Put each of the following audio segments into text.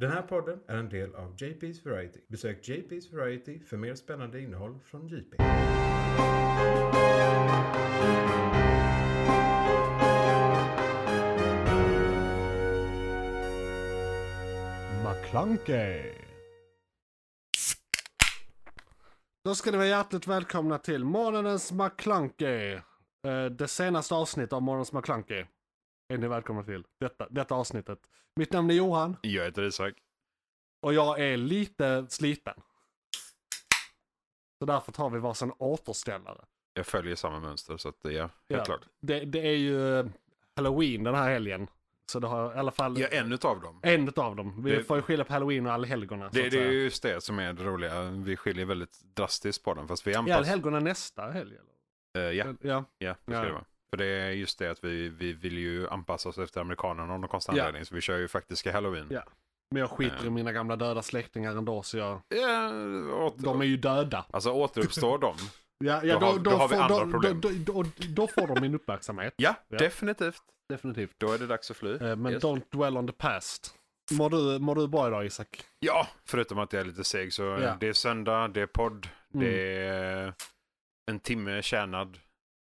Den här podden är en del av JP's Variety. Besök JP's Variety för mer spännande innehåll från JP. McClunkey. Då ska ni vara hjärtligt välkomna till Månadens McClunkey. Eh, Det senaste avsnittet av Månadens McClunkey. Är ni välkomna till detta, detta avsnittet. Mitt namn är Johan Jag heter Isak. och jag är lite sliten. Så därför tar vi varsin återställare. Jag följer samma mönster så att ja, helt Ja. klart. Det, det är ju eh, Halloween den här helgen. Så det har i alla fall Ja, en utav dem. en av dem. Vi Det- får ju skilja på Halloween och allhelgona. Det, det är just det som är det roliga. Vi skiljer väldigt drastiskt på dem fast vi Är anpassar. allhelgona nästa helg? Eller? Eh, ja, ja. ja, det ska Ja. det vara. För det är just det att vi, vi vill ju anpassa oss efter amerikanerna av någon konstig Ja. anledning. Så vi kör ju faktiska halloween. Ja. Men jag skiter Ja. i mina gamla döda släktingar ändå så jag... Ja, åter, De är ju döda. Alltså återuppstår de? Ja, ja Då har- då har vi får, andra då, problem. Då, då, då, då får de min uppmärksamhet. Ja, Ja. definitivt. Definitivt. Då är det dags att fly. Eh, Men Yes. don't dwell on the past. Mår du, mår du bra idag Isak? Ja, förutom att jag är lite seg så Ja. det är söndag, det är podd, Mm. det är en timme tjänad.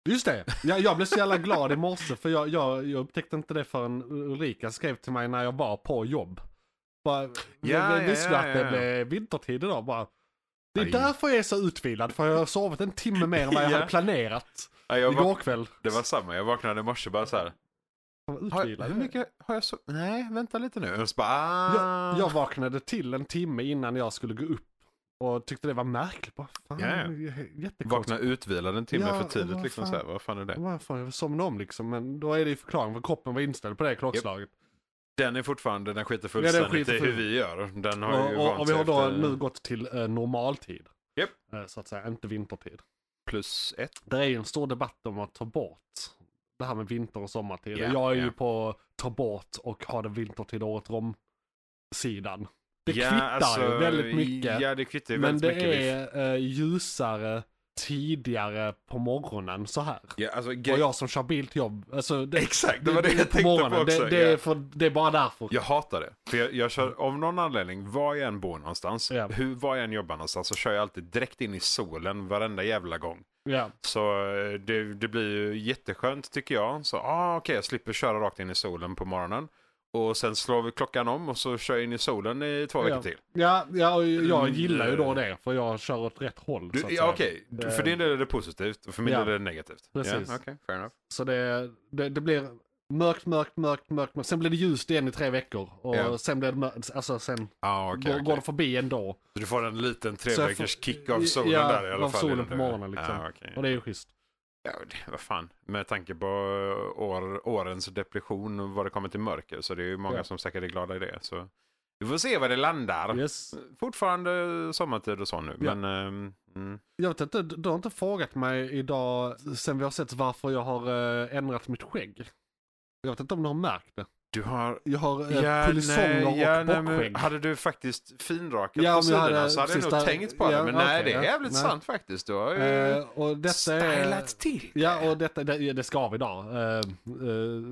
Just det! Jag, jag blev så jävla glad i morse för jag, jag, jag upptäckte inte det förrän Ulrika skrev till mig när jag var på jobb. Bara, Ja, jag ja, visste ja, att det ja. blev vintertid idag? Bara, det är Aj. därför jag är så utvilad, för jag har sovit en timme mer än vad jag Ja. hade planerat. Ja, jag Igår kväll. det var samma, jag vaknade i morse bara så här. Har, hur mycket har jag så? Nej, vänta lite nu. Och så bara, ah. Jag, jag vaknade till en timme innan jag skulle gå upp. Och tyckte det var märkligt. Bara, fan. Jättekonstigt. Vakna utvilad en timme Ja, för tidigt vad liksom fan. så här. Vad fan är det? Varför? Jag somnade om liksom. Men då är det ju förklaring för kroppen var inställd på det klockslaget. Den är fortfarande, den skiter Ja, den fullständigt skiter i hur vi gör. Den har Och, ju och, och vi har då efter nu gått till eh, normaltid. Japp. Eh, så att säga, inte vintertid. plus ett. Det är ju en stor debatt om att ta bort det här med vinter och sommartid. Och jag är ja. ju på ta bort och ha det vintertid året om sidan. Det Ja, kvittar alltså, väldigt mycket. Ja, det kvittar ju Men väldigt det mycket. Är eh, ljusare tidigare på morgonen så här. Ja, alltså, Och jag som kör bil till jobb, alltså det, Exakt, det var det jag tänkte på också. Det, det, är ja. för, det är bara därför. Jag hatar det. För jag, jag kör, av någon anledning, var jag än bor någonstans, Ja. hur, var jag än jobbar någonstans, så kör jag alltid direkt in i solen varenda jävla gång. Ja. Så eh, det, det blir ju jätteskönt tycker jag. Så ah, okej, jag slipper köra rakt in i solen på morgonen. Och sen slår vi klockan om och så kör jag in i solen i två veckor Ja. till. Ja, ja, och jag Mm, gillar ju då det, för jag kör åt rätt håll. Du, så att ja okej, Det- för din del är det positivt och för min Ja. del är det negativt. Precis. Ja, okej, fair enough. Så det, det, det blir mörkt, mörkt, mörkt, mörkt, mörkt. Sen blir det ljust igen i tre veckor. Och Ja. sen blir det mörkt, alltså sen Ah, okej, går, går det förbi ändå. Så du får en liten Så jag treveckors får- kick av solen ja, där i alla av fall. solen på morgonen, liksom. Ja, okej. Och det är ju schysst. Ja, det, vad fan. Med tanke på eh, år, årens depression och vad det kommer till mörker så det är ju många Ja. som säkert är glada i det. Så vi får se var det landar. Yes. Fortfarande sommartid och så nu. Ja. Men ehm, mm. Jag vet inte, du har inte frågat mig idag sen vi har sett varför jag har eh, ändrat mitt skägg. Jag vet inte om du har märkt det. Du har... Jag har eh, polisonger och ja, nej, bockskägg. hade du faktiskt finrakat Ja, på jag sidorna hade så hade jag nog tänkt på ja, det. Men nej, okej, det är ja. jävligt Nej. sant faktiskt. Du har ju Eh, och detta stylat till det. Ja, och detta, det, det ska vi idag. Eh, eh,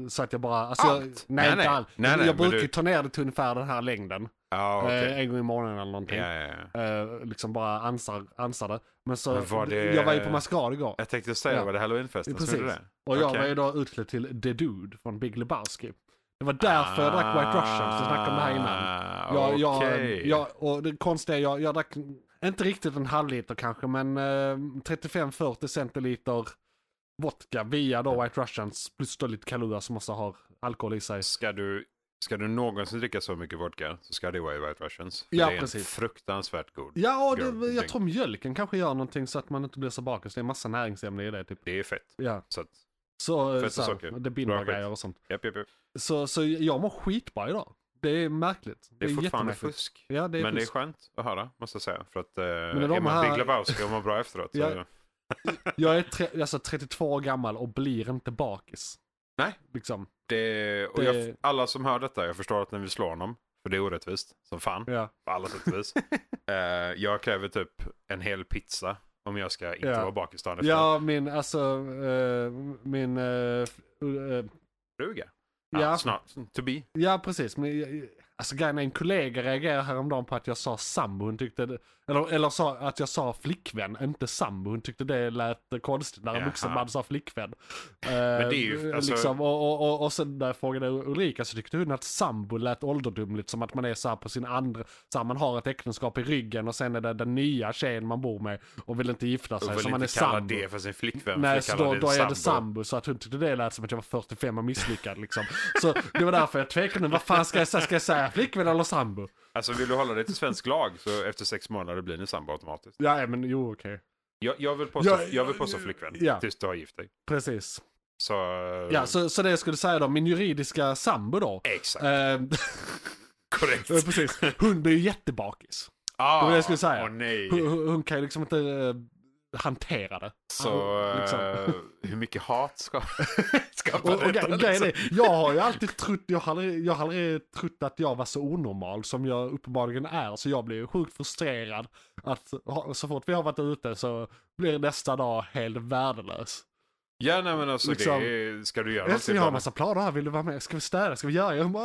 så att jag bara... Alltså, jag, Allt? nej, Nej, inte nej. allt. Nej, jag nej, men brukar du- ta ner det till ungefär den här längden. Ja, okej. eh, en gång i månaden eller någonting. Ja, ja, ja. Eh, liksom bara ansar, ansar det. Men så, Men det- jag var ju på maskerad igår. Jag tänkte säga, Ja. var det halloweenfesten Precis. det? Och jag var ju då utklädd till The Dude från Big Lebowski. Det var därför jag drack White Russian, så snackade om det här innan. Ah, Jag, jag, okej. jag, och det konstiga jag, jag drack inte riktigt en halv liter kanske, men eh, 35-40 centiliter vodka via då White Russians plus då lite Kahlua som också har alkohol i sig. Ska du, ska du någonsin dricka så mycket vodka så ska det vara i White Russians. Ja, det är precis. fruktansvärt god. Ja, och det, jag tror mjölken kanske gör någonting så att man inte blir så bakis. Det är massa näringsämnen i det typ. Det är fett. Ja, Så att, så, Fett och så här, det binder grejer och sånt. japp, japp, japp. Så, så jag mår skitbra idag. Det är märkligt. Det är fortfarande jättemärkligt. fusk. Ja, det är men det är fusk. skönt att höra, måste jag säga. För att eh, är är man här- Big Lebowski och mår bra efteråt. Så, Ja. Jag är tre, alltså 32 år gammal och blir inte bakis. Nej. Liksom. det, och Det- Jag, alla som hör detta, jag förstår att ni vill slå honom. För det är orättvist, som fan. Ja. På alla sätt och vis. Eh, jag kräver typ en hel pizza om jag ska inte Ja. vara bakis efter. Ja, min, alltså, eh, min, f- eh, Fruga. Ja. Snart. To be. ja precis. Men, Alltså grejen är, en kollega reagerade häromdagen på att jag sa sambo. Hon tyckte, det, eller, eller sa att jag sa flickvän, inte sambo. Hon tyckte det lät konstigt när en Jaha. vuxen man sa flickvän. det är ju, Eh, alltså- liksom, och, och, och, och sen när jag frågade Ulrika så tyckte hon att sambo lät ålderdomligt. Som att man är så på sin andra, så här, man har ett äktenskap i ryggen och sen är det den nya tjejen man bor med och vill inte gifta sig. Och Så man är kalla sambo. det för sin flickvän. Nej, så då, då är det sambo. Så att hon tyckte det lät som att jag var 45 och misslyckad liksom. Så det var därför jag tvekade nu. Vad fan ska jag säga? Ska jag säga flickvän eller sambo? Alltså vill du hålla dig till svensk lag så efter sex månader blir ni sambo automatiskt. Ja, men jo okej. Jag, jag vill påstå, Ja, jag vill påstå flickvän ja. tills du har gift dig. Precis. Så... Ja, så, så det jag skulle säga då, min juridiska sambo då. Exakt, Eh, korrekt. precis. Hon blir ju jättebakis. Ah, det var det jag skulle säga. Hon, hon, hon kan ju liksom inte eh, hantera det. Så liksom. eh, hur mycket hat ska, ska Och, grejen liksom? är, jag har ju alltid trott, jag har aldrig, jag har aldrig trott att jag var så onormal som jag uppenbarligen är. Så jag blir ju sjukt frustrerad att så fort vi har varit ute så blir nästa dag helt värdelös. Ja nej men alltså Liksom- det är, ska du göra någonting jag har en massa planer här, vill du vara med? Ska vi städa? Ska vi göra? Jag bara,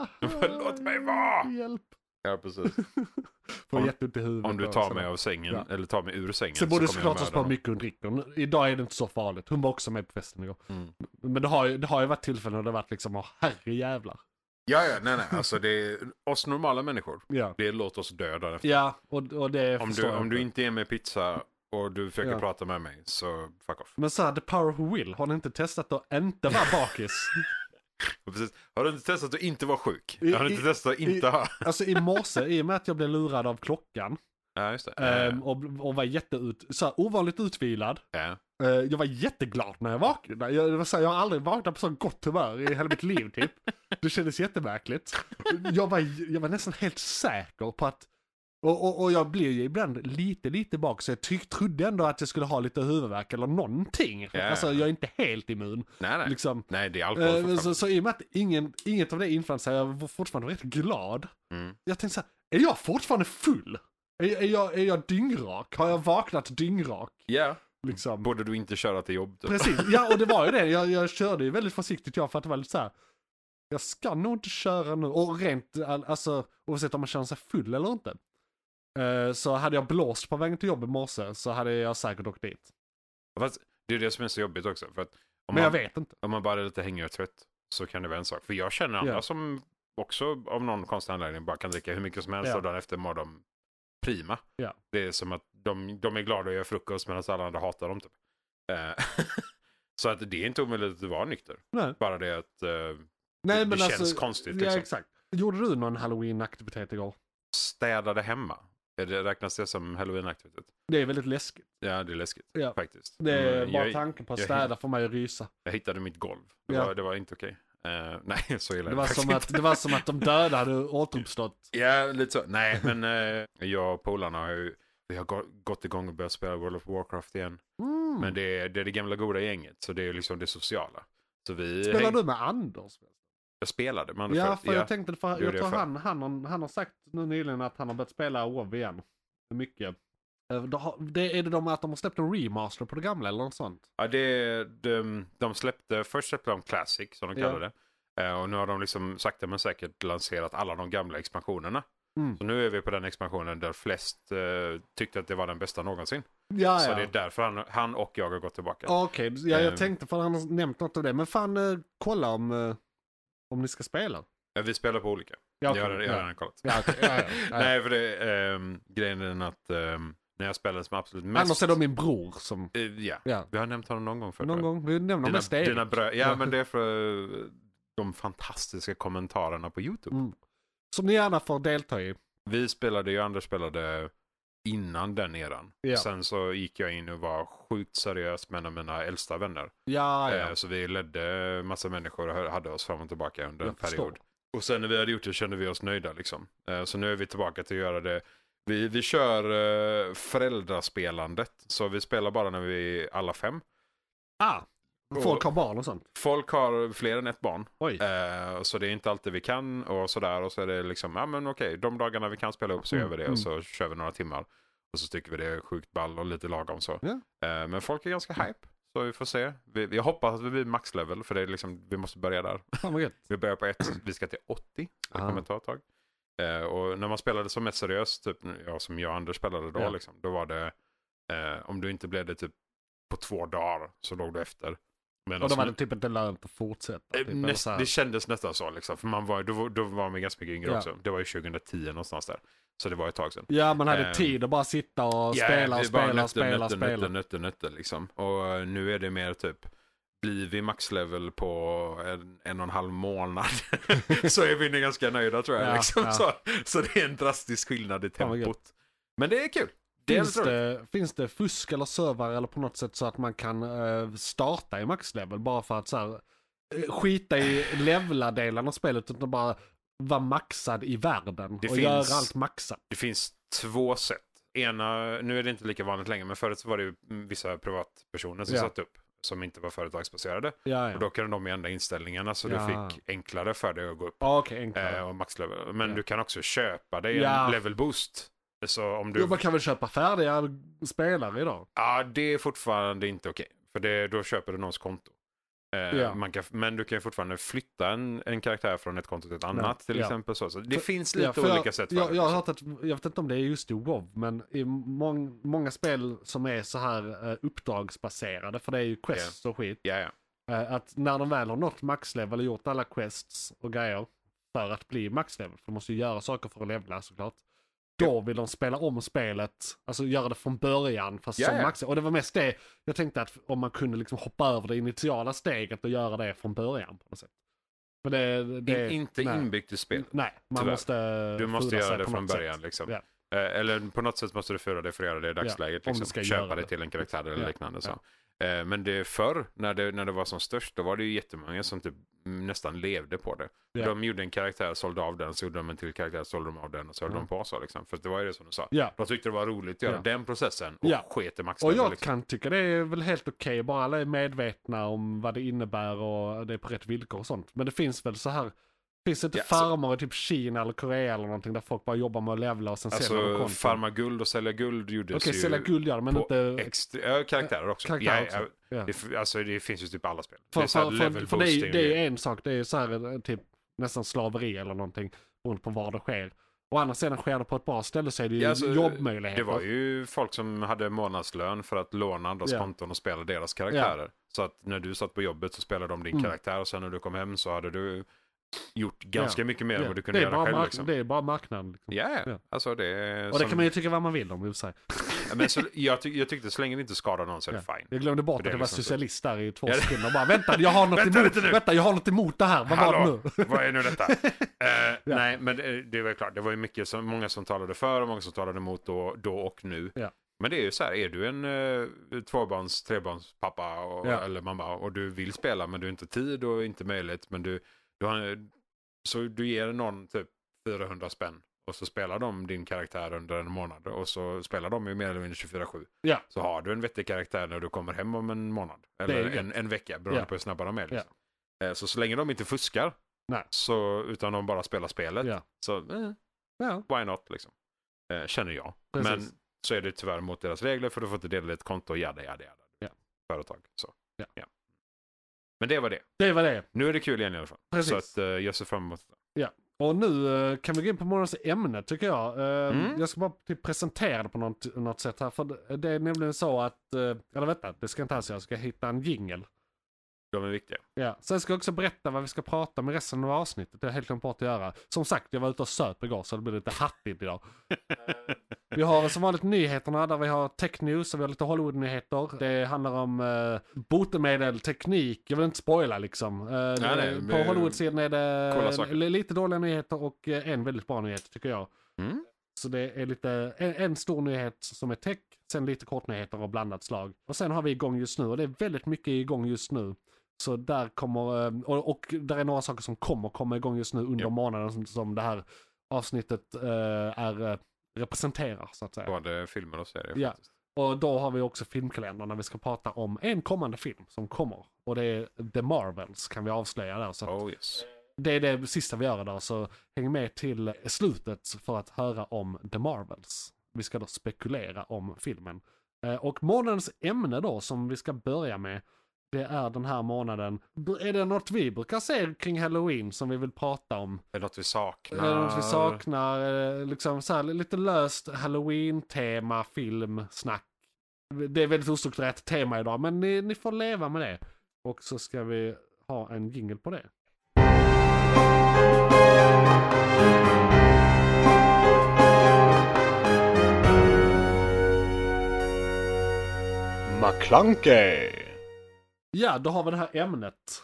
"Ah, Låt mig vara!" Hjälp. Ja precis. Får Om- jätteont i huvudet. Om du tar mig av sängen, Ja. eller tar mig ur sängen Sen borde så såklart ha sparat mycket hon dricker. Idag är det inte så farligt. Hon var också med på festen igår. Mm. Men det har ju, det har ju varit tillfällen när det har varit liksom, åh herre jävlar. Ja ja, nej nej, alltså det är oss normala människor. Ja, Det är låt oss dö dagen efter. ja och, och det Om du, jag om du inte är med pizza och du försöker Ja. prata med mig så fuck off. Men så här, the power of will, har ni inte testat att inte vara bakis? Precis. Har du inte testat att inte vara sjuk? I- har du i- inte testat att inte ha? alltså i morse, i och med att jag blev lurad av klockan Ja just det. ehm, och, och var jätteut, så här, ovanligt utvilad. ja. Eh, jag var jätteglad när jag vaknade. Jag, det var så här, jag har aldrig vaknat på så gott humör i hela mitt liv typ. Det kändes jättemärkligt. Jag var, jag var nästan helt säker på att och, och, och jag blir ju ibland lite, lite bak, så jag ty- trodde ändå att jag skulle ha lite huvudvärk eller någonting. Ja. Alltså jag är inte helt immun. Nej nej. Liksom. Nej det är alkohol Eh, så, så i och med att ingen, inget av det infann sig, jag var fortfarande rätt glad. Mm. Jag tänkte så här, är jag fortfarande full? Är, är, jag, är jag dyngrak? Har jag vaknat dyngrak? Ja. Liksom. Borde du inte köra till jobb? Typ. Precis, ja och det var ju det. Jag, jag körde ju väldigt försiktigt jag för att det var lite så här. Jag ska nog inte köra nu. Och rent, all- alltså oavsett om man känner sig full eller inte. Eh, så hade jag blåst på vägen till jobbet i morse så hade jag säkert åkt dit. Fast det är det som är så jobbigt också. För att om, Men jag man, vet inte. om man bara är lite hängig och trött så kan det vara en sak. För jag känner andra Ja. som också av någon konstig anledning bara kan dricka hur mycket som helst Ja. och dagen efter mår de prima. Ja. Det är som att de, de är glada och gör frukost medan alla andra hatar dem. Typ. Eh, så att det är inte omöjligt att vara nykter. Nej, Bara det att eh, Nej det men känns alltså. konstigt. Ja Liksom. exakt. Gjorde du någon halloween-aktivitet igår? Städade hemma. Det, räknas det som halloween-aktivitet? Det är väldigt läskigt. Ja, det är läskigt Ja. faktiskt. Det är Mm, bara jag, tanken på att städa får mig att rysa. jag hittade mitt golv. Det, Ja. var, det var inte okej. Eh, nej, så illa Det var, som att, inte. det var som att de döda hade återuppstått. Ja, lite så. Nej, men eh, jag och polarna har ju vi har gå- gått igång och börjat spela World of Warcraft igen. Mm. Men det är, det är det gamla goda gänget, så det är liksom det sociala. Så vi Spelar häng- du med Anders? Jag spelade Anders Ja, förut. för jag tänkte, för jag tror för- han, han, har, han har sagt nu nyligen att han har börjat spela WoW igen. Mycket. Eh, Det, är det de att de har släppt en remaster på det gamla eller något sånt? Ja, det, de, de släppte, först släppte de Classic som de Ja. kallar det. Eh, och nu har de liksom sakta men säkert lanserat alla de gamla expansionerna. Mm. Så nu är vi på den expansionen där flest eh, tyckte att det var den bästa någonsin. Ja, Så ja. det är därför han, han och jag har gått tillbaka. Okej, ja, jag Ehm. tänkte för han har nämnt något av det. Men fan, eh, kolla om, eh, om ni ska spela. Eh, Vi spelar på olika. Ja, jag har, okej, jag har ja. redan kollat. Ja, ja, ja, ja. Nej, för det, ehm, grejen är den att ehm, när jag spelade som absolut mest... Annars är de min bror som, Eh, ja, ja. vi har nämnt honom någon gång förut. Någon gång, vi nämner Dina, mest Erik. dina brö- ja, Ja. men det är för eh, de fantastiska kommentarerna på YouTube. Mm. Som ni gärna får delta i. Vi spelade ju, Anders spelade innan den eran. Ja. Sen så gick jag in och var sjukt seriös med en av mina äldsta vänner. Ja, ja. Eh, Så vi ledde massa människor och hade oss fram och tillbaka under en period. Och sen när vi hade gjort det kände vi oss nöjda liksom. Eh, Så nu är vi tillbaka till att göra det. Vi, vi kör eh, föräldraspelandet. Så vi spelar bara när vi är alla fem. Ah, folk har barn och sånt. Folk har fler än ett barn. Oj. Eh, så det är inte alltid vi kan och sådär. Och så är det liksom, ja men okej, de dagarna vi kan spela upp så Mm, gör vi det. mm. Och så kör vi några timmar. Och så tycker vi det är sjukt ball och lite lagom så. Ja. Eh, men folk är ganska hype. Så vi får se. Vi, jag hoppas att vi blir maxlevel för det är liksom, vi måste börja där. Gött. Vi börjar på ett, vi ska till 80. Det Ah. kommer ta ett tag. Eh, och när man spelade som mest seriöst, typ, ja, som jag och Anders spelade då, Ja. liksom, då var det, eh, om du inte blev det typ på två dagar så låg du efter. Men Och då var det typ inte lönt att fortsätta. Typ, eller näst, det kändes nästan så, liksom, för man var, då, var- då var man ganska mycket yngre Ja. också. Det var ju 2010 någonstans där. Så det var ett tag sedan. Ja, man hade Ehm, tid att bara sitta och Ja, spela och spela och nötter, spela nötter, spela. Nötter, nötter, nötter, liksom. Och eh, nu är det mer typ, blir vi maxlevel på en, en och en halv månad så är vi nu ganska nöjda tror jag. Ja, liksom. ja. Så, så det är en drastisk skillnad i tempot. Men det är kul. Finns det, finns det fusk eller servrar eller på något sätt så att man kan eh, starta i maxlevel bara för att så här, eh, skita i levla-delen av spelet utan bara vara maxad i världen Det och finns- göra allt maxat. Det finns två sätt. Ena, nu är det inte lika vanligt längre, men förut så var det ju vissa privatpersoner som Ja. satt upp som inte var företagsbaserade. Ja, ja. Och då kunde de ändra inställningarna så Ja. du fick enklare för dig att gå upp Ja, Okej, enklare. eh, och maxlevel. Men du kan också köpa dig en level boost. Så om du... Jo, man kan väl köpa färdiga spelare idag? Ja, det är fortfarande inte okej. För det, då köper du någons konto. Eh, Ja. man kan, men du kan ju fortfarande flytta en, en karaktär från ett konto till ett annat till Ja. exempel. Så. Så det För- finns Ja, lite för olika jag, sätt jag, jag har hört att, jag vet inte om det är just i WoW, men i mång, många spel som är så här eh, uppdragsbaserade, för det är ju quests och skit. Ja, ja. Eh, att när de väl har nått maxlevel och gjort alla quests och grejer för att bli maxlevel, för de måste ju göra saker för att levla såklart. Då vill de spela om spelet, alltså göra det från början fast Ja, som max. Och det var mest det, jag tänkte att om man kunde liksom hoppa över det initiala steget och göra det från början på något sätt. Men det, det In, inte nej. inbyggt i spel. Nej, man Tyvärr. måste Du måste göra det från början. sätt. Liksom. Eh, eller på något sätt måste du föra det för att göra det i dagsläget. om liksom. Köpa göra det det. till en karaktär eller Ja, liknande. Så. Eh, men det förr, när det, när det var som störst, då var det ju jättemånga som typ mm, nästan levde på det. Ja. De gjorde en karaktär, sålde av den, så gjorde de en till karaktär, sålde de av den och så höll Ja. de på så. Liksom. För det var ju det som du sa. Ja, De tyckte det var roligt att göra Ja. den processen och Ja. sket i max och jag liksom. kan tycka det är väl helt okej, bara alla är medvetna om vad det innebär och det är på rätt villkor och sånt. Men det finns väl så här, finns det inte Ja, så- farmar i typ Kina eller Korea eller någonting där folk bara jobbar med att levla och sen säljer de Alltså konton? farma guld och sälja guld gjordes Okej, ju sälja guld det, men inte... extra, ja, karaktärer också. Karaktärer ja, också. ja, Ja. det, alltså, det finns ju typ alla spel. För, det är så här för, för, level för det, är, boosting det är ju en sak, det är ju så här eh, typ nästan slaveri eller någonting beroende på var det sker. Å andra sidan sker det på ett bra ställe så är det ju Ja, alltså, jobbmöjligheter. Det var ju folk som hade månadslön för att låna andras Ja. konton och spela deras karaktärer. Så att när du satt på jobbet så spelade de din Mm. karaktär och sen när du kom hem så hade du gjort ganska Ja. mycket mer än Ja, vad du kunde göra själv. mark- Liksom. det är bara marknaden. Liksom. Ja, Ja. alltså det är Och det som- kan man ju tycka vad man vill om i och för sig. Men så, jag, ty jag tyckte så länge det inte skadar någon så är det fine. Jag glömde bort det att det var liksom socialist där i två sekunder. Bara, vänta, jag har något Vänta emot, vänta, jag har något emot det här. Vad var det Hallå, nu? vad är nu detta? Eh, Nej, men det, det var klart, det var ju mycket som, många som talade för och många som talade emot då, då och nu. Men det är ju så här, är du en uh, tvåbarns, trebarns pappa och, Ja. eller mamma och du vill spela men du har inte tid och inte möjlighet men du, du har, så du ger någon typ 400 spänn och så spelar de din karaktär under en månad och så spelar de ju mer eller mindre 24-7. Ja. Så har du en vettig karaktär när du kommer hem om en månad. Eller en, en vecka beroende Ja. på hur snabba de är. Liksom. Eh, Så så länge de inte fuskar, Nej. så, utan de bara spelar spelet, Ja. så eh, Ja, why not liksom. Eh, känner jag. Precis. Men så är det tyvärr mot deras regler för du får inte dela ditt konto, jada jada jada. Ja. Företag. Så. Ja. Men det var det. det var det. Nu är det kul igen i alla fall. Precis. Så att, eh, jag ser fram emot det. Och nu eh, kan vi gå in på morgonens ämne tycker jag. Eh, Mm. Jag ska bara typ presentera det på något, något sätt här. För det- är nämligen så att, eh, eller vänta, det ska inte alls. Jag ska hitta en jingel. De är viktiga. Ja. Sen ska jag också berätta vad vi ska prata med resten av avsnittet. Det har jag helt glömt bort att göra. Som sagt, jag var ute och söp igår så det blir lite hattigt idag. vi har som vanligt nyheterna där vi har tech news och vi har lite Hollywood-nyheter. Det handlar om uh, botemedel, teknik. Jag vill inte spoila liksom. Eh, nej, men- på Hollywood-sidan är det lite dåliga nyheter och eh, en väldigt bra nyhet tycker jag. Mm. Så det är lite, en, en stor nyhet som är tech, sen lite kortnyheter av blandat slag. Och sen har vi igång just nu och det är väldigt mycket igång just nu. Så där kommer, eh, och, och där är några saker som kommer komma igång just nu under Ja. månaden som, som det här avsnittet eh, är, eh, representerar så att säga. Både filmer och serier Ja. faktiskt. Och då har vi också filmkalendern när vi ska prata om en kommande film som kommer. Och det är The Marvels kan vi avslöja där. Så Oh yes. det är det sista vi gör idag, så häng med till slutet för att höra om The Marvels. Vi ska då spekulera om filmen. Och månadens ämne då som vi ska börja med. Det är den här månaden. Är det något vi brukar se kring halloween som vi vill prata om? Är det något vi saknar? Är det något vi saknar? Eh, Liksom så här, lite löst halloween-tema, film, snack. Det är väldigt ostrukturerat tema idag men ni, ni får leva med det. Och så ska vi ha en jingle på det. McClunkey! Ja, då har vi det här ämnet.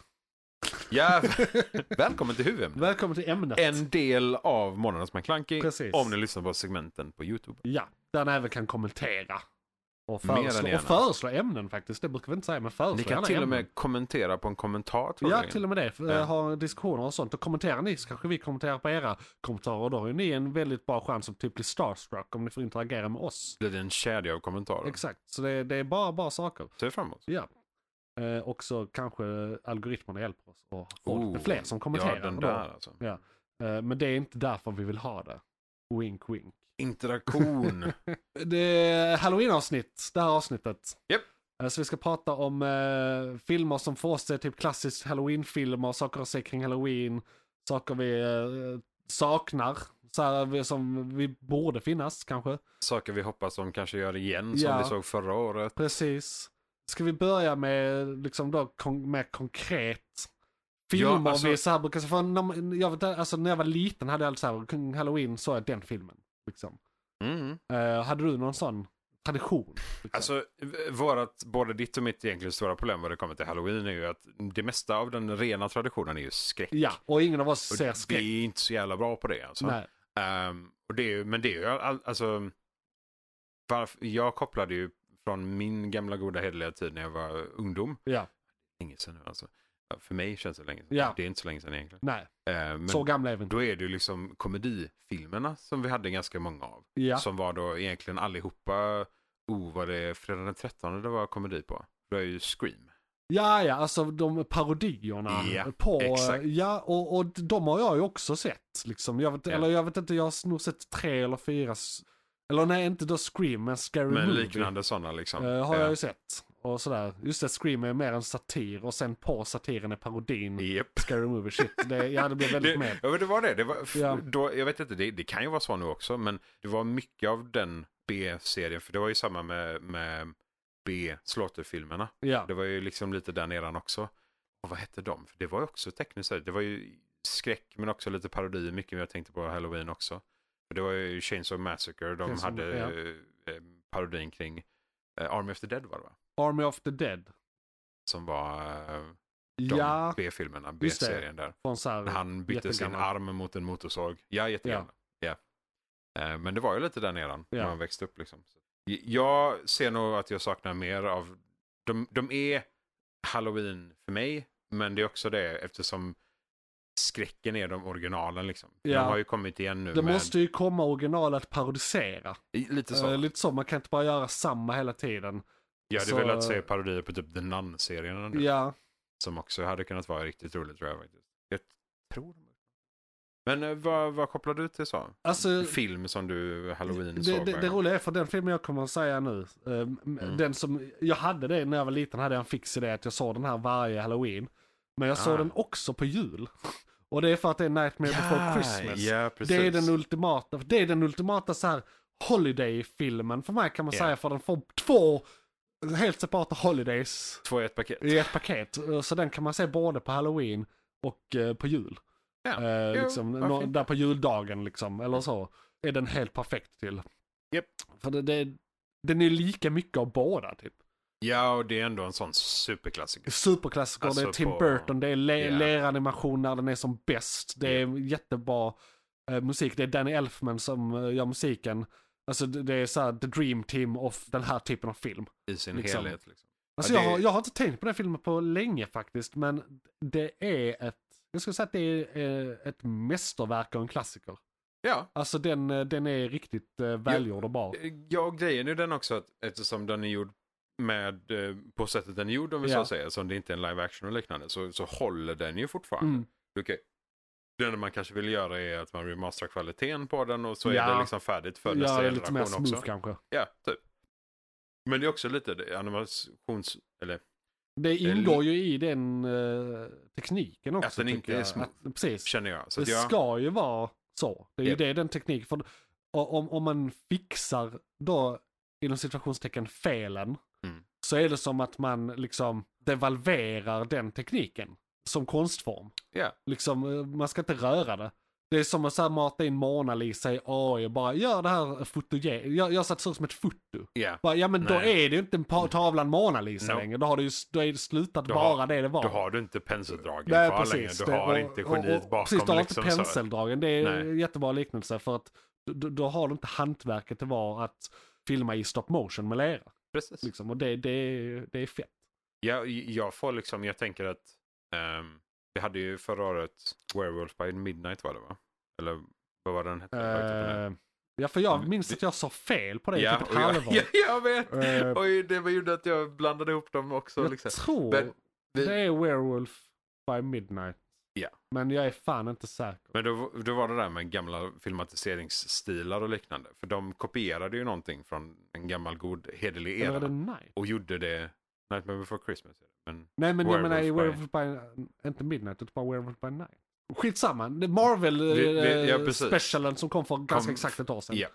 Ja, välkommen till huvudämnet. Välkommen till ämnet. En del av månadens McKlunky. Precis. Om ni lyssnar på segmenten på YouTube. Ja, där ni även kan kommentera. Och föreslå, och föreslå ämnen faktiskt. Det brukar vi inte säga, men föreslå Ni kan till och med kommentera på en kommentar Ja, jag. till och med det. Ja. Ha diskussioner och sånt. Och kommenterar ni så kanske vi kommenterar på era kommentarer. Och då har ni en väldigt bra chans att typ bli starstruck om ni får interagera med oss. det en kedja av kommentarer. Exakt, så det, det är bara bra saker. Ser fram emot. Ja. Eh, och så kanske algoritmerna hjälper oss och får Oh, fler som kommenterar. Ja, där alltså. Ja. Eh, men det är inte därför vi vill ha det. Wink wink. Interaktion. Det är halloween-avsnitt, det här avsnittet. Japp. Eh, Så vi ska prata om eh, filmer som för oss är typ klassiskt halloween-filmer, saker att se kring halloween, saker vi eh, saknar, så här, som vi borde finnas kanske. Saker vi hoppas de kanske gör igen som Ja. vi såg förra året. Precis. Ska vi börja med liksom då kon- mer konkret filmer Ja, alltså- vi så här brukar. För när, jag alltså, när jag var liten hade jag alltid så här, kring halloween så är den filmen. Liksom. Mm. Eh, hade du någon sån tradition? Liksom? Alltså, vårat, både ditt och mitt egentligen stora problem vad det kommer till halloween är ju att det mesta av den rena traditionen är ju skräck. ja, och ingen av oss Och ser skräck. Vi är inte så jävla bra på det alltså. Nej. Ehm, och det är men det är ju all, alltså, varför, jag kopplade ju från min gamla goda hederliga tid när jag var ungdom. Ja, Länge sedan nu alltså. För mig känns det länge sedan. Ja. Det är inte så länge sedan egentligen. nej. Men så gamla är vi inte. då är det ju liksom komedifilmerna som vi hade ganska många av. Ja, Som var då egentligen allihopa, oh var det fredag den 13 det var komedi på? Det var ju Scream. ja, ja, alltså de parodierna Ja, på, exakt. ja, och, och de har jag ju också sett. Liksom. Jag vet, Ja. Eller jag vet inte, jag har nog sett tre eller fyra, eller nej, inte då Scream, men Scary Men Movie. liknande sådana liksom. Eh, har Ja. jag ju sett. Och sådär. Just det, Scream är mer en satir och sen på satiren är parodin Japp. Scary Movie. Shit, det, ja det blir väldigt Det, mer. ja, men det var det. det var, Ja. då, jag vet inte, det, det kan ju vara så nu också, men det var mycket av den B-serien, för det var ju samma med, med B-slaughter-filmerna. Ja, Det var ju liksom lite den eran också. Och vad hette de? För det var ju också tekniskt sett, det var ju skräck men också lite parodi, mycket jag tänkte på Halloween också. Det var ju Chainsaw Massacre, de Chainsaw- hade ja. eh, eh, parodin kring eh, Army of the Dead var det va? Army of the Dead. Som var eh, de Ja, B-filmerna. B-serien där. När han bytte sin arm mot en motorsåg. Ja, jättegammal. Ja. Eh, Men det var ju lite eran när Ja. man växte upp. Liksom. Jag ser nog att jag saknar mer av... De, de är halloween för mig, men det är också det eftersom skräcken är de originalen. Liksom. Ja. De har ju kommit igen nu Det med måste ju komma original att parodisera. i- lite så. Eh, lite så, man kan inte bara göra samma hela tiden. jag hade så- velat se parodier på typ The Nun-serien nu, Ja, som också hade kunnat vara riktigt roligt tror jag faktiskt. Jag tror de- Men eh, vad, vad kopplar du till så? alltså. Film som du halloween Det, såg? det, det roliga är för den filmen jag kommer att säga nu. eh, Mm. Den som, jag hade det när jag var liten, hade jag en fix idé att jag såg den här varje halloween. Men jag såg Ah. den också på jul. Och det är för att det är Nightmare before Christmas. Ja, det är den ultimata, det är den ultimata så här holiday-filmen för mig kan man Ja. säga. För den får två helt separata holidays Två i ett paket. i ett paket. Så den kan man se både på halloween och eh, på jul. Ja. Eh, Jo, liksom, inte? där på juldagen liksom, eller så. Är den helt perfekt till. Japp. För det, det, den är lika mycket av båda typ. Ja, och det är ändå en sån superklassiker. Superklassiker, det är Alltså Tim på- Burton, det är le- Ja. leranimation när den är som bäst. Det är jättebra eh, musik, det är Danny Elfman som eh, gör musiken. Alltså det, det är så här the dream team of den här typen av film. I sin Liksom. helhet. Liksom. Alltså Ja, det- jag, har, jag har inte tänkt på den filmen på länge faktiskt, men det är ett, jag skulle säga att det är eh, ett mästerverk och en klassiker. Ja, Alltså den, eh, den är riktigt eh, välgjord och bra. ja, grejen är den också att eftersom den är gjord med, eh, på sättet den är gjord om vi Ja. så säger, som det inte är en live action och liknande, så, så håller den ju fortfarande. Mm. Okej. Det enda man kanske vill göra är att man remasterar kvaliteten på den och så är Ja. det liksom färdigt för Ja, nästa det är lite mer generation smooth också. kanske. Ja, typ. Men det är också lite det, animations... Eller Det ingår ju i den eh, tekniken också. Att den inte är små- Att, precis. känner jag. Så Det jag ska ju vara så. Det är ju Japp. det den tekniken. För om, om man fixar då inom situationstecken felen. Mm. Så är det som att man liksom devalverar den tekniken. Som konstform. Ja. Liksom, eh, man ska inte röra det. Det är som att så här mata in Mona Lisa i AI och bara gör det här fotogen. Gör, gör så att det ser ut som ett foto. Ja. Bara, ja men då Nej. är det ju inte en tavlan Mona Lisa No. längre. Då har det ju då är det slutat Då har- vara det det var. Då har du inte penseldragen Nej, kvar längre. precis. Du Det- har och- inte geniet bakom. Precis, du har liksom, inte så. penseldragen. Det är Nej. en jättebra liknelse för att då, då har du inte hantverket det var att filma i stop motion med lera. Precis. Liksom. Och det, det, är- det är fett. Jag, jag får liksom, jag tänker att ehm, vi hade ju förra året Werewolf by Midnight var det va? Eller vad var den hette? Eh, ja, för jag Mm, minns det- att jag sa fel på det ja, typ ett och jag, halvår. ja, jag vet! Eh, Oj, det var gjorde att jag blandade ihop dem också. jag Liksom. tror Men vi- det är Werewolf by Midnight. Ja. Men jag är fan inte säker. Men då, då var det där med gamla filmatiseringsstilar och liknande. För de kopierade ju någonting från en gammal god hederlig Eller era. det Night? Och gjorde det Nightmare before Christmas. Men Nej men jag menar Werewolf by, inte Midnight utan bara Werewolf by Night. Skitsamma, det är Marvel Vi- vi- ja, eh, som kom för ganska Kom- exakt ett år sedan. Ja.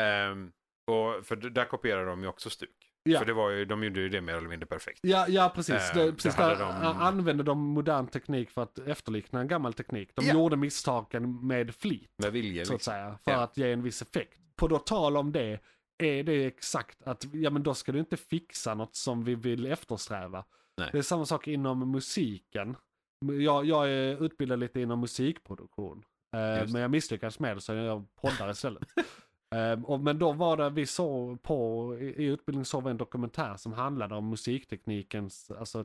Ehm, och för där kopierade de ju också stuk. Ja. För det var ju, de gjorde ju det mer eller mindre perfekt. Ja, ja precis. Eh, det, precis där de- a- använde de modern teknik för att efterlikna en gammal teknik. De Ja. gjorde misstagen med flit, Med vilje. så att Liksom. säga, för Ja. att ge en viss effekt. På då tal om det, är det exakt att, ja men då ska du inte fixa något som vi vill eftersträva. Nej. Det är samma sak inom musiken. Jag, jag är utbildad lite inom musikproduktion. Eh, men jag misslyckades med det så jag poddar istället. Eh, och, men då var det, vi såg på, i, i utbildningen såg vi en dokumentär som handlade om musikteknikens, alltså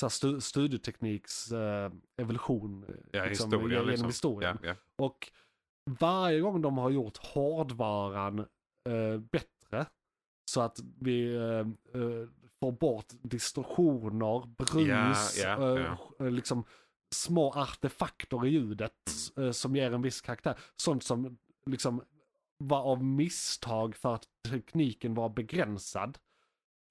så stu, studietekniks eh, evolution. Ja, liksom, historien genom liksom. historien. Ja, ja. Och varje gång de har gjort hårdvaran eh, bättre så att vi eh, eh, får bort distorsioner, brus, Ja, eh, liksom små artefakter i ljudet Mm. eh, som ger en viss karaktär. Sånt som liksom var av misstag för att tekniken var begränsad.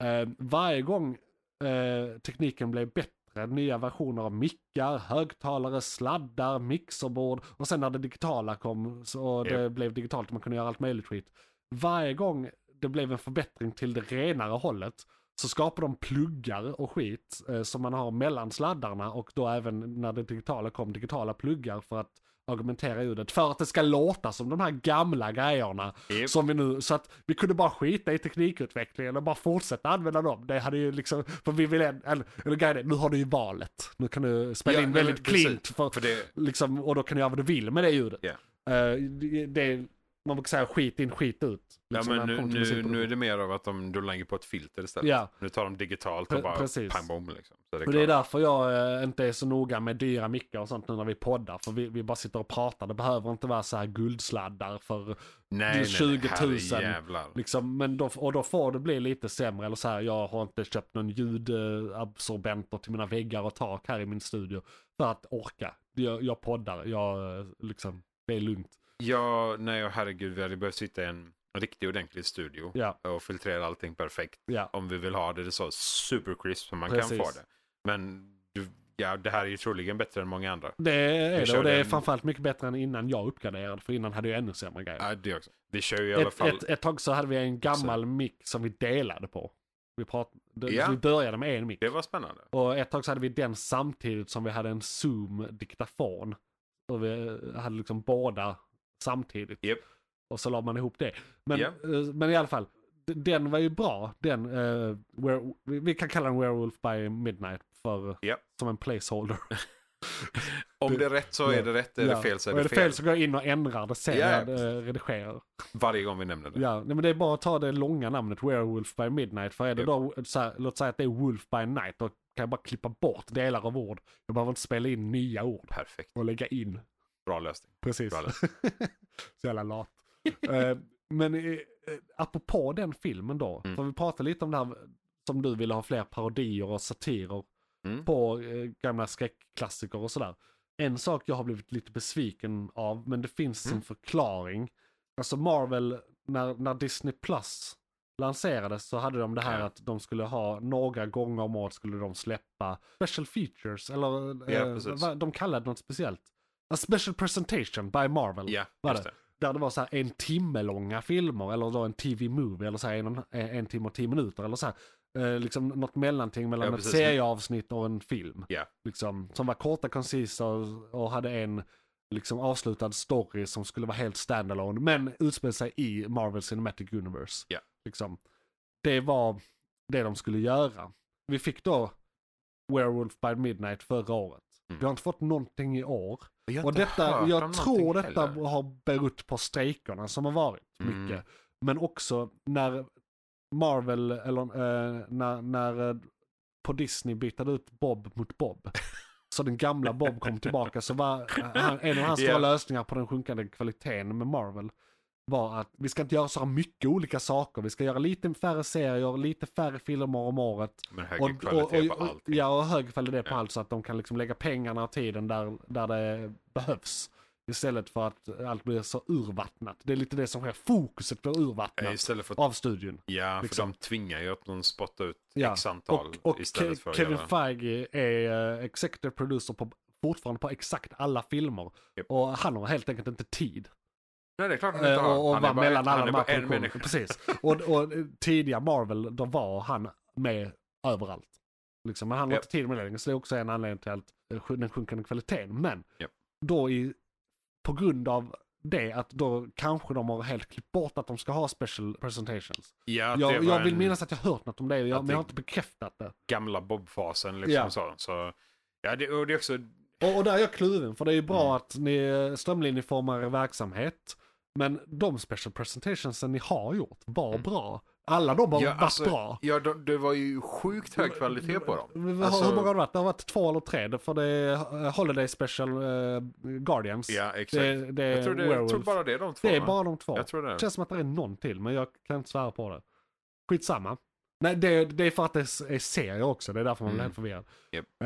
Eh, varje gång eh, tekniken blev bättre, nya versioner av mickar, högtalare, sladdar, mixerbord och sen när det digitala kom så och det blev digitalt och man kunde göra allt möjligt skit. Varje gång det blev en förbättring till det renare hållet så skapar de pluggar och skit eh, som man har mellan sladdarna och då även när det digitala kom digitala pluggar för att argumentera ljudet. För att det ska låta som de här gamla grejerna Japp. som vi nu, så att vi kunde bara skita i teknikutvecklingen och bara fortsätta använda dem. Det hade ju liksom, för vi vill, en- eller, eller grejen är, nu har du ju valet. Nu kan du spela Ja, in väldigt klint för, För det, liksom, och då kan du göra vad du vill med det ljudet. Ja. Eh, det, det, man brukar säga skit in, skit ut. ja, liksom, men när det nu, nu, nu är det mer av att de, de lägger på ett filter istället. Ja. Nu tar de digitalt och Pre- bara precis. pang bom liksom. Så det är Och det är därför jag eh, inte är så noga med dyra mickar och sånt nu när vi poddar. För vi, vi bara sitter och pratar. Det behöver inte vara så här guldsladdar för nej, nej, 20 000. nej. Liksom, men då, och då får det bli lite sämre. Eller så här, jag har inte köpt någon ljudabsorbenter till mina väggar och tak här i min studio. För att orka. Jag, jag poddar, jag eh, liksom, det är lugnt. Ja, nej, och herregud, vi hade behövt sitta i en riktig ordentlig studio. Ja, Och filtrera allting perfekt. ja. Om vi vill ha det så super crisp som man Precis. kan få det. Men du, ja, det här är ju troligen bättre än många andra. Det är det och det är en- framförallt mycket bättre än innan jag uppgraderade. För innan hade jag ännu sämre grejer. Ja, det också. Vi kör ju i alla Ett, fall. ett, ett tag så hade vi en gammal mick som vi delade på. Vi, prat, det- Ja. vi började med en mick. Det var spännande. Och ett tag så hade vi den samtidigt som vi hade en Zoom-diktafon. Och vi hade liksom båda samtidigt. Japp. Och så la man ihop det. Men, Japp. eh, men i alla fall, den var ju bra. Den, eh, were, vi- kan kalla den Werewolf by Midnight för, Japp. som en placeholder. Om det är rätt så är det rätt. Är Ja. det fel så är och det fel. så går jag in och ändrar det sen ja. jag eh, redigerar. Varje gång vi nämner det. Ja, nej, men det är bara att ta det långa namnet Werewolf by Midnight. För är det Japp. då, här, låt säga att det är Wolf by Night, då kan jag bara klippa bort delar av ord. Jag behöver inte spela in nya ord Perfekt. och lägga in. Bra lösning. Precis. Bra så jävla lat. Eh, men eh, eh, apropå den filmen då, Mm. för vi pratade lite om det här som du ville ha fler parodier och satirer Mm. på eh, gamla skräckklassiker och sådär. En sak jag har blivit lite besviken av, men det finns Mm. en förklaring. Alltså Marvel, när, när Disney Plus lanserades så hade de det här att de skulle ha några gånger om året skulle de släppa special features eller Ja, eh, de kallade det något speciellt. A special presentation by Marvel. Ja, var det. det. Där det var så här en timme långa filmer eller då en TV-movie eller så här en, en, timme och tio minuter eller så här. Eh, liksom något mellanting mellan Ja, ett serieavsnitt och en film. Ja. Liksom, som var korta, koncisa och, och hade en liksom avslutad story som skulle vara helt standalone men utspelade sig i Marvel Cinematic Universe. Ja. Liksom, det var det de skulle göra. Vi fick då Werewolf by Midnight förra året. Mm. Vi har inte fått någonting i år. Jag Och detta, jag tror detta heller. har berott på strejkerna som har varit Mm. mycket. Men också när Marvel, eller eh, när, när eh, på Disney bytte ut Bob mot Bob. Så den gamla Bob kom tillbaka så var eh, han, en av hans stora Ja. lösningar på den sjunkande kvaliteten med Marvel var att vi ska inte göra så här mycket olika saker. Vi ska göra lite färre serier, lite färre filmer om året. Men högre kvalitet på och, allting. Ja, och hög kvalitet på Ja. allt så att de kan liksom lägga pengarna och tiden där, där det behövs. Istället för att allt blir så urvattnat. Det är lite det som sker. Fokuset blir urvattnat för att, av studion. ja, för liksom. de tvingar ju att de spottar ut Ja, x antal Och, och istället för att Kevin göra... Feige är uh, executive producer på, fortfarande på exakt alla filmer. Japp. Och han har helt enkelt inte tid. Nej, det är klart han inte Eh, har. och och Han var mellan alla de här produktionerna. Precis. Och, och tidiga Marvel, då var han med överallt. Liksom, men han har Japp. inte tid med det längre, så det är också en anledning till att, eh, den sjunkande kvaliteten. Men Japp. då i, på grund av det, att då kanske de har helt klippt bort att de ska ha special presentations. Ja, Jag, jag vill en minnas att jag hört något om det, jag, men jag har inte bekräftat det. gamla Bob-fasen liksom Ja. så. så. Ja, det, och det är också... Och, och där är jag kluven, för det är ju bra Mm. att ni strömlinjeformar er verksamhet. Men de special presentationsen ni har gjort var Mm. bra. Alla de har Ja, varit alltså, bra. Ja, de, det var ju sjukt hög kvalitet på dem. Alltså- hur många har det varit? Det har varit två eller tre. För det är Holiday Special eh, Guardians. Ja, exakt. Det, det jag, tror det, jag tror bara det är de två. det är bara de två. Jag tror det. Det känns som att det är någon till, men jag kan inte svära på det. Skitsamma. Nej, det, det är för att det är serier också, det är därför man blir Mm. helt förvirrad.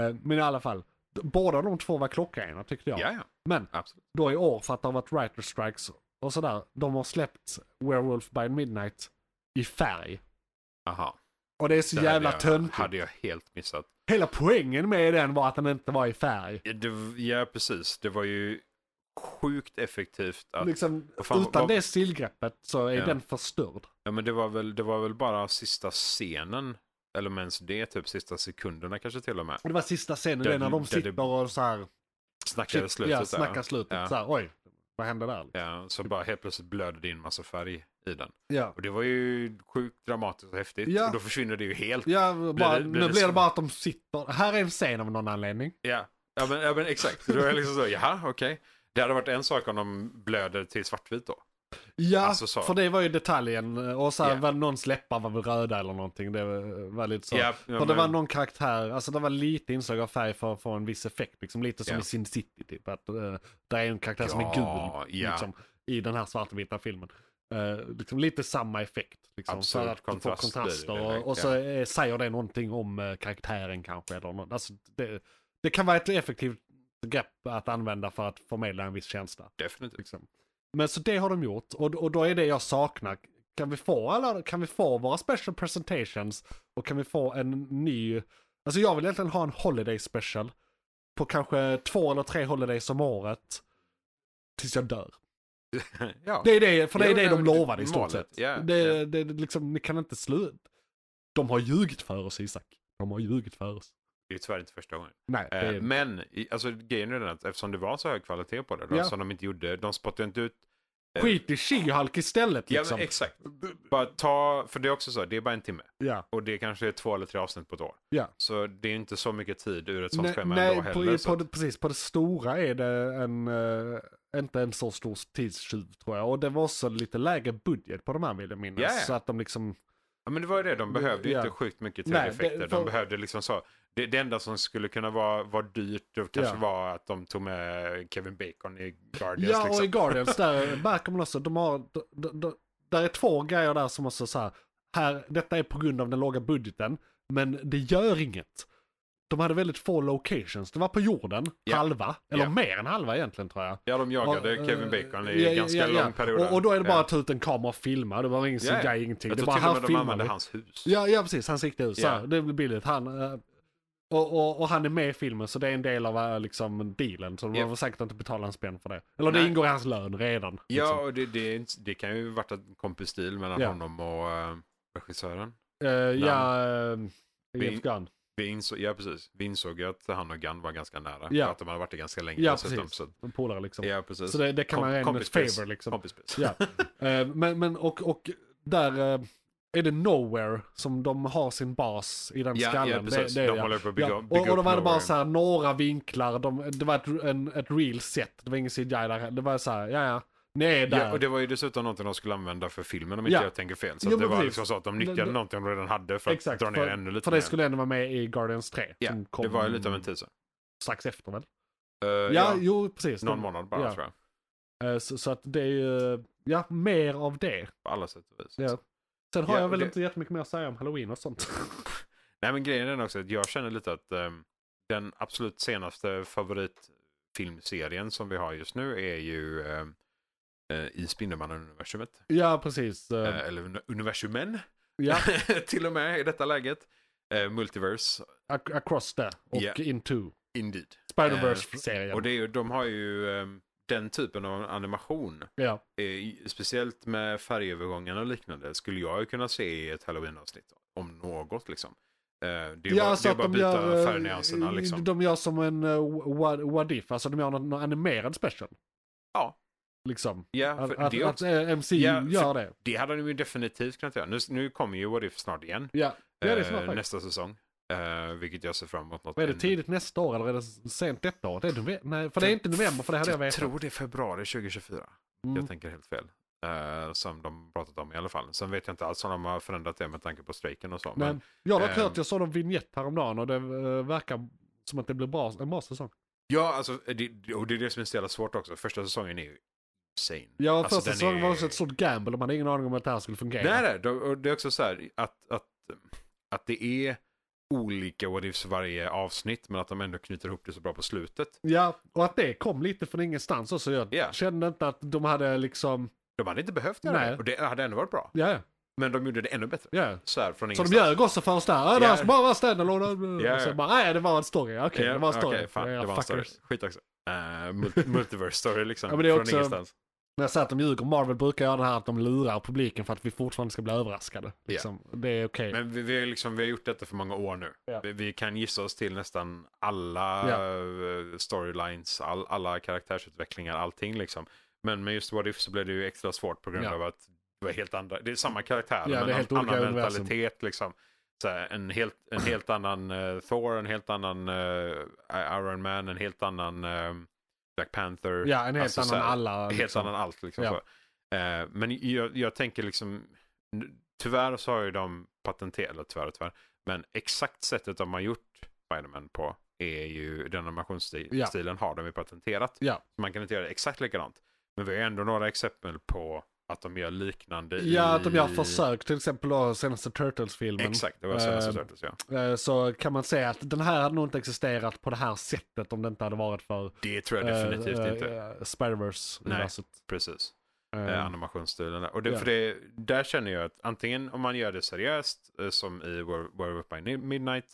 Eh, Men i alla fall, båda de två var klockrena tyckte jag. Ja, ja. Men Absolut. då i år, för att det har varit writer strikes och sådär, de har släppt Werewolf by Midnight i färg. Aha. Och det är så Det jävla hade jag, töntigt. hade jag helt missat. Hela poängen med den var att den inte var i färg. Ja, det, ja, precis. Det var ju sjukt effektivt att... Liksom, fan, utan vad- det stillgreppet så är Ja. den förstörd. Ja, men det var, väl, det var väl bara sista scenen. Eller om ens det, typ sista sekunderna kanske till och med. Och det var sista scenen, Där- när de sitter och så här, Snackade shit, slutet ja, snackar slutet. Ja. Så här, oj, vad hände där? Ja, så bara helt plötsligt blödde det in massa färg i den. Ja. Och det var ju sjukt dramatiskt och häftigt. Ja. Och då försvinner det ju helt. Ja, bara, det- blir nu blir det bara att de sitter, här är en scen av någon anledning. Ja, ja, men, ja men exakt. Då är jag liksom så, jaha, okej. Det hade varit en sak om de blöder till svartvitt då. Ja, Alltså så. för det var ju detaljen. Och så här, Ja. var någon läppar var väl röda eller någonting. Det var, lite så. Ja, ja, för det men- var någon karaktär, alltså det var lite inslag av färg för att få en viss effekt. Liksom lite som Ja. i Sin City typ. Att, uh, där är en karaktär som är Ja, gul. ja. Liksom, I den här svartvita filmen. Uh, liksom lite samma effekt. Liksom, Absolut, för att få kontrast blir det kontraster. direkt, Och, och så eh, säger det någonting om eh, karaktären kanske. Eller något. Alltså, det, det kan vara ett effektivt grepp att använda för att förmedla en viss känsla. Definitivt. Liksom. Men så det har de gjort och, och då är det jag saknar. Kan vi få alla, kan vi få våra special presentations och kan vi få en ny, alltså jag vill egentligen ha en holiday special på kanske två eller tre holidays om året tills jag dör. ja. Det är det, för det är det de lovade i stort sett. ja, det, ja. det, det, liksom, ni kan inte sluta. De har ljugit för oss Isak. De har ljugit för oss. Det är ju tyvärr inte första gången. Nej, det Eh, Men alltså, grejen är den att eftersom det var så hög kvalitet på det, då, Ja. som de inte gjorde, de spottade inte ut... eh, skit i She-Hulk istället Ja, liksom. men exakt. Bara ta, för det är också så, det är bara en timme. ja. Och det kanske är två eller tre avsnitt på ett år. Ja. Så det är inte så mycket tid ur ett sånt schema nej ändå på, heller. på, så det, precis. På det stora är det en, eh, inte en så stor tidstjuv tror jag. Och det var också lite lägre budget på de här vill jag minnas. Ja, ja. Så att de liksom, Ja men det var ju det, de behövde ju Ja. inte sjukt mycket tv-effekter. De behövde liksom så. Det, det enda som skulle kunna vara, vara dyrt det kanske Ja. var att de tog med Kevin Bacon i Guardians. ja och liksom. i Guardians där man också, de har, där är två grejer där som också så här, här, detta är på grund av den låga budgeten. Men det gör inget. de hade väldigt få locations. Det var på jorden, Ja. halva. Eller Ja. mer än halva egentligen tror jag. Ja, de jagade Och, Kevin eh, Bacon i ganska lång period. Och, och då är det bara att ta ut en kamera och filma. Det var ingen ja. CGI, ingenting. Jag Det tror bara till och med de använde hans hus. Ja, ja precis, hans riktiga hus. Ja. Det blir billigt. Han, eh, och, och, och han är med i filmen så det är en del av eh, liksom, dealen. Så de var säkert inte betala en spänn för det. Eller det Nej. ingår i hans lön redan. Ja, liksom. och det, det, inte- det kan ju varit en kompisstil mellan Ja. honom och uh, regissören. Eh, ja, uh, James Gunn. Vi insåg, ja, precis. Vi insåg ju att han och Gunn var ganska nära. Ja. Att de hade varit det ganska länge Ja, precis. Så, En polare liksom. ja, precis. Så det, det kan Kom- man räkna med favor liksom. Kompispris. Ja. Eh, men, men och, och där är det Nowhere som de har sin bas i den Ja, skallen. ja, precis. Det, det, de ja. håller på att bygga, Ja, bygga och, och var det bara så här några vinklar, de, det var ett, en, ett real set, det var ingen CGI där. Det var så här, ja ja, är där. Ja, och det var ju dessutom någonting de skulle använda för filmen om inte Ja. jag tänker fel. Så att det men var precis. liksom så att de nyttjade Det- någonting de redan hade för att Exakt, dra ner för, ännu lite för det skulle ändå vara med i Guardians 3. Ja, det var ju lite av en teaser. Strax efter väl? Uh, Ja, ja, jo precis. någon månad bara ja. tror jag. Eh, Så, så att det är ju, ja, mer av det. På alla sätt och vis. Ja. Sen har Ja, jag väl det- inte jättemycket mer att säga om halloween och sånt. Nej men grejen är den också att jag känner lite att ehm, den absolut senaste favoritfilmserien som vi har just nu är ju ehm, eh, i Spindelmannen-universumet. ja, precis. Eh, Eh, eller uni- universumen ja, till och med i detta läget. Multiverse, ac- across det och Ja. into. indeed. Spider-Verse-serien. Och det är de har ju ehm, den typen av animation. Ja, Eh, speciellt med färgövergångar och liknande skulle jag ju kunna se i ett halloween-avsnitt. Om något liksom. Eh, det är ja bara, så det är att bara att byta gör, eh, färgnyanserna liksom. de gör som en uh, what, what if, alltså de gör någon, någon animerad special. Ja. Liksom. Ja, Att, att, att också, MCU Ja, för- gör det. det hade de ju definitivt kunnat göra. Nu, nu kommer ju What If snart igen. Ja, ja eh, nästa säsong. Eh, vilket jag ser fram emot. Något är det tidigt nästa år eller är det sent detta år? Det är november, nej, för det är inte november för det hade jag Jag vetat. tror det är februari 2024. Mm. Jag tänker helt fel. Eh, som de pratat om i alla fall. Sen vet jag inte alls om de har förändrat det med tanke på strejken och så. Men, Men jag har dock ehm, hört, jag såg en vignett häromdagen och det eh, verkar som att det blir bra, en bra säsong. ja, alltså, det, och det är det som är så jävla svårt också. Första säsongen är ju insane. Ja, Alltså, första säsongen är- var också ett stort gamble och man hade ingen aning om att det här skulle fungera. Nej, nej. och Det är också så här att, att, att det är olika what ifs varje avsnitt men att de ändå knyter ihop det så bra på slutet. Ja, och att det kom lite från ingenstans också. Jag Ja. kände inte att de hade liksom, De hade inte behövt göra Nej. det och det hade ändå varit bra. ja, Men de gjorde det ännu bättre. ja. Så här från Så de ljög också först där. Ja, det Ja. här ska bara vara standalone. Ja, Och så ja. bara, nej det var en story. Okej, Ja, det var en story. okej, fan, Ja, det var en story. Skit också. Uh, multi- multiverse story liksom. Ja, men det är från också- ingenstans. När jag säger att de ljuger, Marvel brukar göra det här att de lurar publiken för att vi fortfarande ska bli överraskade. Liksom. Det är okej. Men vi, vi, har liksom, vi har gjort detta för många år nu. Ja. Vi, vi kan gissa oss till nästan alla eh, storylines, all, alla karaktärsutvecklingar, allting liksom. Men med just What If så blev det ju extra svårt på grund av att det var helt andra, det är samma karaktärer men en annan mentalitet liksom. Här, en, helt, en helt annan eh, Thor, en helt annan eh, Iron Man, en helt annan eh, Black Panther. Ja, en helt Alltså, så annan här, alla. Helt liksom. annan allt liksom. Ja. Eh, men jag, jag tänker liksom, tyvärr så har ju de patenterat, eller tyvärr och tyvärr, men exakt sättet de har gjort Spiderman på är ju, den animationsstilen Ja. har de ju patenterat. Ja. Så man kan inte göra exakt likadant. Men vi har ändå några exempel på att de gör liknande Ja, att de gör i... försök. Till exempel då senaste Turtles-filmen. Exakt, det var senaste Eh, Turtles ja. Eh, Så kan man säga att den här hade nog inte existerat på det här sättet om det inte hade varit för Det tror jag definitivt eh, inte. eh, Spider-Verse-universet. Precis. Eh, eh, animationsstilen. Och det, ja. för det, där känner jag att antingen om man gör det seriöst, eh, som i Were Up by Ni- Midnight,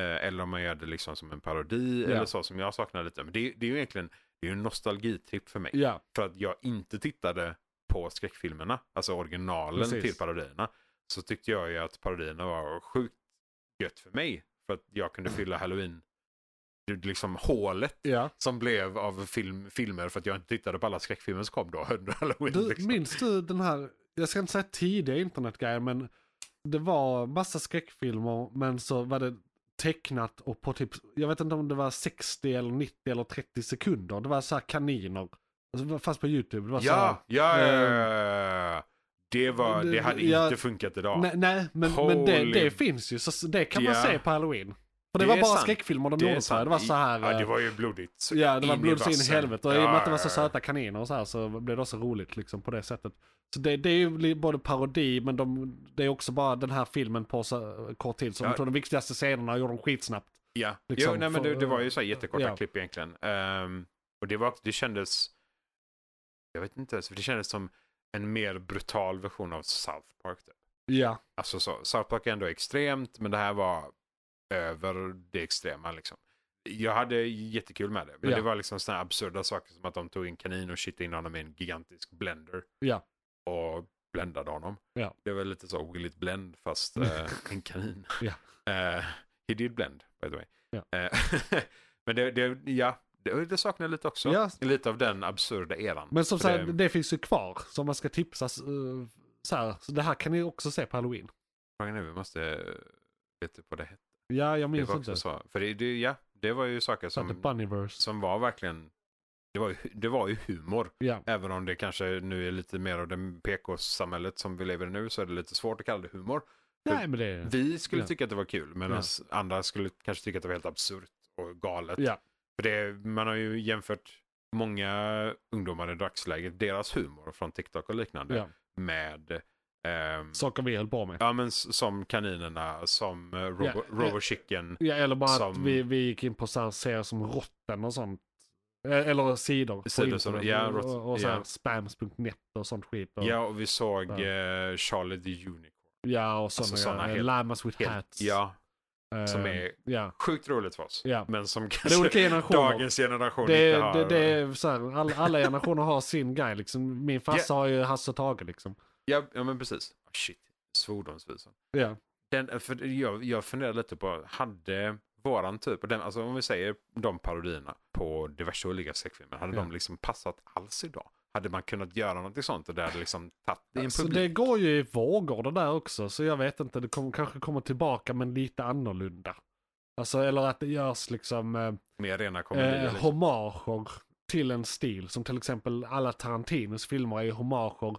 eh, eller om man gör det liksom som en parodi, Ja. eller så som jag saknar lite. Men det, det är ju egentligen det är ju en nostalgitripp för mig. Ja, För att jag inte tittade på skräckfilmerna, alltså originalen Precis. till parodierna, så tyckte jag ju att parodierna var sjukt gött för mig. För att jag kunde fylla halloween, liksom hålet ja. som blev av film, filmer för att jag inte tittade på alla skräckfilmer som kom då under halloween. Du, liksom. minns du den här, jag ska inte säga tidiga internetgrejer, men det var massa skräckfilmer, men så var det tecknat och på typ, jag vet inte om det var 60 eller 90 eller 30 sekunder. Det var så här kaniner. Alltså, fanns på YouTube. Det var så här, Ja, ja, ja, ja, ja. Det, var, det hade Ja, inte funkat idag. Nej, nej men, men det, det finns ju, så det kan man Ja. se på halloween. För det, Det var bara sant. skräckfilmer de Det gjorde så här. Det var så här. Ja, det eh, var ju blodigt. så Ja, det var in i blod så in i helvete. Och i och med att det var så Ja, ja, ja. söta kaniner och så här så blev det också roligt liksom på det sättet. Så det, det är ju både parodi men de, det är också bara den här filmen på så kort tid. Så Ja. de tog de viktigaste scenerna och gjorde dem skitsnabbt. Ja, Liksom, jo, nej, men för- det, det var ju så här jättekorta ja. klipp egentligen. Ehm, och det, var, det kändes, jag vet inte ens, för det kändes som en mer brutal version av South Park. Typ. Ja, Alltså så, South Park är ändå extremt, men det här var över det extrema liksom. Jag hade jättekul med det, men Ja. det var liksom sådana absurda saker som att de tog in kanin och kittade in honom i en gigantisk blender. Ja. Och bländade honom. Ja. Det var lite så Will it blend fast eh, en kanin. Ja. Eh, he did blend, by the way. Ja. Eh, men det, det, ja, det, det saknar jag lite också. Ja. Lite av den absurda eran. men som sagt, det... finns ju kvar. Så man ska tipsas uh, så här. Så det här kan ni också se på halloween. Frågan är, vi måste veta vad det hette. Ja, jag Det minns var inte. så. För det, det, ja, det var ju saker det som, som var verkligen, det var, ju, det var ju humor. Ja, Även om det kanske nu är lite mer av det PK-samhället som vi lever i nu så är det lite svårt att kalla det humor. nej men det... Vi skulle Ja. tycka att det var kul medan andra skulle kanske tycka att det var helt absurt och galet. Ja, För det, man har ju jämfört många ungdomar i dagsläget, deras humor från TikTok och liknande ja. med ehm, Saker vi höll på med. Ja men som kaninerna, som uh, Robo, Ja, Robo Chicken. Ja, eller bara att Som- vi, vi gick in på så här serier som Rotten och sånt. Eh, Eller sidor Sidor som- ja, och, Rot- och, och så ja. spams.net och sånt skit. Och, Ja och vi såg Ja. eh, Charlie the Unicorn. ja och sådana, Alltså såna grejer. helt- Llamas with Helt, hats. ja, som Eh, är Ja, sjukt roligt för oss. ja. Men som kanske olika generationer. dagens generation Det, inte har. det, det är så här, alla, alla generationer har sin grej liksom. Min farsa har ju Hasse och Tage liksom. Ja, ja men precis. Oh, shit, svordomsvisan. Ja, Den, för jag, jag funderar lite på, hade våran typ, och den, alltså om vi säger de parodierna på diverse olika skräckfilmer, hade Ja. de liksom passat alls idag? Hade man kunnat göra något sånt och det hade liksom tagit en så publik? det går ju i vågor det där också. Så jag vet inte, det kom, kanske kommer tillbaka men lite annorlunda. Alltså, eller att det görs liksom eh, Mer rena komedier. eh, liksom. homager till en stil. Som till exempel alla Tarantinos filmer är ju homager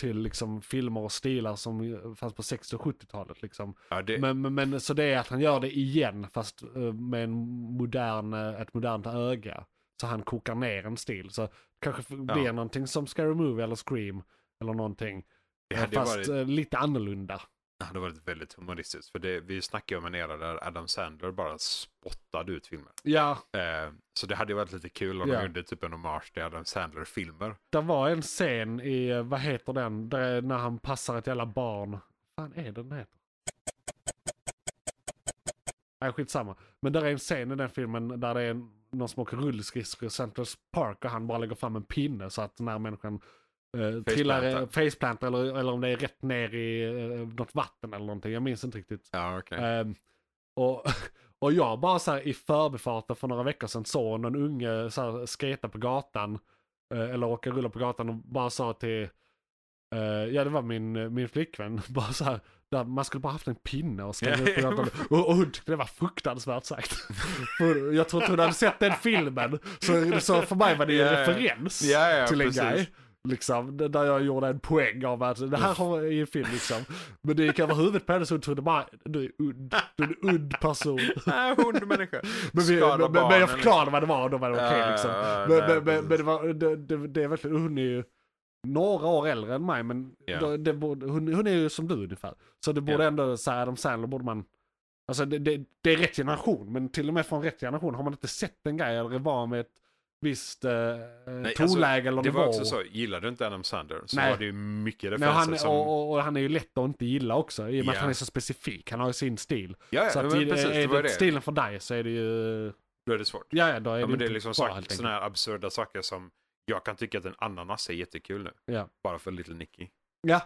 till liksom filmer och stilar som fanns på 60 och 70-talet. Liksom. ja, det, Men, men, men så det är att han gör det igen fast eh, med en modern, eh, ett modernt öga. Så han kokar ner en stil. Så kanske Ja. blir någonting som Scary Movie eller Scream eller någonting. fast varit, eh, lite annorlunda. det hade varit väldigt humoristiskt. För det, vi snackar ju om en era där Adam Sandler bara spottade ut filmer. Ja, Eh, så det hade varit lite kul om Ja. de gjorde typ en hommage till Adam Sandler-filmer. det var en scen i, eh, vad heter den, där, när han passar ett jävla barn. Vad fan är det den heter? Nej, skitsamma. Men där är en scen i den filmen där det är en, någon som åker rullskridskor i Central Park och han bara lägger fram en pinne så att när människan eh, trillar, eh, faceplantar eller, eller om det är rätt ner i eh, något vatten eller någonting. Jag minns inte riktigt. Ja, okej. Ehm, och, och jag bara så här i förbifarten för några veckor sedan såg någon unge så här skata på gatan. eh, eller åka rulla på gatan och bara sa till, eh, ja det var min, min flickvän, bara så här, där man skulle bara haft en pinne och skriva upp gatan. Och, och hon tyckte det var fruktansvärt sagt. För jag tror inte hon hade sett den filmen. Så, så för mig var det ju en ja. referens ja, till en precis. grej. Liksom, där jag gjorde en poäng av att det här har i en film liksom. Men det gick över huvudet på henne så hon trodde bara, du är udd, du är en udd person. Nej, hundmänniska. Men, vi, men, men jag förklarade vad det var och då var det okej Ja, liksom. Men, men, men det, var, det, det, det är verkligen, hon är ju några år äldre än mig men Ja. då, det borde, hon, hon är ju som du ungefär. Så det borde Ja. ändå, så här, Adam Sandler borde man, alltså det, det, det är rätt generation men till och med från rätt generation har man inte sett en grej eller är van med ett visst eh, alltså, tonläge eller Det var också så, gillar du inte Adam Sandler så Nej. var det ju mycket Nej, referenser han, som... och, och, och han är ju lätt att inte gilla också i och med Ja. att han är så specifik. Han har ju sin stil. ja, så ja, att men i- precis, det är det det. stilen för dig så är det ju, Då är det svårt. ja ja då är Ja, det men det är liksom så, helt sådana här absurda saker som jag kan tycka att en ananas är jättekul nu. Ja. Bara för Little Nicky. Ja,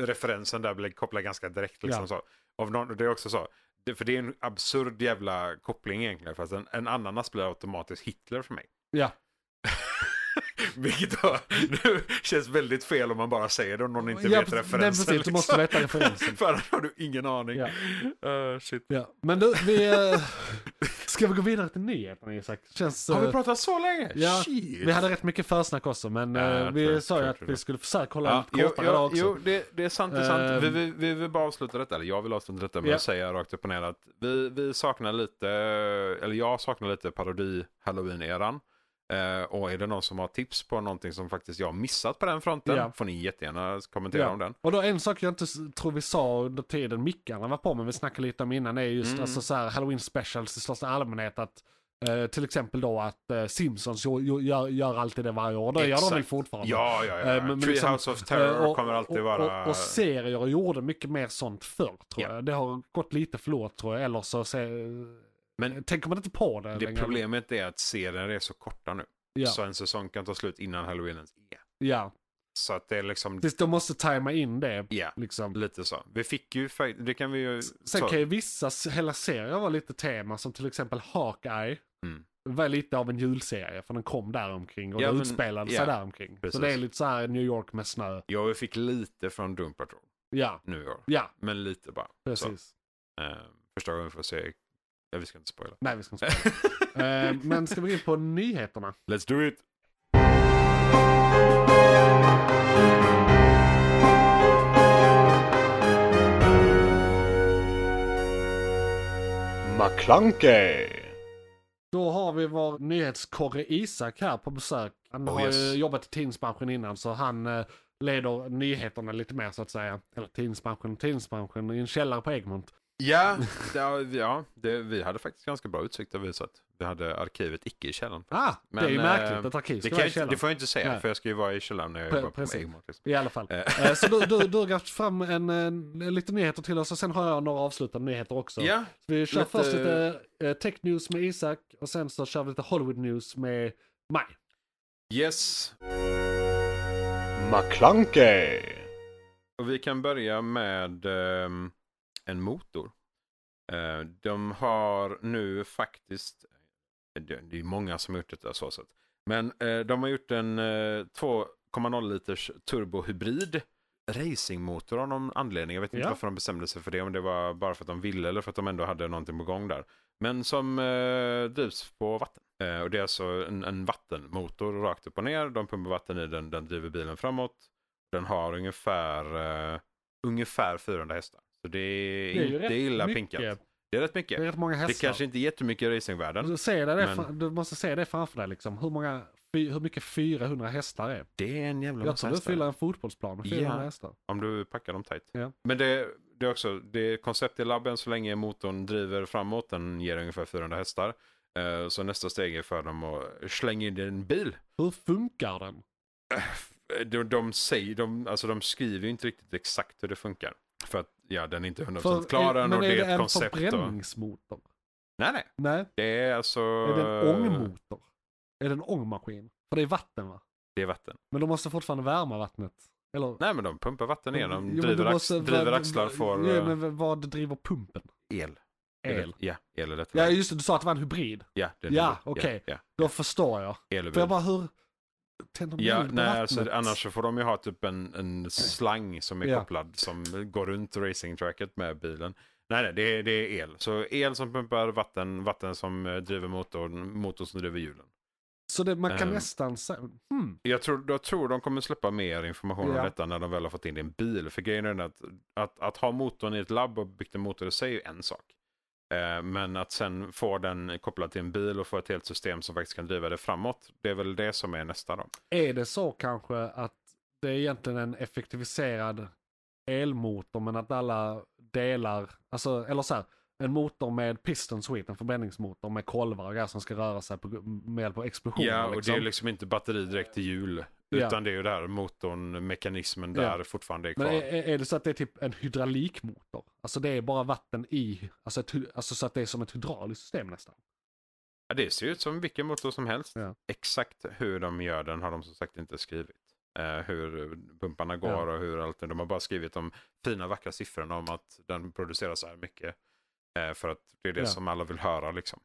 Referensen där blir kopplad ganska direkt liksom Ja. så. Av någon, det är också så. Det, för det är en absurd jävla koppling egentligen. Fast en, en ananas blir automatiskt Hitler för mig. ja. Vilket då nu känns väldigt fel om man bara säger det och någon inte ja, vet referensen. nej, precis, du måste veta referensen. För annars har du ingen aning. Ja. Uh, shit. Ja. Men du, vi... eh, ska vi gå vidare till nyheterna Isak? Känns... Har vi eh, pratat så länge? ja, Shit. Vi hade rätt mycket försnack också men Ja, eh, vi tror- sa ju att vi skulle försöka hålla Ja, lite jo, kortare jo, idag också. jo det, det är sant, det är sant. Ehm. Vi, vi, vi vill bara avsluta detta, eller jag vill avsluta detta med Ja. att säga rakt upp och ner att vi, vi saknar lite, eller jag saknar lite parodi Eh, och är det någon som har tips på någonting som faktiskt jag har missat på den fronten Ja. får ni jättegärna kommentera Ja. om den. Och då en sak jag inte tror vi sa under tiden mickarna var på, men vi snackade lite om innan, är just Mm. alltså, så här, Halloween specials i största allmänhet. Att, eh, till exempel då att eh, Simpsons jo, gör, gör alltid det varje år. Det gör de väl fortfarande. Ja, ja, ja. Men- men Tree liksom, House of Terror och- kommer alltid och, vara... Och, och serier gjorde mycket mer sånt förr tror Ja. jag. Det har gått lite förlorat tror jag. Eller så se, Men tänker man inte på det, det längre. problemet är att serier är så korta nu. Ja, Så en säsong kan ta slut innan halloween ens är. ja. Så att det är liksom, Tills de måste tajma in det. ja, Liksom. lite så. Vi fick ju, det kan vi ju... Sen så- kan ju vissa hela serier vara lite tema, som till exempel Hawkeye. Mm. var lite av en julserie, för den kom där omkring och Ja, men- utspelade sig ja, där omkring. precis. Så det är lite så här New York med snö. Ja, vi fick lite från Doom Patrol Ja, nu i år. ja, Men lite bara. precis. Så, eh, första gången vi får se... Ja, vi ska inte spoila. Nej, vi ska inte spela. eh, Men ska vi gå in på nyheterna? Let's do it! McClunkey! Då har vi vår nyhetskorre Isak här på besök. Han Oh, har yes. ju jobbat i tidningsbranschen innan så han eh, leder nyheterna lite mer så att säga. Eller tidningsbranschen, tidningsbranschen i en källare på Egmont. Ja, det, ja det, vi hade faktiskt ganska bra utsikt vi satt. Vi hade arkivet icke i källaren. Ah, Men, det är ju eh, märkligt. Ett arkiv Det, ska kan vara jag i källaren. det får jag inte säga, Nej. för jag ska ju vara i källaren när jag Pre- jobbar på precis. Egmont. Liksom. I alla fall. Eh. Eh, Så du, du, du har grävt fram en, en, lite nyheter till oss och sen har jag några avslutande nyheter också. Ja, Så vi kör lite- först lite eh, tech news med Isak och sen så kör vi lite Hollywood news med mig. yes. McClunkey! Och vi kan börja med ehm, en motor. Eh, de har nu faktiskt, det, det är många som har gjort det så sätt. Men eh, de har gjort en eh, 2,0 liters turbohybrid racingmotor av någon anledning. Jag vet inte Ja. varför de bestämde sig för det. Om det var bara för att de ville eller för att de ändå hade någonting på gång där. Men som eh, drivs på vatten. Eh, och det är alltså en, en vattenmotor rakt upp och ner. De pumpar vatten i den, den driver bilen framåt. Den har ungefär, eh, ungefär 400 hästar. Så det är, Det är inte illa mycket. pinkat. Det är rätt Det mycket. är rätt många Det hästar. kanske inte är jättemycket i racingvärlden. du, ser det, det men- du måste se det framför dig liksom. Hur, många, hur mycket 400 hästar är? Det är en jävla Jag massa tror du hästar. fyller en fotbollsplan med 400 Ja. hästar. Om du packar dem tight. Ja. Men det, det är också, det är koncept i labben så länge motorn driver framåt. Den ger ungefär 400 hästar. Eh, Så nästa steg är för dem att slänga in en bil. Hur funkar den? De, de, säger, de, alltså de skriver ju inte riktigt exakt hur det funkar. För ja, den är inte 100% För- klar än men och är det det är ett en koncept. Och, förbränningsmotor? nej, nej. Nej, Det är alltså... är det en ångmotor? Är det en ångmaskin? För det är vatten va? Det är vatten. Men de måste fortfarande värma vattnet. Eller? Nej, men de pumpar vatten igenom. Jo, men driver, du ax, måste- driver axlar får Ja, men vad driver pumpen? el. El. Ja, el är detta. Ja just det, du sa att det var en hybrid. Ja, det är Ja, el. okej. Ja, Då förstår jag. ja. För jag bara hur tänder de Ja, eld på nej, vattnet? alltså, annars så får de ju ha typ en, en slang som är Ja. kopplad som går runt racingtracket med bilen. Nej, nej, det är, det är el. Så el som pumpar vatten, vatten som eh, driver motorn, motorn som driver hjulen. Så det, man kan Ehm. nästan säga... Hmm. Jag tror, jag tror de kommer släppa mer information Ja. om detta när de väl har fått in det i en bil. För grejen är att, att, att ha motorn i ett labb och byggt en motor i sig är en sak. Eh, men att sen få den kopplad till en bil och få ett helt system som faktiskt kan driva det framåt. Det är väl det som är nästa då. Är det så kanske att det är egentligen en effektiviserad elmotor men att alla delar, alltså, eller så här, en motor med piston suite, en förbränningsmotor med kolvar och grejer som ska röra sig på, med hjälp av explosioner. Ja, och liksom. det är liksom inte batteri direkt till hjul. Ja. Utan det är ju där motorn, mekanismen Ja. där fortfarande är kvar. Men är, är det så att det är typ en hydraulikmotor? Alltså det är bara vatten i, alltså, ett, alltså så att det är som ett hydrauliskt system nästan. Ja, det ser ut som vilken motor som helst. Ja. Exakt hur de gör den har de som sagt inte skrivit. Eh, hur pumparna går och hur allt. De har bara skrivit de fina vackra siffrorna om att den producerar så här mycket. Eh, för att det är det Ja. som alla vill höra liksom.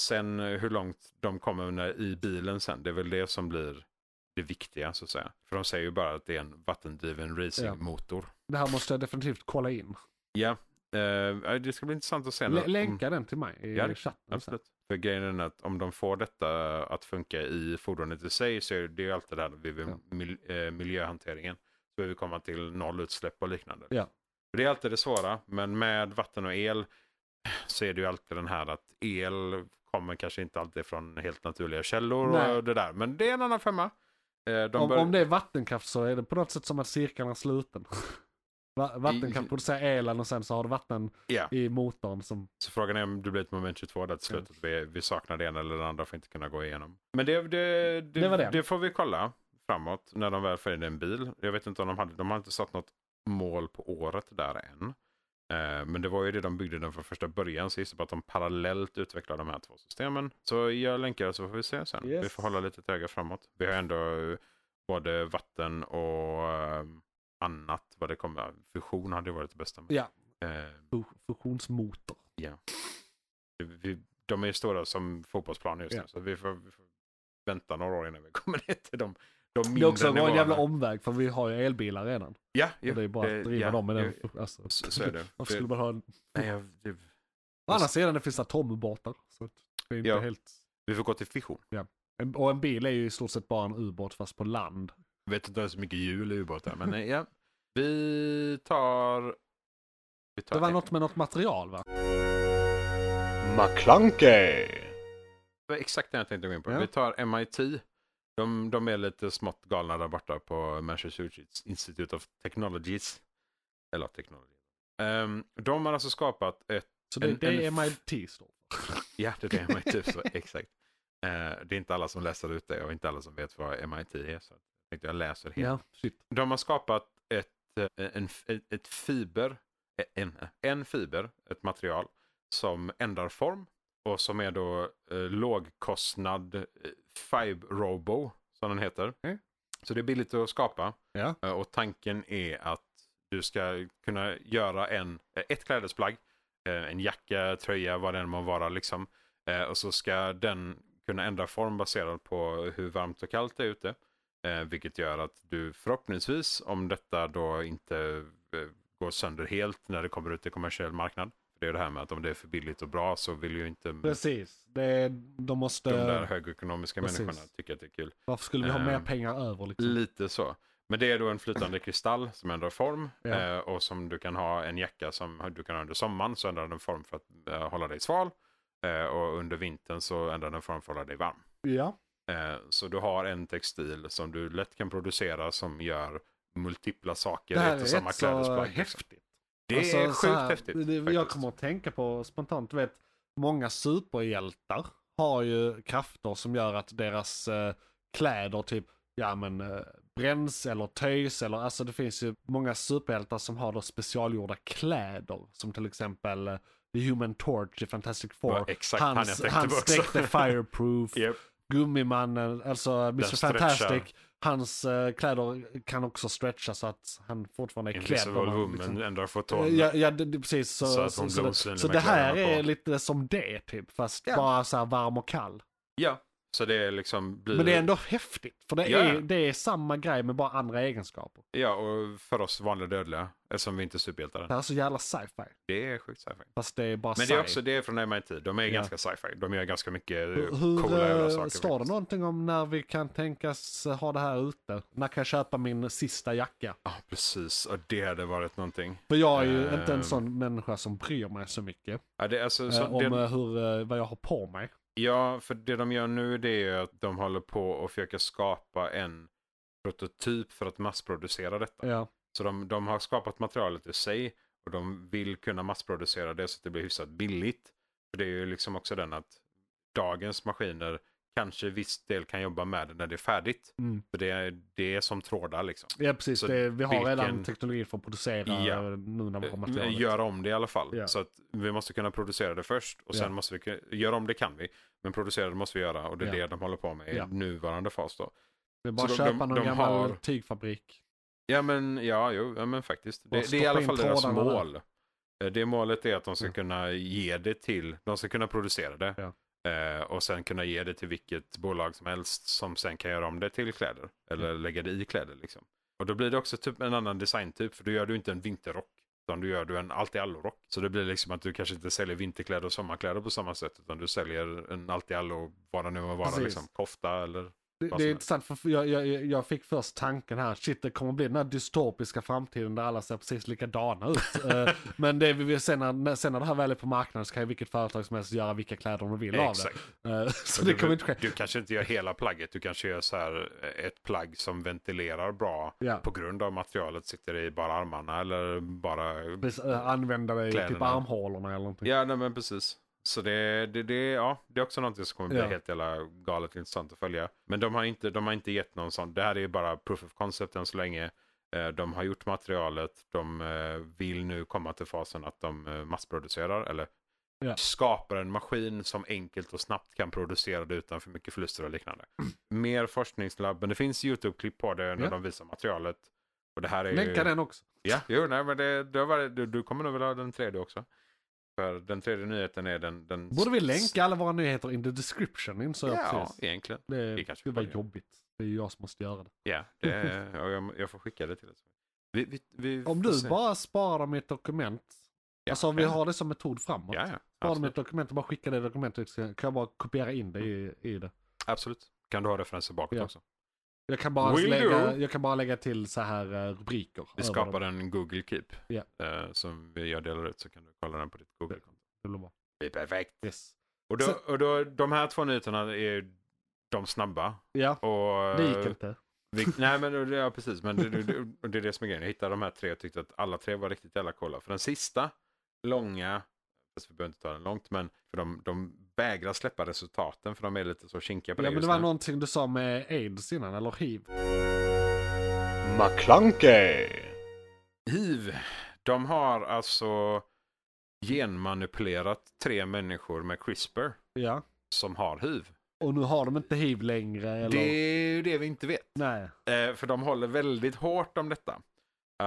Sen eh, hur långt de kommer när, i bilen sen, det är väl det som blir det viktiga så att säga. För de säger ju bara att det är en vattendriven racingmotor. Det här måste jag definitivt kolla in. Ja, eh, det ska bli intressant att se. L- när- om- länka den till mig i Ja, chatten. sen. Absolut. För grejen är att om de får detta att funka i fordonet i sig så är det ju alltid det här vid Ja. eh, miljöhanteringen. Så behöver vi komma till nollutsläpp och liknande. Ja. Det är alltid det svåra, men med vatten och el så är det ju alltid den här att el kommer kanske inte alltid från helt naturliga källor Nej. och det där. Men det är en annan femma. Eh, de Om, bör- om det är vattenkraft så är det på något sätt som att cirkeln är sluten. Va- Vattenkraft I- producerar elen och sen så har du vatten Ja. i motorn som... Så frågan är om det blir ett moment 22 där till slut. Att vi, vi saknar det ena eller det andra för att inte kunna gå igenom. Men det, det, det, Det det. får vi kolla framåt när de väl får in en bil. Jag vet inte om de hade, de har inte satt något mål på året där än. Eh, men det var ju det de byggde den från första början. Så jag gissar på att de parallellt utvecklar de här två systemen. Så jag länkar så får vi se sen. Yes. Vi får hålla lite ett öga framåt. Vi har ändå eh, både vatten och eh, annat vad det kommer. Fusion hade varit det bästa. Med. Ja, Eh, fu- fusionsmotor. vi, de är ju stora som fotbollsplan just nu. Ja. Så vi får, vi får vänta några år innan vi kommer ner till de, de Det är också en nivåerna. jävla omväg för vi har ju elbilar redan. Ja, och det är bara att driva ja, dem med den. Alltså, Så, så är det. Varför det skulle man ha en... nej, jag, det, Å andra sidan det finns atomubåtar. Så det är inte Ja. helt... vi får gå till fission. En- Och en bil är ju i stort sett bara en ubåt fast på land. Jag vet inte ens hur mycket hjul i ubåtar. Men nej, ja. Vi tar... Vi tar Det var en- något med något material va? McClunkey. Det var exakt det jag tänkte gå in på. Ja. Vi tar MIT. De, de är lite smått galna där borta på Massachusetts Institute of Technologies. Eller Technology. Ehm, de har alltså skapat ett Så det, En- det är MIT står. Ja, det är det MIT så exakt. Eh, det är inte alla som läser ut det och inte alla som vet vad MIT är. Så jag jag läser helt. Ja, shit. De har skapat ett, eh, en, ett, ett fiber, en, en fiber, ett material som ändrar form och som är då eh, lågkostnad eh, Fibe Robo som den heter. Okej. Så det är billigt att skapa Ja. Eh, och tanken är att du ska kunna göra en, eh, ett klädesplagg, eh, en jacka, tröja, vad den må vara liksom. Eh, Och så ska den kunna ändra form baserat på hur varmt och kallt det är ute. Vilket gör att du förhoppningsvis, om detta då inte går sönder helt när det kommer ut i kommersiell marknad. Det är det här med att om det är för billigt och bra så vill ju inte Precis. Det, de måste... de där högekonomiska Precis. människorna tycka att det är kul. Varför skulle vi ha mer Ehm, pengar över liksom? Lite så. Men det är då en flytande kristall som ändrar form Ja. eh, och som du kan ha en jacka som du kan ha under sommaren så ändrar den form för att eh, hålla dig sval. Eh, och under vintern så ändrar den form för att hålla dig varm. Ja. Eh, så du har en textil som du lätt kan producera som gör multipla saker Det här är samma rätt så klädesplagg. liksom. häftigt. Det är Alltså, sjukt så här, häftigt. det- Jag kommer att tänka på spontant, du vet, många superhjältar har ju krafter som gör att deras eh, kläder typ, ja men eh, bränns eller töjs eller alltså det finns ju många superhjältar som har då specialgjorda kläder. Som till exempel eh, The Human Torch i Fantastic Four. exakt han jag Hans, tänkte hans på också. dräkt är fireproof. Japp. Gummimannen, alltså Mr. Fantastic. Hans eh, kläder kan också stretcha så att han fortfarande är klädd. Invisible Woman liksom- ändrar foton. Ja, ja det, det, precis. Så, Så så, så, det, så det här är på. lite som det typ, fast Ja. bara så här varm och kall. Ja, så det är liksom blir... Men det är ändå häftigt, för det, Ja. är, det är samma grej med bara andra egenskaper. Ja, och för oss vanliga dödliga, eftersom vi inte är superhjältar. Det här är så jävla sci-fi. Det är sjukt sci-fi. Fast det är bara Men det är också det är från MIT. De är Ja. ganska sci-fi. De gör ganska mycket eh, Hur, hur coola jävla eh, saker. står det någonting om när vi kan tänkas ha det här ute? När kan jag köpa min sista jacka? Ja, precis. Och det hade varit någonting. För jag är ju inte en Ehm. sån människa som bryr mig så mycket Ja, det, alltså, eh, så, om det, eh, hur, eh, vad jag har på mig. Ja, för det de gör nu det är ju att de håller på att försöka skapa en prototyp för att massproducera detta. Ja. Så de, de har skapat materialet i sig och de vill kunna massproducera det så att det blir hyfsat billigt. För det är ju liksom också den att dagens maskiner kanske viss del kan jobba med det när det är färdigt. Mm. För det är, det är som trådar liksom. Ja precis, Så det, vi har redan vilken- teknologi för att producera Ja. nu när vi har materialet. Göra om det i alla fall. Ja. Så att vi måste kunna producera det först och sen Ja. måste vi göra om det kan vi. Men producera det måste vi göra och det är det de håller på med i nuvarande fas då. Det är bara Så att köpa de- någon de gammal har- tygfabrik. Ja men, ja, jo, ja, men faktiskt. Det, det är i alla fall deras där. mål. Eh, Det målet är att de ska kunna ge det till, de ska kunna producera det. Eh, och sen kunna ge det till vilket bolag som helst som sen kan göra om det till kläder. Eller Mm. lägga det i kläder liksom. Och då blir det också typ en annan designtyp. För då gör du inte en vinterrock. Utan du gör du en allt i allo-rock. Så det blir liksom att du kanske inte säljer vinterkläder och sommarkläder på samma sätt. Utan du säljer en allt i allo, vad det nu må vara. Liksom, kofta eller Det, är intressant för jag, jag, jag fick först tanken här, shit det kommer bli den här dystopiska framtiden där alla ser precis likadana ut. Eh, Men det vi vill sen när, sen när det här väl är på marknaden så kan ju vilket företag som helst göra vilka kläder de vill av Exakt. det. Eh, Så det du, kommer inte ske. Du kanske inte gör hela plagget, du kanske gör så här eh, ett plagg som ventilerar bra Ja. på grund av materialet sitter i bara armarna eller bara... Precis, Använda det i typ armhålorna eller någonting. Ja, nej, men precis. Så det, det, det, ja, det är också någonting som kommer bli Ja. helt jävla galet intressant att följa. Men de har inte, de har inte gett någon sån, det här är ju bara proof of concept än så länge. Eh, De har gjort materialet, de eh, vill nu komma till fasen att de eh, massproducerar eller Ja. skapar en maskin som enkelt och snabbt kan producera det utan för mycket förluster och liknande. Mer forskningslabb, men det finns YouTube-klipp på det när Mm. Ja. de visar materialet. Och det här är Länka ju... den också. Ja, jo, nej, men det, det varit, du, du kommer nog vilja ha den tredje också. För den tredje nyheten är den... den Borde vi länka alla våra nyheter in the description insåg jag Ja, precis. egentligen. Det, det kanske var jobbigt. Det är ju jag som måste göra det. Ja, det, ja jag, jag får skicka det till dig. Vi, vi, vi Om du bara sparar dem i ett dokument. Ja, alltså vi ja. har det som metod framåt. Ja, ja. Sparar dem i ett dokument och bara skicka det dokumentet. Kan jag bara kopiera in det i, i det. absolut. Kan du ha referenser bakåt Ja. också? Jag kan bara, Will lägga, do. jag kan bara lägga till så här eh, rubriker. Vi skapar dem. en Google Keep Ja. eh, som vi- jag delar ut så kan du kolla den på ditt Google-konto. Det blir bra. Det är perfekt. Yes. Och, då, Så- och då, de här två nyheterna är de snabba. Ja, Och, det gick inte. Vi, nej men ja, precis, men det, det, det, är det som är grejen. Jag hittade de här tre och tyckte att alla tre var riktigt jävla coola. För den sista, långa, fast vi behöver inte ta den långt, men för de, de vägrar släppa resultaten för de är lite så kinkiga på Ja det men just det var nu. någonting du sa med aids innan, eller hiv. McClunkey. Hiv, de har alltså genmanipulerat tre människor med CRISPR Ja. som har hiv. Och nu har de inte hiv längre eller? Det är ju det vi inte vet. Nej. Eh, för de håller väldigt hårt om detta.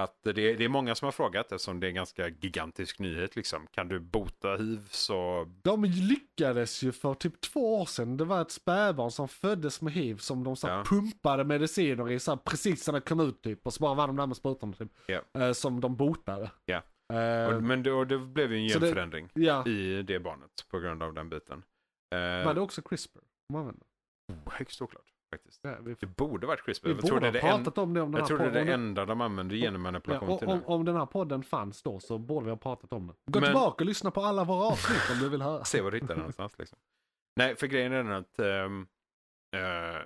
Att det, det är många som har frågat eftersom det är en ganska gigantisk nyhet. Liksom. Kan du bota hiv så... De lyckades ju för typ två år sedan. Det var ett spädbarn som föddes med hiv som de så Ja. pumpade mediciner i så här, precis när det kom ut typ. Och så bara var de där med sprutorna typ. Eh, som de botade. Ja. Eh, Och, men det, och det blev ju en genförändring ja. i det barnet på grund av den biten. Eh, Var det också CRISPR? de använde? Högst oklart faktiskt. Ja, vi Det borde varit CRISPR. vi Jag borde ha det, en, pratat om det om den jag tror det är det enda de använder genmanipulation Ja, till om, nu. om den här podden fanns då så borde vi ha pratat om det. Gå Men- tillbaka och lyssna på alla våra avsnitt om du vill höra. Se var du hittar den någonstans. Liksom. Nej, för grejen är den att ehm, eh,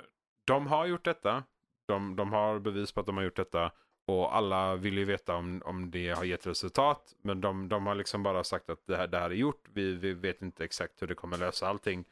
de har gjort detta. De, de har bevis på att de har gjort detta. Och alla vill ju veta om, om det har gett resultat. Men de, de har liksom bara sagt att det här, det här är gjort. Vi, vi vet inte exakt hur det kommer lösa allting.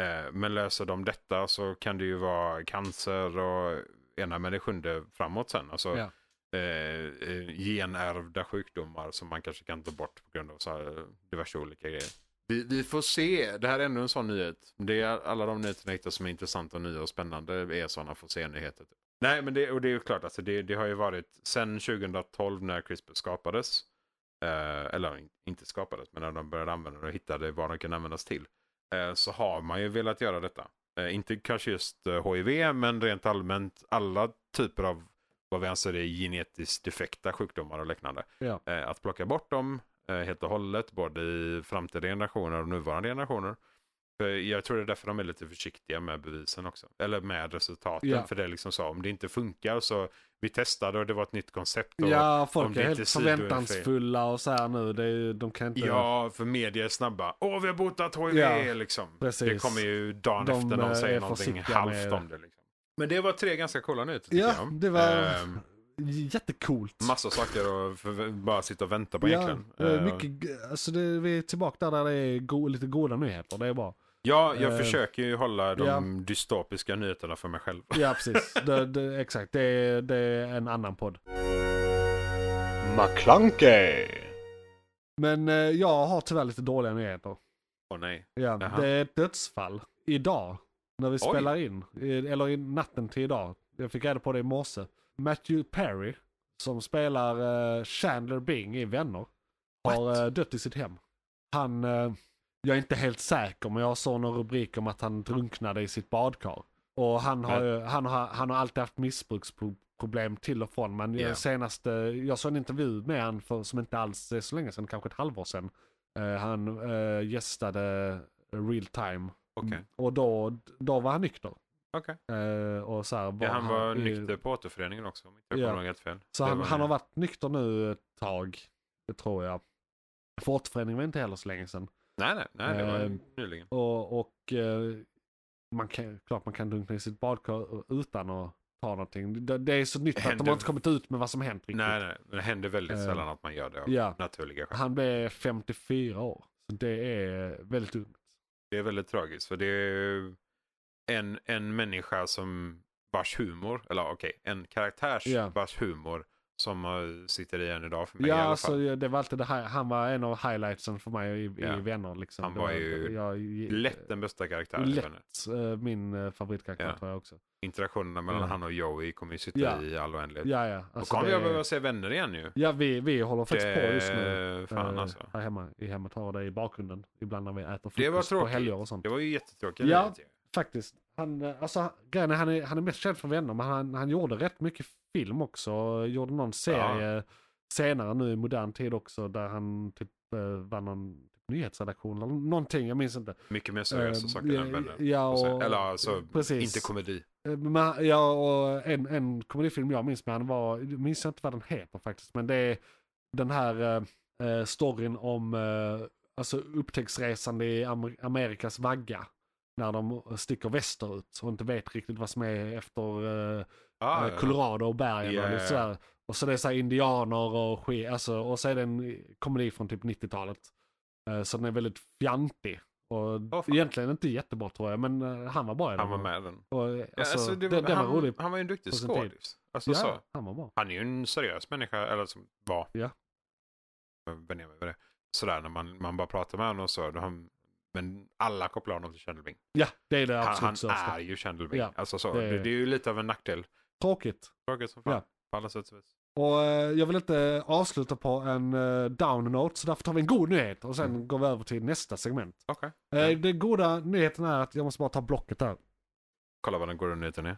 Eh, men löser de detta så kan det ju vara cancer och ena med det sjunde framåt sen. Alltså, Ja. eh, eh, genärvda sjukdomar som man kanske kan ta bort på grund av så här diverse olika grejer. Vi, vi får se. Det här är ännu en sån nyhet. Det är alla de nyheterna som är intressanta och nya och spännande är sådana få se-nyheter. Typ. Nej, men det, och det är ju klart, alltså det, det har ju varit sen 2012 när CRISPR skapades. Eh, eller in- inte skapades, men när de började använda det och hittade vad de kan användas till. Eh, så har man ju velat göra detta. Eh, inte kanske just eh, HIV, men rent allmänt alla typer av vad vi anser är genetiskt defekta sjukdomar och liknande. Ja. Eh, att plocka bort dem eh, helt och hållet, både i framtida generationer och nuvarande generationer. För jag tror det är därför de är lite försiktiga med bevisen också. Eller med resultaten. Ja. För det är liksom så, om det inte funkar så vi testade och det var ett nytt koncept. Och, Ja, folk är helt förväntansfulla och så här nu. Det är, de kan inte... Ja, för media är snabba. Åh, vi har botat HIV! Ja, liksom. precis. Det kommer ju dagen De, efter någon eh, säger någonting halvt om det. Liksom. Men det var tre ganska coola nyheter Ja, det var Ehm, jättecoolt. Massa saker att bara sitta och vänta på ja, egentligen. det är Eh, mycket, alltså det, vi är tillbaka där, där det är go, lite goda nyheter. Det är bra. Ja, jag Eh, försöker ju hålla de ja. dystopiska nyheterna för mig själv. Ja, precis. det, det, exakt, det är, det är en annan podd. McClunkey. Men eh, jag har tyvärr lite dåliga nyheter. Åh nej. Ja, Jaha. det är ett dödsfall idag. När vi Oj. spelar in. Eller i natten till idag. Jag fick reda på det i morse. Matthew Perry, som spelar eh, Chandler Bing i Vänner, har eh, dött i sitt hem. Han, eh, jag är inte helt säker, men jag såg någon rubrik om att han drunknade i sitt badkar. Och han har, ju- han har, han har alltid haft missbruksproblem till och från. Men yeah. senast, eh, jag såg en intervju med han för, som inte alls är så länge sedan, kanske ett halvår sedan. Eh, han eh, gästade Real Time. Okej. Mm. Och då, då var han nykter. Eh, och så här, Ja, han var i- nykter på återföreningen också om inte jag Ja. kommer ihåg helt fel. Så han, han har varit nykter nu ett tag, det tror jag. För återföreningen var inte heller så länge sedan. Nej, nej, nej, det var Eh, nyligen. Och, och eh, man kan, klart man kan drunkna i sitt badkar utan att ta någonting. Det, det är så nytt att de Händer- har inte kommit ut med vad som hänt riktigt. Nej, nej, det händer väldigt Eh, sällan att man gör det av ja. naturliga skäl. Han blev 54 år. Så det är väldigt ungt. Det är väldigt tragiskt för det är en, en människa som vars humor, eller okej, en karaktärs Ja. vars humor som eh, sitter i än idag för mig Ja, i alla alltså, fall. det var alltid det här. Han var en av highlightsen för mig i, Ja. i Vänner. Liksom. Han Det var ju jag, Lätt den bästa karaktären. lätt eh, min eh, favoritkaraktär Ja. tror jag också. Interaktionerna mellan Ja. han och Joey kommer ju sitta Ja. i all oändlighet. Ja, ja. Alltså, kommer det- jag behöva se Vänner igen ju. Ja, vi, vi håller faktiskt på just nu. Det, fan alltså. Här hemma, i hemmet har det i bakgrunden. Ibland när vi äter Det var frukost på helger och sånt. Det var ju jättetråkigt. Ja. Faktiskt. Han, alltså, grejen är, han, är, han är mest känd för Vänner, men han, han gjorde rätt mycket film också. Gjorde någon serie senare nu i modern tid också, där han typ eh, var någon nyhetsredaktion eller någonting, jag minns inte. Mycket mer seriösa Eh, saker ja, än Vänner. Ja, Och Eller alltså, precis. inte komedi. Eh, Men, ja, och en, en komedifilm jag minns med han var, jag minns inte vad den heter faktiskt, men det är den här eh, eh, storyn om eh, alltså upptäcktsresande i Amer- Amerikas vagga. När de sticker västerut och inte vet riktigt vad som är efter eh, Ah, eh, Colorado och bergen Ja, och lite sådär. Och så det är så indianer och skit, alltså, och så är det en komedi från typ 90-talet. Eh, så den är väldigt fjantig. Och fan. egentligen inte jättebra tror jag, men eh, han var bra i den. Han var med den. Och, eh, Ja, alltså, alltså, det, den han, var rolig. han var ju en duktig skådis. Alltså, Ja, så. han var bra. Han är ju en seriös människa, eller som var. Ja. Vänjer mig vid det. Sådär när man, man bara pratar med honom och så. Han, men alla kopplar honom till Chandelbing. Ja, det är det Han, absolut han största. är ju Chandelbing. Ja, Alltså så. det Det, det, är ju lite av en nackdel. Tråkigt. Tråkigt som fan. Ja. På alla sätt och vis. Och eh, jag vill inte avsluta på en uh, down note, så därför tar vi en god nyhet och sen Mm. går vi över till nästa segment. Okej. Eh. Den goda nyheten är att jag måste bara ta blocket här. Kolla vad den goda nyheten är.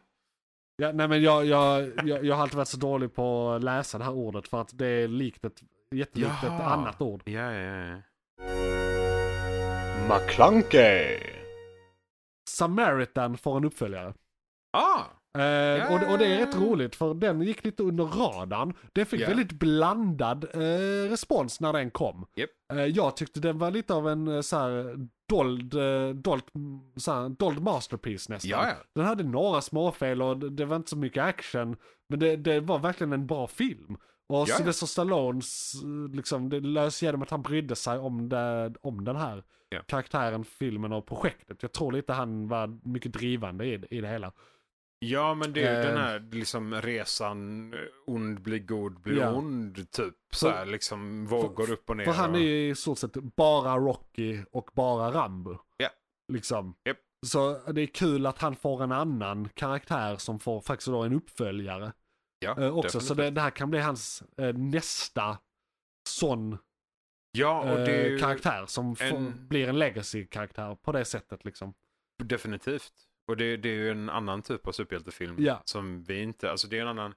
Ja, nej men jag, jag, jag, jag har alltid varit så dålig på att läsa det här ordet för att det är likt ett, jättelikt ett annat ord. Ja, ja, ja. McClunkey. Samaritan får en uppföljare. Ah! Eh, och, det- och det är rätt roligt för den gick lite under radarn. Den fick Ja. väldigt blandad eh, respons när den kom. Japp. Eh, jag tyckte den var lite av en så här dold, dold, så här, dold masterpiece nästan. Ja. Den hade några småfel och det, det var inte så mycket action. Men det, det var verkligen en bra film. Och ja. Sylvester Stallones, liksom, det lös genom att han brydde sig om, det, om den här karaktären, filmen och projektet. Jag tror lite han var mycket drivande i, i det hela. Ja, men det är ju Eh. den här liksom resan, eh, ond blir god, blir Ja. ond, typ. Så här, liksom vågor upp och ner. För han och... är ju i stort sett bara Rocky och bara Rambo. Ja. Liksom. Japp. Så det är kul att han får en annan karaktär som får faktiskt då en uppföljare. ja, eh, också. Så det, definitivt. det här kan bli hans eh, nästa sån Ja, eh, karaktär som får- en- blir en legacy-karaktär på det sättet liksom. definitivt. Och det, det är ju en annan typ av superhjältefilm Ja. som vi inte, alltså det är en annan,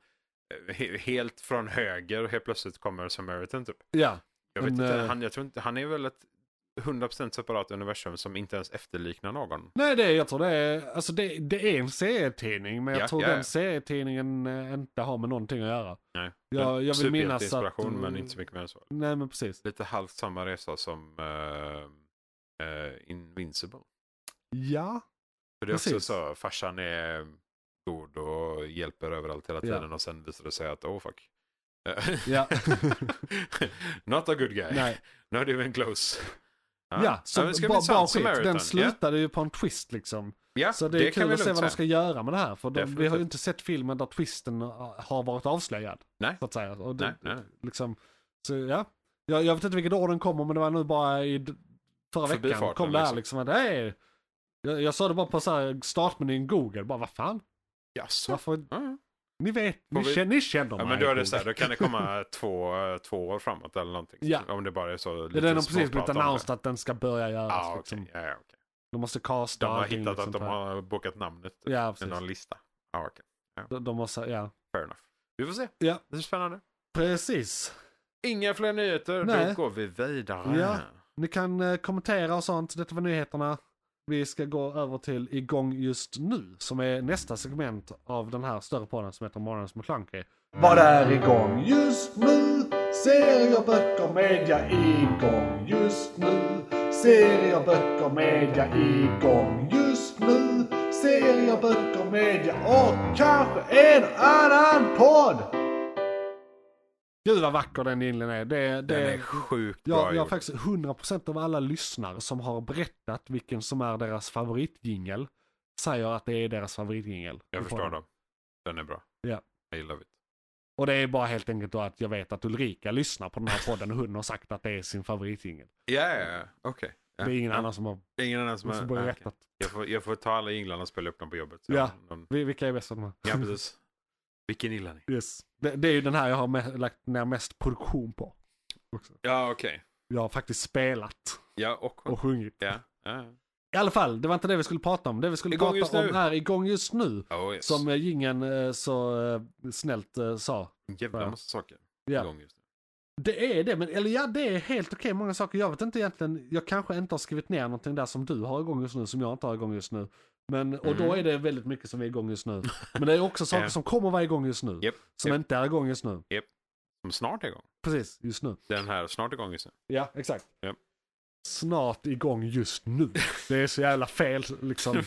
eh, he, helt från höger helt plötsligt kommer Samaritan typ. Ja, Jag vet Men, inte, eh, han, jag tror inte, han är väl ett 100% separat universum som inte ens efterliknar någon. nej det, jag tror det är, alltså det, det är en serietidning men jag Ja, tror ja, den ja. serietidningen eh, inte har med någonting att göra. Nej. Jag, jag vill minnas att... Superhjälteinspiration men inte så mycket mer än så. Nej men precis. Lite halvt samma resa som uh, Invincible. Ja, För det är också Precis. så, farsan är god och hjälper överallt hela Ja. tiden och sen visar det sig att oh fuck. Ja. Not a good guy. nej. Not even close. Ja, så men det ska bara sant, skit. Den slutade ju på en twist liksom. Ja, Så det är kan kul att se vad de ska göra med det här. För de, vi har ju inte sett filmen där twisten uh, har varit avslöjad. Nej. Så att säga. Och det, Nej, nej. Liksom, så ja. Jag, jag vet inte vilket år den kommer men det var nu bara i förra veckan Förbifarten, kom det här liksom. liksom. Att, hey, jag, jag sa det bara på så här startmenyn Google. Bara vad fan? Jaså? Varför? Ja. Ni vet, ni, vi- känner, ni känner Ja, mig. men då är det så här, då kan det komma två, två år framåt eller någonting. Ja. Om det bara är så Det lite är den har precis blivit det. announced att den ska börja göras. Ja, okej. liksom. Ja, ja, okej. De måste casta De har hittat liksom, att de har bokat namnet Ja, i precis. någon lista. Ja, okej. De, de måste, ja. Fair enough. Vi får se. Ja. Det är spännande. Precis. Inga fler nyheter. Nej. Då går vi vidare. Ja. Ni kan eh, kommentera och sånt. Detta var nyheterna vi ska gå över till igång just nu, som är nästa segment av den här större podden som heter Morgonens McKlunky. Vad är igång just nu? Serier, böcker, media igång just nu. Serier, böcker, media igång just nu. Serier, böcker, media och kanske en annan podd! Gud vad vacker den jingeln är. Det, det, Den är sjukt bra jag, jag har faktiskt 100% av alla lyssnare som har berättat vilken som är deras favoritjingel säger att det är deras favoritjingel. Jag förstår dem. Den är bra. Ja. I love it. Och det är bara helt enkelt då att jag vet att Ulrika lyssnar på den här podden och hon har sagt att det är sin favoritjingel. Ja, ja, ja. Okej. Ja. Det är ingen ja. annan som har ingen annan som har... ah, berättat. jag, får, jag får ta alla jinglarna och spela upp dem på jobbet. Ja. De, Vi- Vilka är bäst av de här? ja, precis. Vilken gillar ni? Yes. Det, det är ju den här jag har me- lagt ner mest produktion på. Också. Ja, okej. Jag har faktiskt spelat Ja, och... och sjungit. Ja. ja. I alla fall, det var inte det vi skulle prata om. Det vi skulle Igång prata om nu. är igång just nu. Oh, yes. Som eh, gingen eh, så eh, snällt sa. Jävla massa saker Ja. igång just nu. Det är det, men eller ja, det är helt okej många saker. Jag vet inte egentligen, jag kanske inte har skrivit ner någonting där som du har igång just nu, som jag inte har igång just nu. Men, och då Mm. är det väldigt mycket som är igång just nu. Men det är också saker Ja. som kommer vara igång just nu. Japp, Som japp. inte är igång just nu. Som snart är igång. Precis, just nu. Den här snart igång just nu. Ja, exakt. Japp. Snart igång just nu. Det är så jävla fel liksom.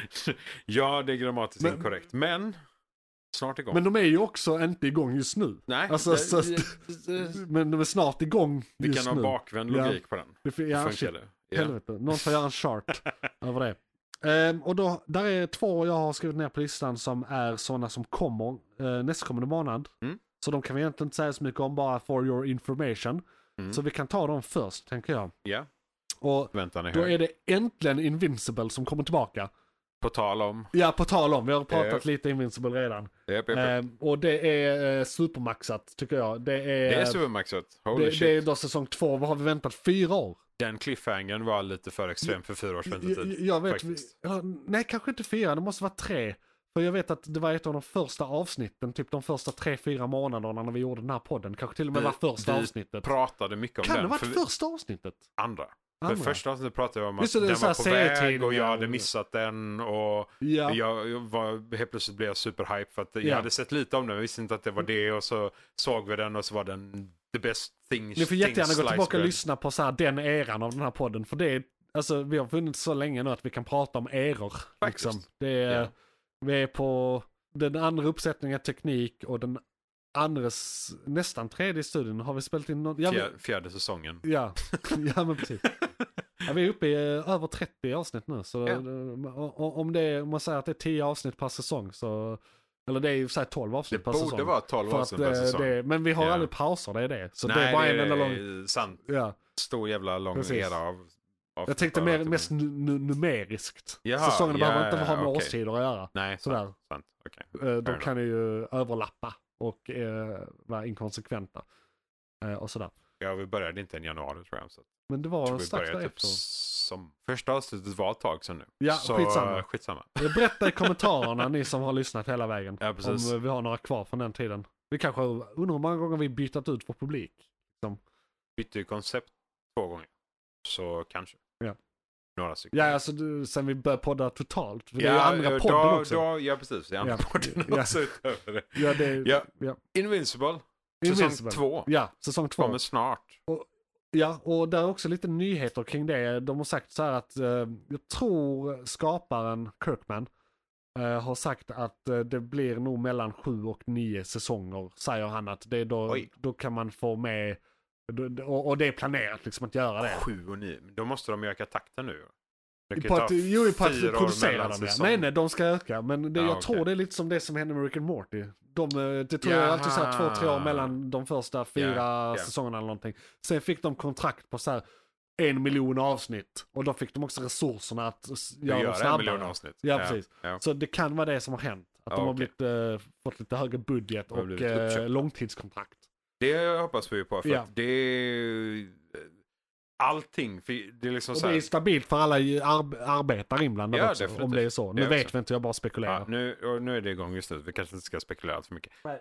ja, det är grammatiskt Men- inkorrekt. Men snart igång. Men de är ju också inte igång just nu. Nej, Alltså, det- så- det- Men de är snart igång vi just kan ha nu. bakvänd Ja. logik på den. Det ja, Funkar det? Ja. Helvete, någon får göra en chart över det. Ehm, och då, där är två jag har skrivit ner på listan som är sådana som kommer eh, nästkommande månad. Mm. Så de kan vi egentligen inte säga så mycket om, bara for your information. Mm. Så vi kan ta dem först, tänker jag. Ja, Och väntan är då hög. är det äntligen Invincible som kommer tillbaka. På tal om. Ja, på tal om, vi har pratat Japp. lite Invincible redan. Japp, japp. Ehm, och det är eh, supermaxat, tycker jag. Det är, det är supermaxat. Holy det, shit. det är då säsong två, vad har vi väntat? Fyra år? Den cliffhangern var lite för extrem för fyra års Jag, väntetid. jag vet, ja, nej kanske inte fyra, det måste vara tre. För jag vet att det var ett av de första avsnitten, typ de första tre, fyra månaderna när vi gjorde den här podden. Kanske till och med Vi- var första vi avsnittet. Pratade mycket om Kan det den. ha för varit vi- första avsnittet? Andra. För Andra? första avsnittet pratade vi om att det, det den var på väg och jag hade missat den och Ja. jag, jag var, helt plötsligt blev jag superhype för att jag Ja. hade sett lite om den men visste inte att det var det och så såg vi den och så var den the best thing. Ni får jättegärna gå tillbaka och bread. lyssna på så här, den eran av den här podden. För det är, alltså vi har funnits så länge nu att vi kan prata om eror. Faktiskt. Liksom. Det är, Ja. Vi är på den andra uppsättningen teknik och den andra, s- nästan tredje studien har vi spelat in någon, ja, vi- Fjär, fjärde säsongen. Ja, ja men precis. Ja, vi är uppe i eh, över 30 avsnitt nu. Så Ja. om, det om man säger att det är 10 avsnitt per säsong så... Eller det är ju så här 12 Det avsnitt per borde säsong. vara 12 För att, avsnitt per eh, säsong. det, men vi har Ja. aldrig pauser, det är det. Så Nej, det är bara en det enda lång... sant. Ja. Stor jävla lång Precis. era av, av Jag tänkte mer, det- mest nu- numeriskt. Jaha, Säsongerna ja, behöver inte ha med okej. årstider att göra. Nej, Sådär. sant. sant. okej. Eh, De enough. kan ju överlappa och eh, vara inkonsekventa. Eh, och sådär. Ja, vi började inte i januari tror jag. Så Men det var strax typ därefter. Som... Första avsnittet var ett tag sedan nu. Ja, så, skitsamma. skitsamma. Eh, Berätta i kommentarerna ni som har lyssnat hela vägen. Ja. Om eh, vi har några kvar från den tiden. Vi kanske undrar hur många gånger vi bytt ut vår publik. Bytte ju koncept två gånger. Så kanske. Ja. Några stycken. Ja, alltså du, sen vi började podda totalt. För det är ju Ja, andra ja, podden då, också. Då, ja, precis. Det är andra Ja. podden Ja. också utöver det. Ja, det, Ja. ja. Invincible. Säsong Invincible. två. Ja, säsong två. Kommer snart. Ja, och där är också lite nyheter kring det. De har sagt så här att eh, jag tror skaparen Kirkman eh, har sagt att eh, det blir nog mellan sju och nio säsonger. Säger han att det då, Oj. då kan man få med, och, det är planerat liksom att göra det. Sju och nio. Då måste de öka takten nu. Ta att, jo, på att fyra år producera mellan dem ja. säsong. Nej, nej, de ska öka. Men det, Ja, jag okej. tror det är lite som det som hände med Rick and Morty. De, eh, det tror jag är alltid så här två, tre år Jaha. mellan de första fyra Ja, ja. säsongerna eller någonting. Sen fick de kontrakt på så här en miljon avsnitt. Och då fick de också resurserna att göra gör dem en snabbare. miljon avsnitt. Ja, precis. Ja. Så det kan vara det som har hänt. Att Ja, de har okej. blivit, eh, fått lite högre budget De och uppköpta. långtidskontrakt. Det hoppas vi på. För Ja. det allting. Det är liksom Och så det är stabilt för alla i arb arbetare inblandade Ja, också. Om definitivt. det är så. Nu Det vet också. vi inte, jag bara spekulerar. Ja, nu, nu är det igång just nu. Vi kanske inte ska spekulera för mycket. Eh,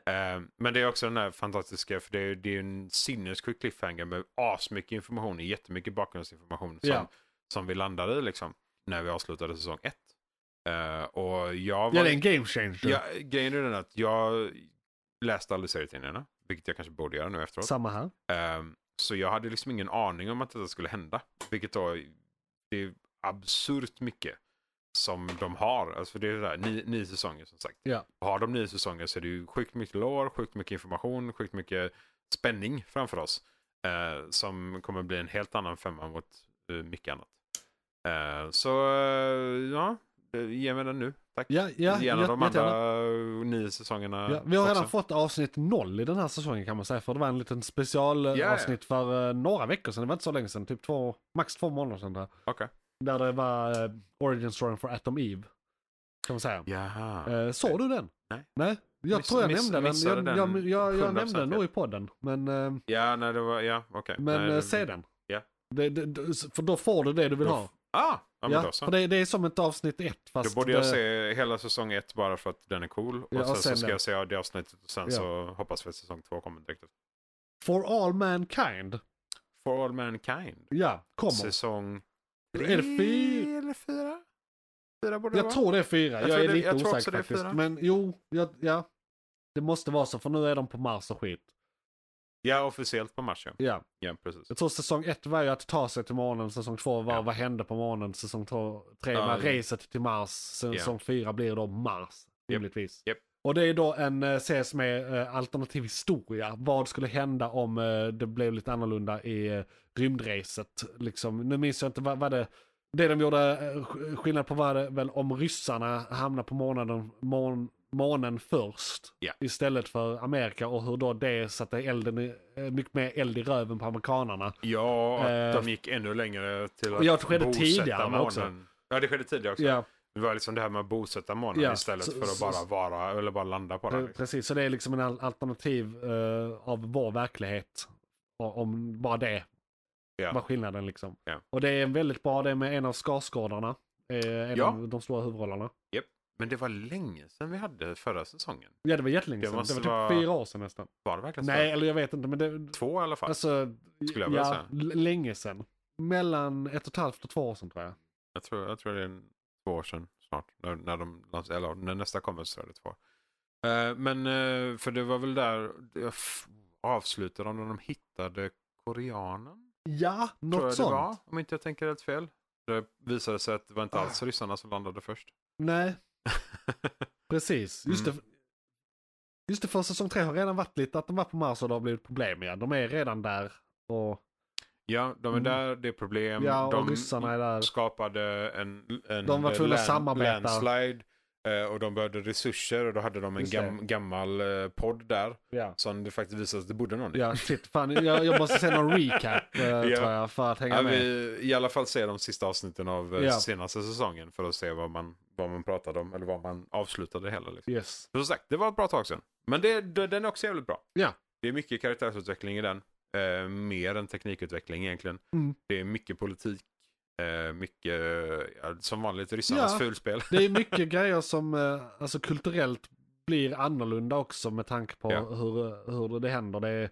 men det är också den här fantastiska, för det är, det är en sinnessjuk cliffhanger med asmycket information, jättemycket bakgrundsinformation som, Ja. som vi landar i liksom. när vi avslutade säsong ett. Eh, och jag var... Ja, det är en game changer. Ja, grejen är den att jag läste aldrig serietidningarna, vilket jag kanske borde göra nu efteråt. Samma här. Ehm, så jag hade liksom ingen aning om att detta skulle hända. Vilket då, det är absurt mycket som de har. Alltså för det är det där, nio, nio säsonger som sagt. Ja. Har de nio säsonger så är det ju sjukt mycket lore, sjukt mycket information, sjukt mycket spänning framför oss. eh, som kommer bli en helt annan femma mot eh, mycket annat. Eh, så eh, ja, ge mig den nu. Tack. Ja, ja, Gärna ja, de andra nio säsongerna Ja, vi har redan också. fått avsnitt noll i den här säsongen kan man säga. För det var en liten specialavsnitt avsnitt för eh, några veckor sedan. Det var inte så länge sedan. Typ två, max två månader sedan. Där, Okej. där det var uh, Origin Story för Atom Eve. Kan man säga. Jaha. Eh, såg du den? Nej. Nej? Jag Miss- tror jag miss- nämnde den. Jag, den jag, jag, jag 100% nämnde den nog i podden. Men, eh, Ja, nej det var, ja okej. men nej, eh, det- se den. Ja. Det, det, för då får du det du vill Då ha. Ah, ja Ja, för det, det är som ett avsnitt ett. Fast Då borde jag det, se hela säsong ett bara för att den är cool. Och Ja, och sen, sen så ska den. jag se det avsnittet och sen Ja. så hoppas vi att säsong två kommer direkt. efter. For All Mankind. For All Mankind. Ja, kommer. Säsong Är det fy- eller fyra? Fyra borde det Jag vara. tror det är fyra. Jag Jag, är det- lite jag osäker det faktiskt. fyra. Men jo, ja, ja. Det måste vara så för nu är de på Mars och skit. Ja, officiellt på mars ja. Ja. Ja, precis. Jag tror säsong ett var ju att ta sig till månen. Säsong två var Ja. vad hände på månen. Säsong två, tre Ja, var racet till Mars. Säsong fyra blir då Mars. Rimligtvis. japp. Och det är då en eh, serie som är eh, alternativ historia. Vad skulle hända om eh, det blev lite annorlunda i eh, rymdracet? Liksom, nu minns jag inte vad, vad det... Det de gjorde eh, sk- skillnad på var det väl om ryssarna hamnar på månaden, mån, månen först. Ja. Istället för Amerika och hur då det satte elden i, eh, mycket mer eld i röven på amerikanerna. Ja, att Eh, de gick ännu längre till att jag skedde tidigare månen. också. Ja, det skedde tidigare också. Ja, Det var liksom det här med att bosätta månen Ja, istället så- för att så- bara vara, eller bara landa på den. Liksom. Precis, så det är liksom en al- alternativ eh, av vår verklighet. Om bara det Ja. var skillnaden liksom. Och det är väldigt bra, det med en av Skarsgårdarna. Eh, en Ja. av de stora huvudrollerna. Men det var länge sedan vi hade förra säsongen. Ja, det var jättelänge Det sedan. Det måste var typ vara- fyra år sedan nästan. Var det verkligen så? Nej, eller jag vet inte, men det... Två i alla fall. Alltså, Skulle jag vilja ja, säga. länge sedan. Mellan ett och ett halvt och två år sedan tror jag. Jag, tror, jag tror det är två år sedan snart. När, när, de, eller, när nästa kommer så är det två. Eh, men eh, för det var väl där jag avslutade de när de hittade koreanen. Ja, tror något jag sånt. det var. Om inte jag tänker helt fel. Det visade sig att det var inte alls ryssarna som landade först. Nej, precis. Just Mm. det. Just det, för säsong tre har redan varit lite att de var på Mars och det har blivit problem igen. De är redan där. Och, Ja, de är Mm. där, det är problem. ja, och de ryssarna är där. skapade en, en De var tvungna att land- samarbeta. landslide. Eh, Och de behövde resurser och då hade de en gam, gammal eh, podd där. Ja. Som det faktiskt visade att det bodde någon i. Ja, shit. Fan, jag, jag måste se någon recap eh, tror jag för att hänga Ja, med. vi i alla fall se de sista avsnitten av Ja. senaste säsongen för att se vad man, vad man pratade om eller vad man avslutade det hela. Liksom. Yes. Som sagt, det var ett bra tag sedan. Men det, det, den är också jävligt bra. Ja. Det är mycket karaktärsutveckling i den. Eh, mer än teknikutveckling egentligen. Mm. Det är mycket politik. Eh, mycket, som vanligt, ryssarnas Ja. fulspel. Det är mycket grejer som eh, alltså kulturellt blir annorlunda också med tanke på Ja. hur, hur det händer. Det är,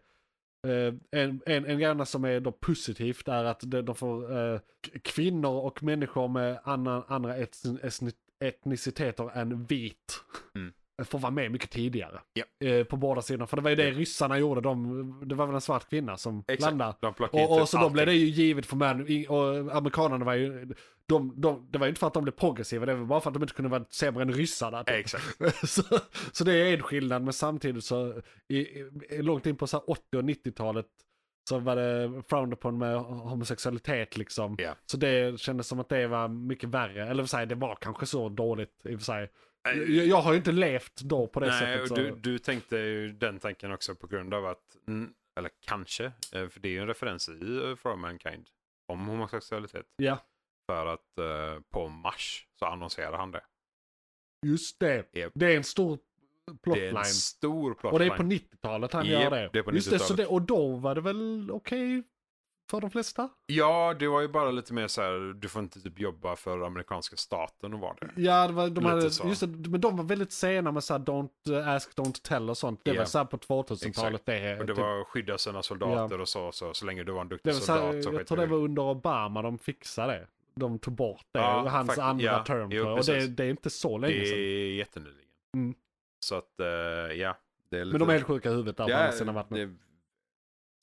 eh, en, en, en grej som är då positivt är att de, får eh, kvinnor och människor med annan, andra etni, etni, etniciteter än vit Mm. Får vara med mycket tidigare. Ja. Eh, på båda sidorna. För det var ju det Ja. ryssarna gjorde. De, det var väl en svart kvinna som Exakt. landade. Och, och så då blev det ju givet för män. Och amerikanerna var ju, de, de, det var ju inte för att de blev progressiva, det var bara för att de inte kunde vara sämre än ryssarna. typ. Exakt. så, så det är en skillnad, men samtidigt så, i, i, långt in på så här 80 och 90-talet så var det frowned upon med homosexualitet liksom. Ja. Så det kändes som att det var mycket värre. Eller för sig, det var kanske så dåligt i och för sig. Jag, jag har ju inte levt då på det Nej, sättet. Så. du, du tänkte ju den tanken också på grund av att, mm, eller kanske, eh, för det är ju en referens i eh, For All Mankind om homosexualitet. Ja, För att eh, på Mars så annonserar han det. just det. Japp. Det är en stor Det är plotline. en stor plotline. Och det är på 90-talet han Japp, gör det. det Just det, så 90-talet. det, och då var det väl okej för de flesta? Ja, det var ju bara lite mer så här, du får inte typ jobba för amerikanska staten och vara det. Ja, det var, de hade, just det, men de var väldigt sena med så här don't uh, ask, don't tell och sånt. Det Ja. var så här på 2000-talet det. Och det typ, var skydda sina soldater och så, så, så länge du var en det duktig var så här, soldat så jag tror det var under Obama de fixade det. de tog bort det. Ja, hans fakt- andra ja, term. jo, och det, det är inte så länge Det sedan. är jättenyligen. Mm. Så att, eh, ja. Det lite... Men de är helt sjuka i huvudet där på andra sidan det vattnet. är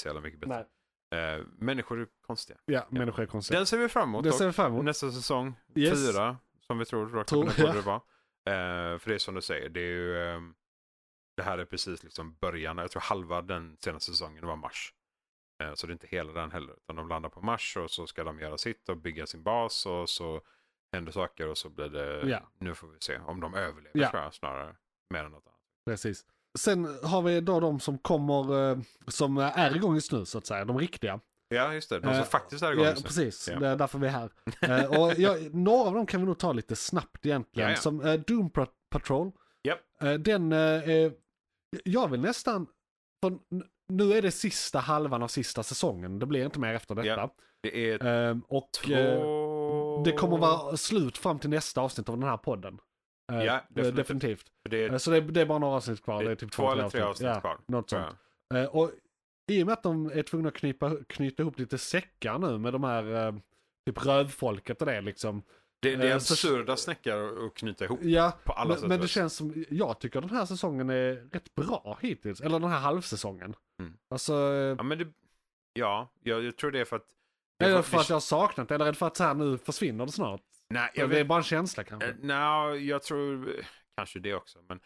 så jävla mycket bättre. Nej. Eh, människor är konstiga. Ja, människor är konstiga. Den ser vi fram emot dock. ser vi fram emot. Nästa säsong, Yes. fyra, som vi tror. Rakt Tror- ja. det vara. Eh, för det är som du säger, det är ju... ehm, det här är precis liksom början. Jag tror halva den senaste säsongen var Mars. Eh, så det är inte hela den heller. Utan de landar på Mars och så ska de göra sitt och bygga sin bas och så händer saker och så blir det... Ja. Nu får vi se om de överlever Ja. tror jag snarare. Mer än något annat. Precis. Sen har vi då de som kommer, eh, som är igång just nu så att säga, de riktiga. Ja, just det. De som Eh, faktiskt är igång Ja, precis. Ja. Det är därför vi är här. Eh, och jag, några av dem kan vi nog ta lite snabbt egentligen. Ja, ja. Som eh, Doom Pat- Patrol. Japp. Eh, den, eh, jag vill nästan, för nu är det sista halvan av sista säsongen. Det blir inte mer efter detta. Ja. Det är Eh, och två... det kommer vara slut fram till nästa avsnitt av den här podden. Eh, Ja, definitivt. definitivt. Det är Eh, Så det, det är bara några avsnitt kvar. Det är Det är typ två eller tre avsnitt ja, kvar, Något sånt. Eh, Och i och med att de är tvungna att knypa, knyta ihop lite säckar nu med de här typ rövfolket och det liksom. Det, det är så- absurda snäckar att knyta ihop. Ja, På alla men, sätt men det känns som, jag tycker den här säsongen är rätt bra hittills. Eller den här halvsäsongen. Mm. Alltså, Ja, men det, ja jag, jag tror det är för att... är det för att jag har saknat det eller är det för att så här nu försvinner det snart? Nej, Jag det är bara en känsla kanske. eh, nej, jag tror eh, kanske det också. Men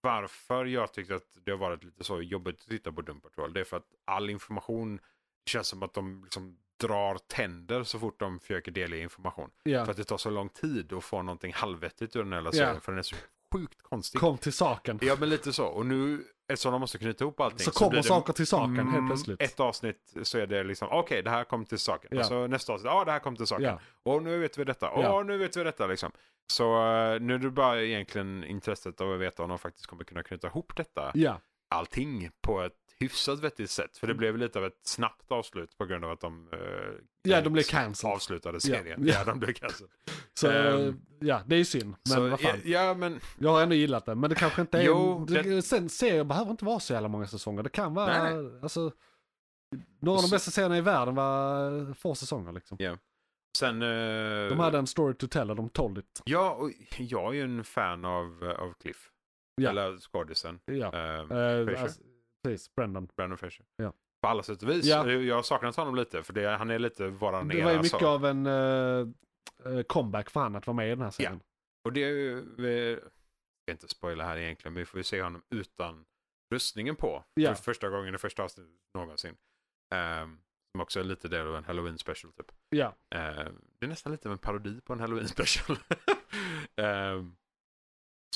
varför jag tyckte att det har varit lite så jobbigt att titta på Doom Patrol. Det är för att all information, känns som att de liksom drar tänder så fort de försöker delge information. ja. För att det tar så lång tid att få någonting halvvettigt ur den här serien. För den är så sjukt konstig. Kom till saken. Ja men lite så. Och nu, eftersom de måste knyta ihop allting. Så kommer blir det- saker till saken helt Mm, plötsligt. Ett avsnitt så är det liksom, okej det här kom till saken. Ja. Och så nästa avsnitt, ja det här kom till saken. Ja. Och nu vet vi detta, och Ja. nu vet vi detta liksom. Så eh, nu är det bara egentligen intresset av att veta om de faktiskt kommer kunna knyta ihop detta, Ja, allting på ett hyfsat vettigt sätt. För det Mm. blev lite av ett snabbt avslut på grund av att de eh, ja de blev cancelled. avslutade serien. Ja. Ja, de blev cancelled. Så Ehm, ja, det är ju synd. Men så, vad fan. ja, ja, men Jag har ändå gillat det, men det kanske inte är... Jo, det, Sen serier behöver inte vara så jävla många säsonger. Det kan vara, Nej, alltså... Några av de bästa serierna i världen var få säsonger liksom. sen... eh, De hade en story to tell och de told it. Ja, och jag är ju en fan av, av Cliff. Ja. Eller skådisen. Ja. Eh, Eh, Fraser. alltså, precis, Brendan. Brandon Fraser. Ja. På alla sätt och vis. Ja. Jag saknat honom lite för det, han är lite våran Det var ju era, mycket så. av en eh, comeback för han att vara med i den här serien. Och det är ju, vi, ska inte spoila här egentligen, men vi får ju se honom utan rustningen på. Ja. För första gången i första avsnittet någonsin. Um, som också är lite del av en Halloween special typ. Ja. Eh, det är nästan lite av en parodi på en Halloween special. Ehm,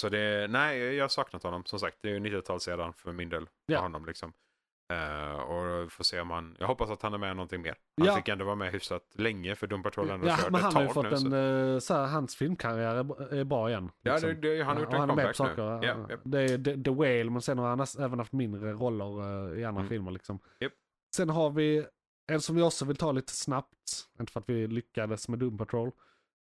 så det, nej, jag har saknat honom. Som sagt, det är ju 90-tal sedan för min del. Ja. honom liksom. Eh, och får se om han, jag hoppas att han är med någonting mer. Han Ja. fick ändå vara med hyfsat länge för Doom Patrol ändå Ja, men han har ju fått nu. en, så- eh, så här, hans filmkarriär är, bra igen. Ja, liksom. det, det, han har gjort en comeback nu. saker. Ja, ja. Det är The, The Whale, men sen har han även haft mindre roller eh, i andra Mm. filmer. Liksom. Japp. Sen har vi en som vi också vill ta lite snabbt, inte för att vi lyckades med Doom Patrol.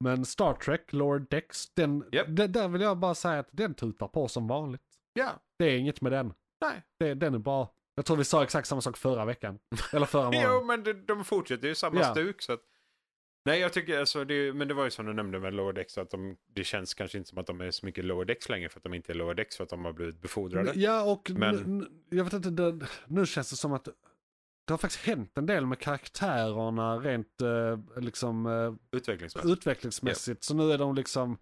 Men Star Trek, Lord Dex, den, Japp. den, där vill jag bara säga att den tutar på som vanligt. ja, Det är inget med den. nej. Det, den är bra. Jag tror vi sa exakt samma sak förra veckan. Eller förra Jo, morgonen. men de, de fortsätter ju samma Ja. stuk. Så att, nej, jag tycker alltså, det, men det var ju som du nämnde med Lower Decks, att de, det känns kanske inte som att de är så mycket Lower Decks längre för att de inte är Lower Decks för att de har blivit befordrade. Ja, och Men- jag vet inte, det, nu känns det som att det har faktiskt hänt en del med karaktärerna rent eh, liksom eh, Utvecklingsmässigt. utvecklingsmässigt. Så nu är de liksom,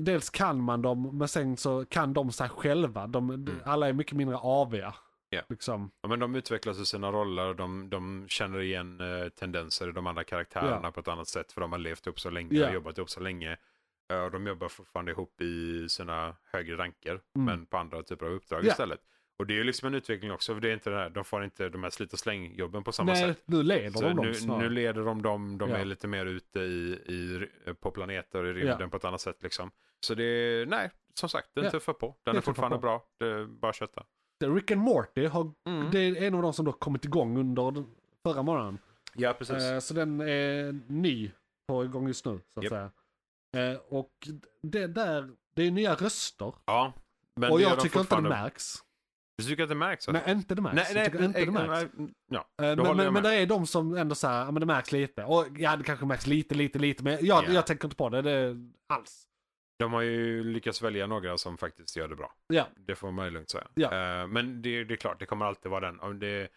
dels kan man dem, men sen så kan de sig själva. De, Alla är mycket mindre aviga. Mm. Ja. Liksom. Ja, men de utvecklas i sina roller och de, de känner igen eh, tendenser i de andra karaktärerna Ja. på ett annat sätt för de har levt upp så länge Ja. och jobbat ihop så länge. Eh, och de jobbar fortfarande ihop i sina högre ranker Mm. men på andra typer av uppdrag istället. Och det är ju liksom en utveckling också för det är inte det här, de får inte de här slit och släng jobben på samma Nej, sätt. nu leder Så de dem nu, snarare. nu leder de dem, de Ja. är lite mer ute i, i, på planeter i rymden Ja. på ett annat sätt liksom. Så det är, nej, som sagt, den Ja. tuffar på. Den Det är fortfarande på. bra, det är bara kötta. Rick and Morty, har, Mm. det är en av de som då kommit igång under förra månaden. Ja, precis. Eh, så den är ny på igång just nu, så att Japp. säga. Eh, och det där, det är nya röster. ja, men och jag tycker inte det märks. Du tycker att det märks? alltså? Nej, inte det märks. jag tycker inte det märks. nej, ja, Eh, Men, men, men det är de som ändå så här, men det märks lite. Och ja, det kanske märks lite, lite, lite. Men jag, Ja. jag tänker inte på det, det alls. De har ju lyckats välja några som faktiskt gör det bra. Ja, Det får man ju lugnt säga. Ja. Eh, men det, det är klart, det kommer alltid vara den. Om det,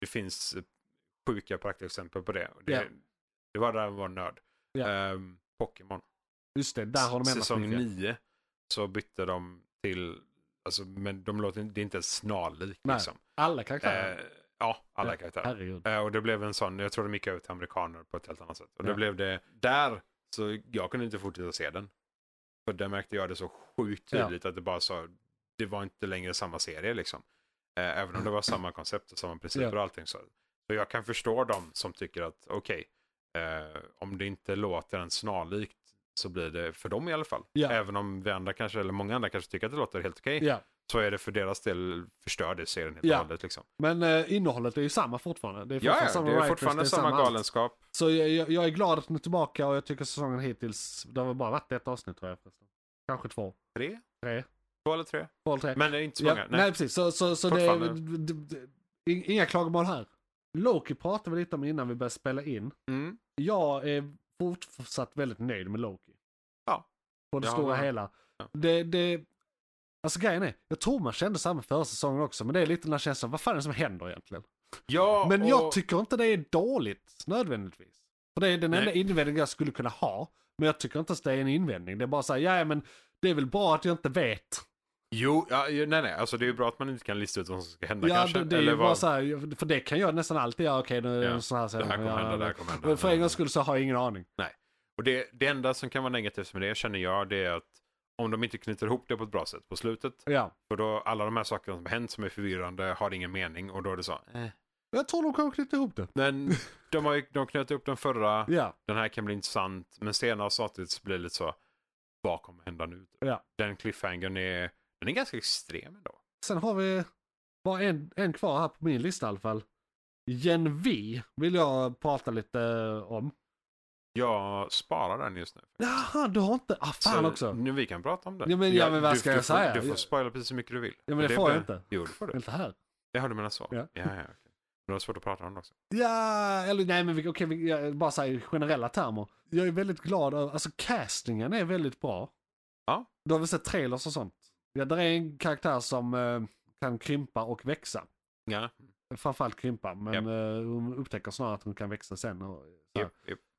det finns sjuka praktexempel på det. Det, Ja. det var där jag var nörd. Ja. Ehm, Pokémon. just det. Där har de ändrat Säsong mycket. 9 så bytte de till, alltså, men de låter, det är inte ens snarlik Nej, liksom. Alla karaktärer. Eh, ja, alla Ja, karaktärer. Eh, och det blev en sån, jag tror de gick över till amerikaner på ett helt annat sätt. Och då Ja. blev det, där, så jag kunde inte fortsätta se den. För där märkte jag det så sjukt Ja. tydligt att det bara så, det var inte längre samma serie liksom. Eh, även om det var samma koncept och samma principer Ja. och allting så. Så jag kan förstå dem som tycker att okej, eh, om det inte låter en snarlikt så blir det för dem i alla fall. Ja. Även om vi andra kanske, eller många andra kanske tycker att det låter helt okej. Ja. Så är det för deras del förstör det serien helt Ja. och hållet liksom. Men eh, innehållet är ju samma fortfarande. Det är Ja, fortfarande ja, samma det är writers, fortfarande är samma allt. galenskap. Så jag, jag, jag är glad att den är tillbaka och jag tycker säsongen hittills, det har väl bara varit ett avsnitt tror jag förresten. Kanske två, Tre? tre, Två eller tre? två eller tre. Men det är inte så ja, många. nej. Nej. precis, så, så, så det, är- inga klagomål här. Loki pratade vi lite om innan vi började spela in. Mm. Jag är fortsatt väldigt nöjd med Loki. Ja. På det Jag stora med. hela. Ja. Det, det, alltså grejen är, jag tror man kände samma förra säsongen också, men det är lite den här känslan, vad fan är det som händer egentligen? Ja, Men och... jag tycker inte det är dåligt nödvändigtvis. För det är den Nej. enda invändningen jag skulle kunna ha. Men jag tycker inte att det är en invändning. Det är bara så här, ja men det är väl bra att jag inte vet. Jo, ja, nej nej, alltså det är ju bra att man inte kan lista ut vad som ska hända Ja, kanske. det, det är eller ju bara vad... så här, för det kan jag nästan alltid göra. Okej, nu är Ja, en sån här Det här kommer ja, hända, det här kommer hända. För en gångs skull så har jag ingen aning. Och det, det enda som kan vara negativt med det känner jag, det är att om de inte knyter ihop det på ett bra sätt på slutet, Ja. för då alla de här sakerna som har hänt som är förvirrande har ingen mening och då är det så. Eh. Jag tror de kommer knyta ihop det. Men de har ju de knöt upp den förra, Ja, den här kan bli intressant, men senare avsnittet så blir det lite så, vad kommer hända nu? ja. Den cliffhangern är, den är ganska extrem ändå. Sen har vi bara en, en kvar här på min lista i alla fall. Gen V vill jag prata lite om. Jag sparar den just nu. Jaha, du har inte... Ah, fan Så också. Nu vi kan prata om den. Ja, men- ja, men vad du, ska du jag får, säga? Du får spoila precis så mycket du vill. Ja, men det får jag inte. Jo, det får du. Vänta här. Ja, du menar så? Ja. ja, ja okej. Men det var svårt att prata om det också. Ja, eller nej men okej, jag- bara säga i generella termer. Jag är väldigt glad över, alltså castingen är väldigt bra. Ja. Du har väl sett trailers och sånt? Ja, där är en karaktär som eh, kan krympa och växa. Ja, Framförallt krympa, men Japp. eh, hon upptäcker snarare att hon kan växa sen. Och, här. Japp,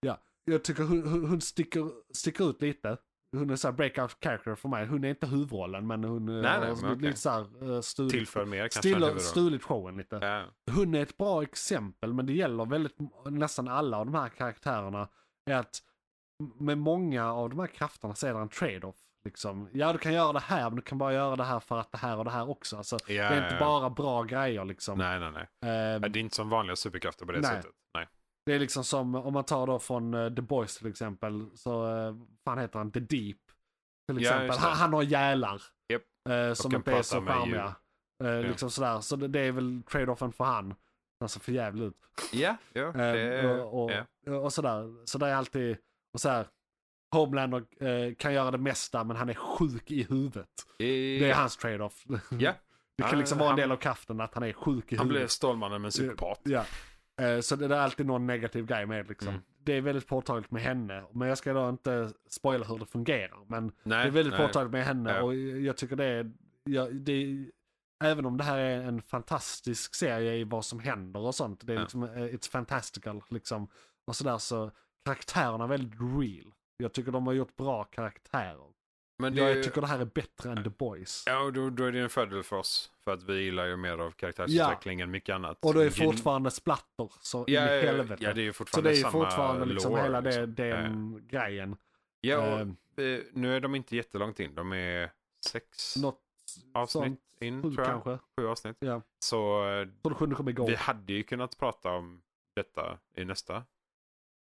japp. Jag tycker hon, hon, sticker, sticker ut lite. Hon är så här breakout character för mig. Hon är inte huvudrollen men hon eh, Nej, nej, har men lite så här uh, stulit, Tillför mer kanske stulit showen lite. Ja. Hon är ett bra exempel, men det gäller väldigt nästan alla av de här karaktärerna. Är att med många av de här krafterna så är det en trade-off. Liksom. Ja, du kan göra det här, men du kan bara göra det här för att det här och det här också. Alltså, Ja, det är inte ja, ja. bara bra grejer liksom. Nej, nej, nej. Ehm, Ja, Det är inte som vanliga superkrafter på det Nej. sättet. Nej. det är liksom som, om man tar då från eh, The Boys till exempel, så, uh, fan heter han, The Deep. Till Ja, exempel. han, han har gälar. Japp. eh, som inte är så charmiga. Eh, liksom sådär. Så det, det är väl trade-offen för han. Han ser för jävligt ut. Ja, ja. Eh, Det, och, och, ja. och sådär. Så det är alltid, och så här, Homelander eh, kan göra det mesta men han är sjuk i huvudet. Det är hans trade-off. Ja. Det kan liksom vara en han- del av kraften att han är sjuk i Han huvudet. Stålmannen med en psykopat. Ja. Eh, Så det är alltid någon negativ grej med liksom. Mm. Det är väldigt påtagligt med henne. Men jag ska då inte spoila hur det fungerar. Men Nej, det är väldigt nej. påtagligt med henne Ja. och jag tycker det är, ja, det är, även om det här är en fantastisk serie i vad som händer och sånt, det är liksom, eh, it's fantastical liksom, och sådär så karaktärerna är väldigt real. Jag tycker de har gjort bra karaktärer. Men det, Jag tycker det här är bättre än The Boys. Ja, och då, då är det en fördel för oss. För att vi gillar ju mer av karaktärsutveckling än mycket annat. Och det är fortfarande splatter så in ja, i ja, helvete. ja, det är ju så fortfarande det är ju samma fortfarande liksom lore, hela det, liksom. den grejen. Ja, och, eh, nu är de inte jättelångt in. De är sex Något avsnitt sånt, in, sju tror jag. kanske. Sju avsnitt. Ja. Så eh, Så det vi hade ju kunnat prata om detta i nästa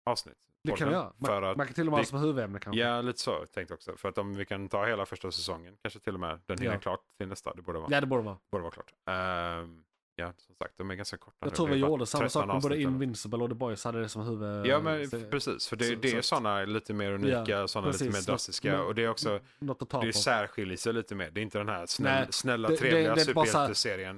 avsnitt. Det kan vi göra. För Man, att, man kan till och med ha som huvudämne kanske. ja, lite så tänkte jag också. För att om vi kan ta hela första säsongen, kanske till och med den hinner Ja. klart till nästa, det borde vara, Ja, det borde vara. borde vara klart. Ehm, ja, som sagt, de är ganska korta. Jag nu. tror vi gjorde samma 13 sak med både Invincible och The Boys hade det som huvud... Ja, men precis. För det, så- det är så- sådana lite mer unika, Ja, sådana lite mer drastiska. Och det är också, Något att ta det på. särskiljer sig lite mer. Det är inte den här snäll, Nej, snälla, det- trevliga superhjälteserien.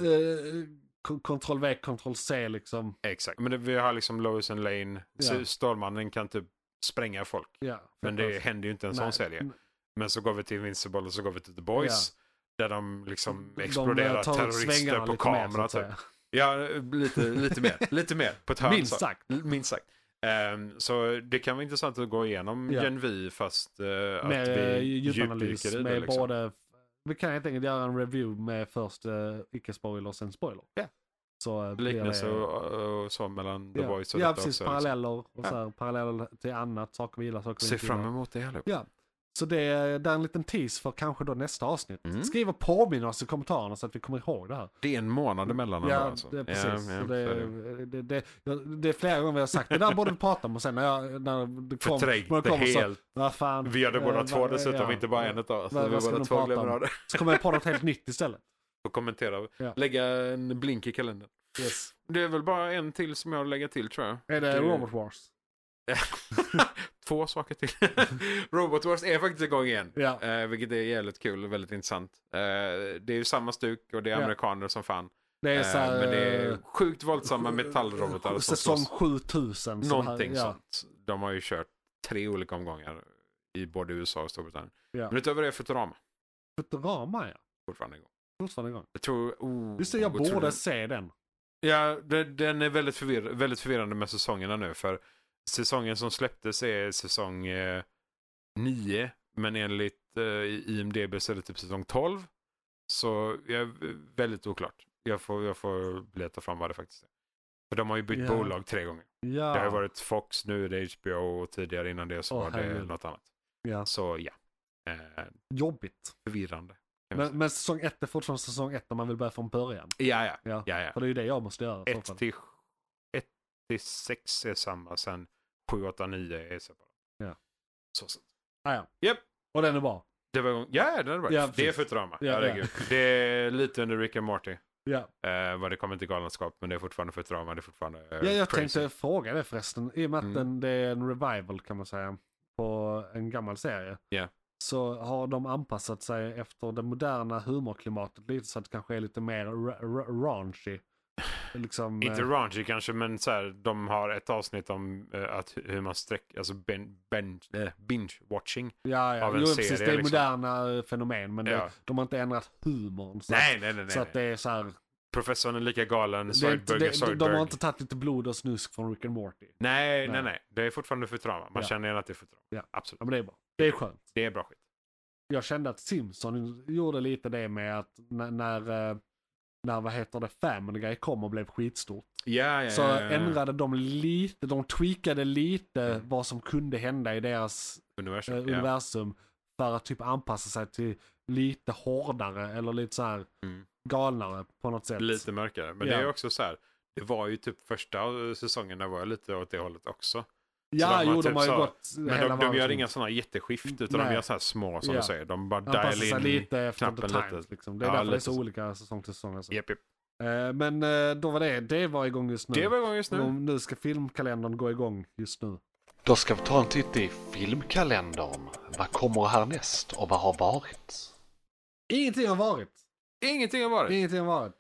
K- Ctrl V, Ctrl C liksom. Exakt. Men det, vi har liksom Lois and Lane. Ja. Stålmannen kan typ spränga folk. Ja, Men det händer ju inte en sån serie. Men så går vi till Invincible och så går vi till The Boys. Där de liksom De, exploderar ut terrorister på lite mer, kamera. att Typ. Ja, lite, lite mer. Lite mer på ett hörn. Minst sagt. Minst sagt. Ehm, så det kan vara intressant att gå igenom Ja. Gen V fast uh, att Med vi eh, djupdyker i det. med Liksom. både... Vi kan helt enkelt göra en review med först uh, icke-spoiler och sen spoiler. Så blir Liknelse det- och, och så mellan The ja. Boys och Ja, precis. också. Paralleller. Och Ja. så här, paralleller till annat. Saker vi gillar, saker vi Se inte fram gillar. emot det allihop. Ja. Så det är, det är en liten tease för kanske då nästa avsnitt. Mm. Skriv och påminn oss i kommentarerna så att vi kommer ihåg det här. Det är en månad emellan Ja, alltså. det är precis. Ja, ja, det, är det. är flera gånger vi har sagt det där borde vi prata om och sen när, jag, när det kom, Förträngt när det kommer så, helt. vad fan. Vi gör det båda eh, två dessutom, ja. inte bara en utav oss. Vi båda två glömmer av det. Så kommer jag på något helt nytt istället. Och kommentera. Ja. Lägga en blink i kalendern. Yes. Det är väl bara en till som jag har lägga till tror jag. Är det Det- Robot Wars? Två saker till. Robot Wars är faktiskt igång igen. Ja. Eh, vilket är jävligt kul och väldigt intressant. Eh, det är ju samma stuk och det är Ja. amerikaner som fan. Det är Eh, så här, men det är eh, sjukt våldsamma metallrobotar. Säsong slåss. 7000. så Någonting här, ja. sånt. De har ju kört tre olika omgångar i både USA och Storbritannien. Ja. Men utöver det Futurama. Futurama ja. Fortfarande igång. Fortfarande igång. Jag tror... Oh, Just det, jag otroligt. borde se den. Ja, det, den är väldigt, förvir väldigt förvirrande med säsongerna nu. För säsongen som släpptes är säsong eh, 9. Men enligt eh, IMDB så är det typ säsong 12. Så jag är väldigt oklart. Jag får, jag får leta fram vad det faktiskt är. För de har ju bytt Ja. bolag tre gånger. Ja. Det har varit Fox, nu är det HBO och tidigare innan det så Åh, var det något annat. ja. Så ja, eh, Jobbigt. förvirrande. Men, men säsong 1 är fortfarande säsong 1 om man vill börja från början. Ja, ja. Ja. ja, ja. För det är ju det jag måste göra. i så 1 fall. till, 1 till 6 är samma, sen 7, 8, 9 är separat. Ja. Så sett. Ah, ja. Japp. Och den är bra. Det var. Ja, det är bra. Ja, det är. Futurama. Ja, Herregud. Det är lite under Rick and Morty. Ja. Eh, vad det kommer till galenskap, men det är fortfarande Futurama. Det är fortfarande eh, Ja, jag crazy. tänkte fråga det förresten. I och med att Mm. den, det är en revival kan man säga. På en gammal serie. Ja. Så har de anpassat sig efter det moderna humorklimatet lite så att det kanske är lite mer ra- ra- raunchy. Liksom, Inte eh, raunchy kanske, men så här, de har ett avsnitt om eh, att hur man sträcker, alltså ben, ben, eh, binge-watching. ja, ja. av en Jo, serie, precis. Det är liksom. moderna fenomen. Men Ja. det, de har inte ändrat humorn. Så, Nej, nej, nej. så att det är så här. Professorn är lika galen, är Zoidberg är det, de, Zoidberg. har inte tagit lite blod och snusk från Rick and Morty. Nej, nej, Nej. Det är fortfarande Futurama. Man känner igen att det är Futurama. Absolut. Men det är bra. Det är skönt. Det är bra skit. jag kände att Simpson gjorde lite det med att när, när, när vad heter det, Family Guy kom och blev skitstort. Ja, ja, Så ja, ändrade de lite, de tweakade lite Mm. vad som kunde hända i deras Universum. eh, universum. För att typ anpassa sig till lite hårdare eller lite så här Mm. galnare på något sätt. Lite mörkare. Men det är också så här. Det var ju typ första säsongen var lite åt det hållet också. Ja, de jo, typ de har ju så- gått Men hela de, de gör inga sådana jätteskift utan de Nej. gör så här små som Ja. du säger. De bara Anpassar dial in. lite efter knappen times. lite. Liksom. Det är Ja, därför det är så så. olika säsong till säsong. Alltså. Japp, japp. Eh, Men eh, då var det, det var igång just nu. Det var igång just nu. Och nu ska filmkalendern gå igång just nu. Då ska vi ta en titt i filmkalendern. Vad kommer härnäst och vad har varit? Ingenting har varit. Ingenting har varit. Ingenting har varit.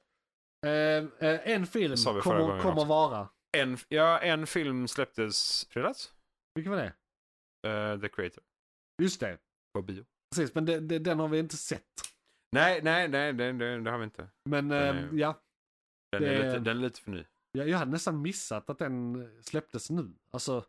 Eh, eh, en film kommer, kommer vara. En, ja, en film släpptes fredags. Vilken var det? Eh, The Creator. Just det. På bio. Precis, men det, det, den har vi inte sett. Nej, nej, nej, det, det, har vi inte. Men Den eh, är- ja, Den, är lite, den är lite för ny. jag, jag hade nästan missat att den släpptes nu. Alltså,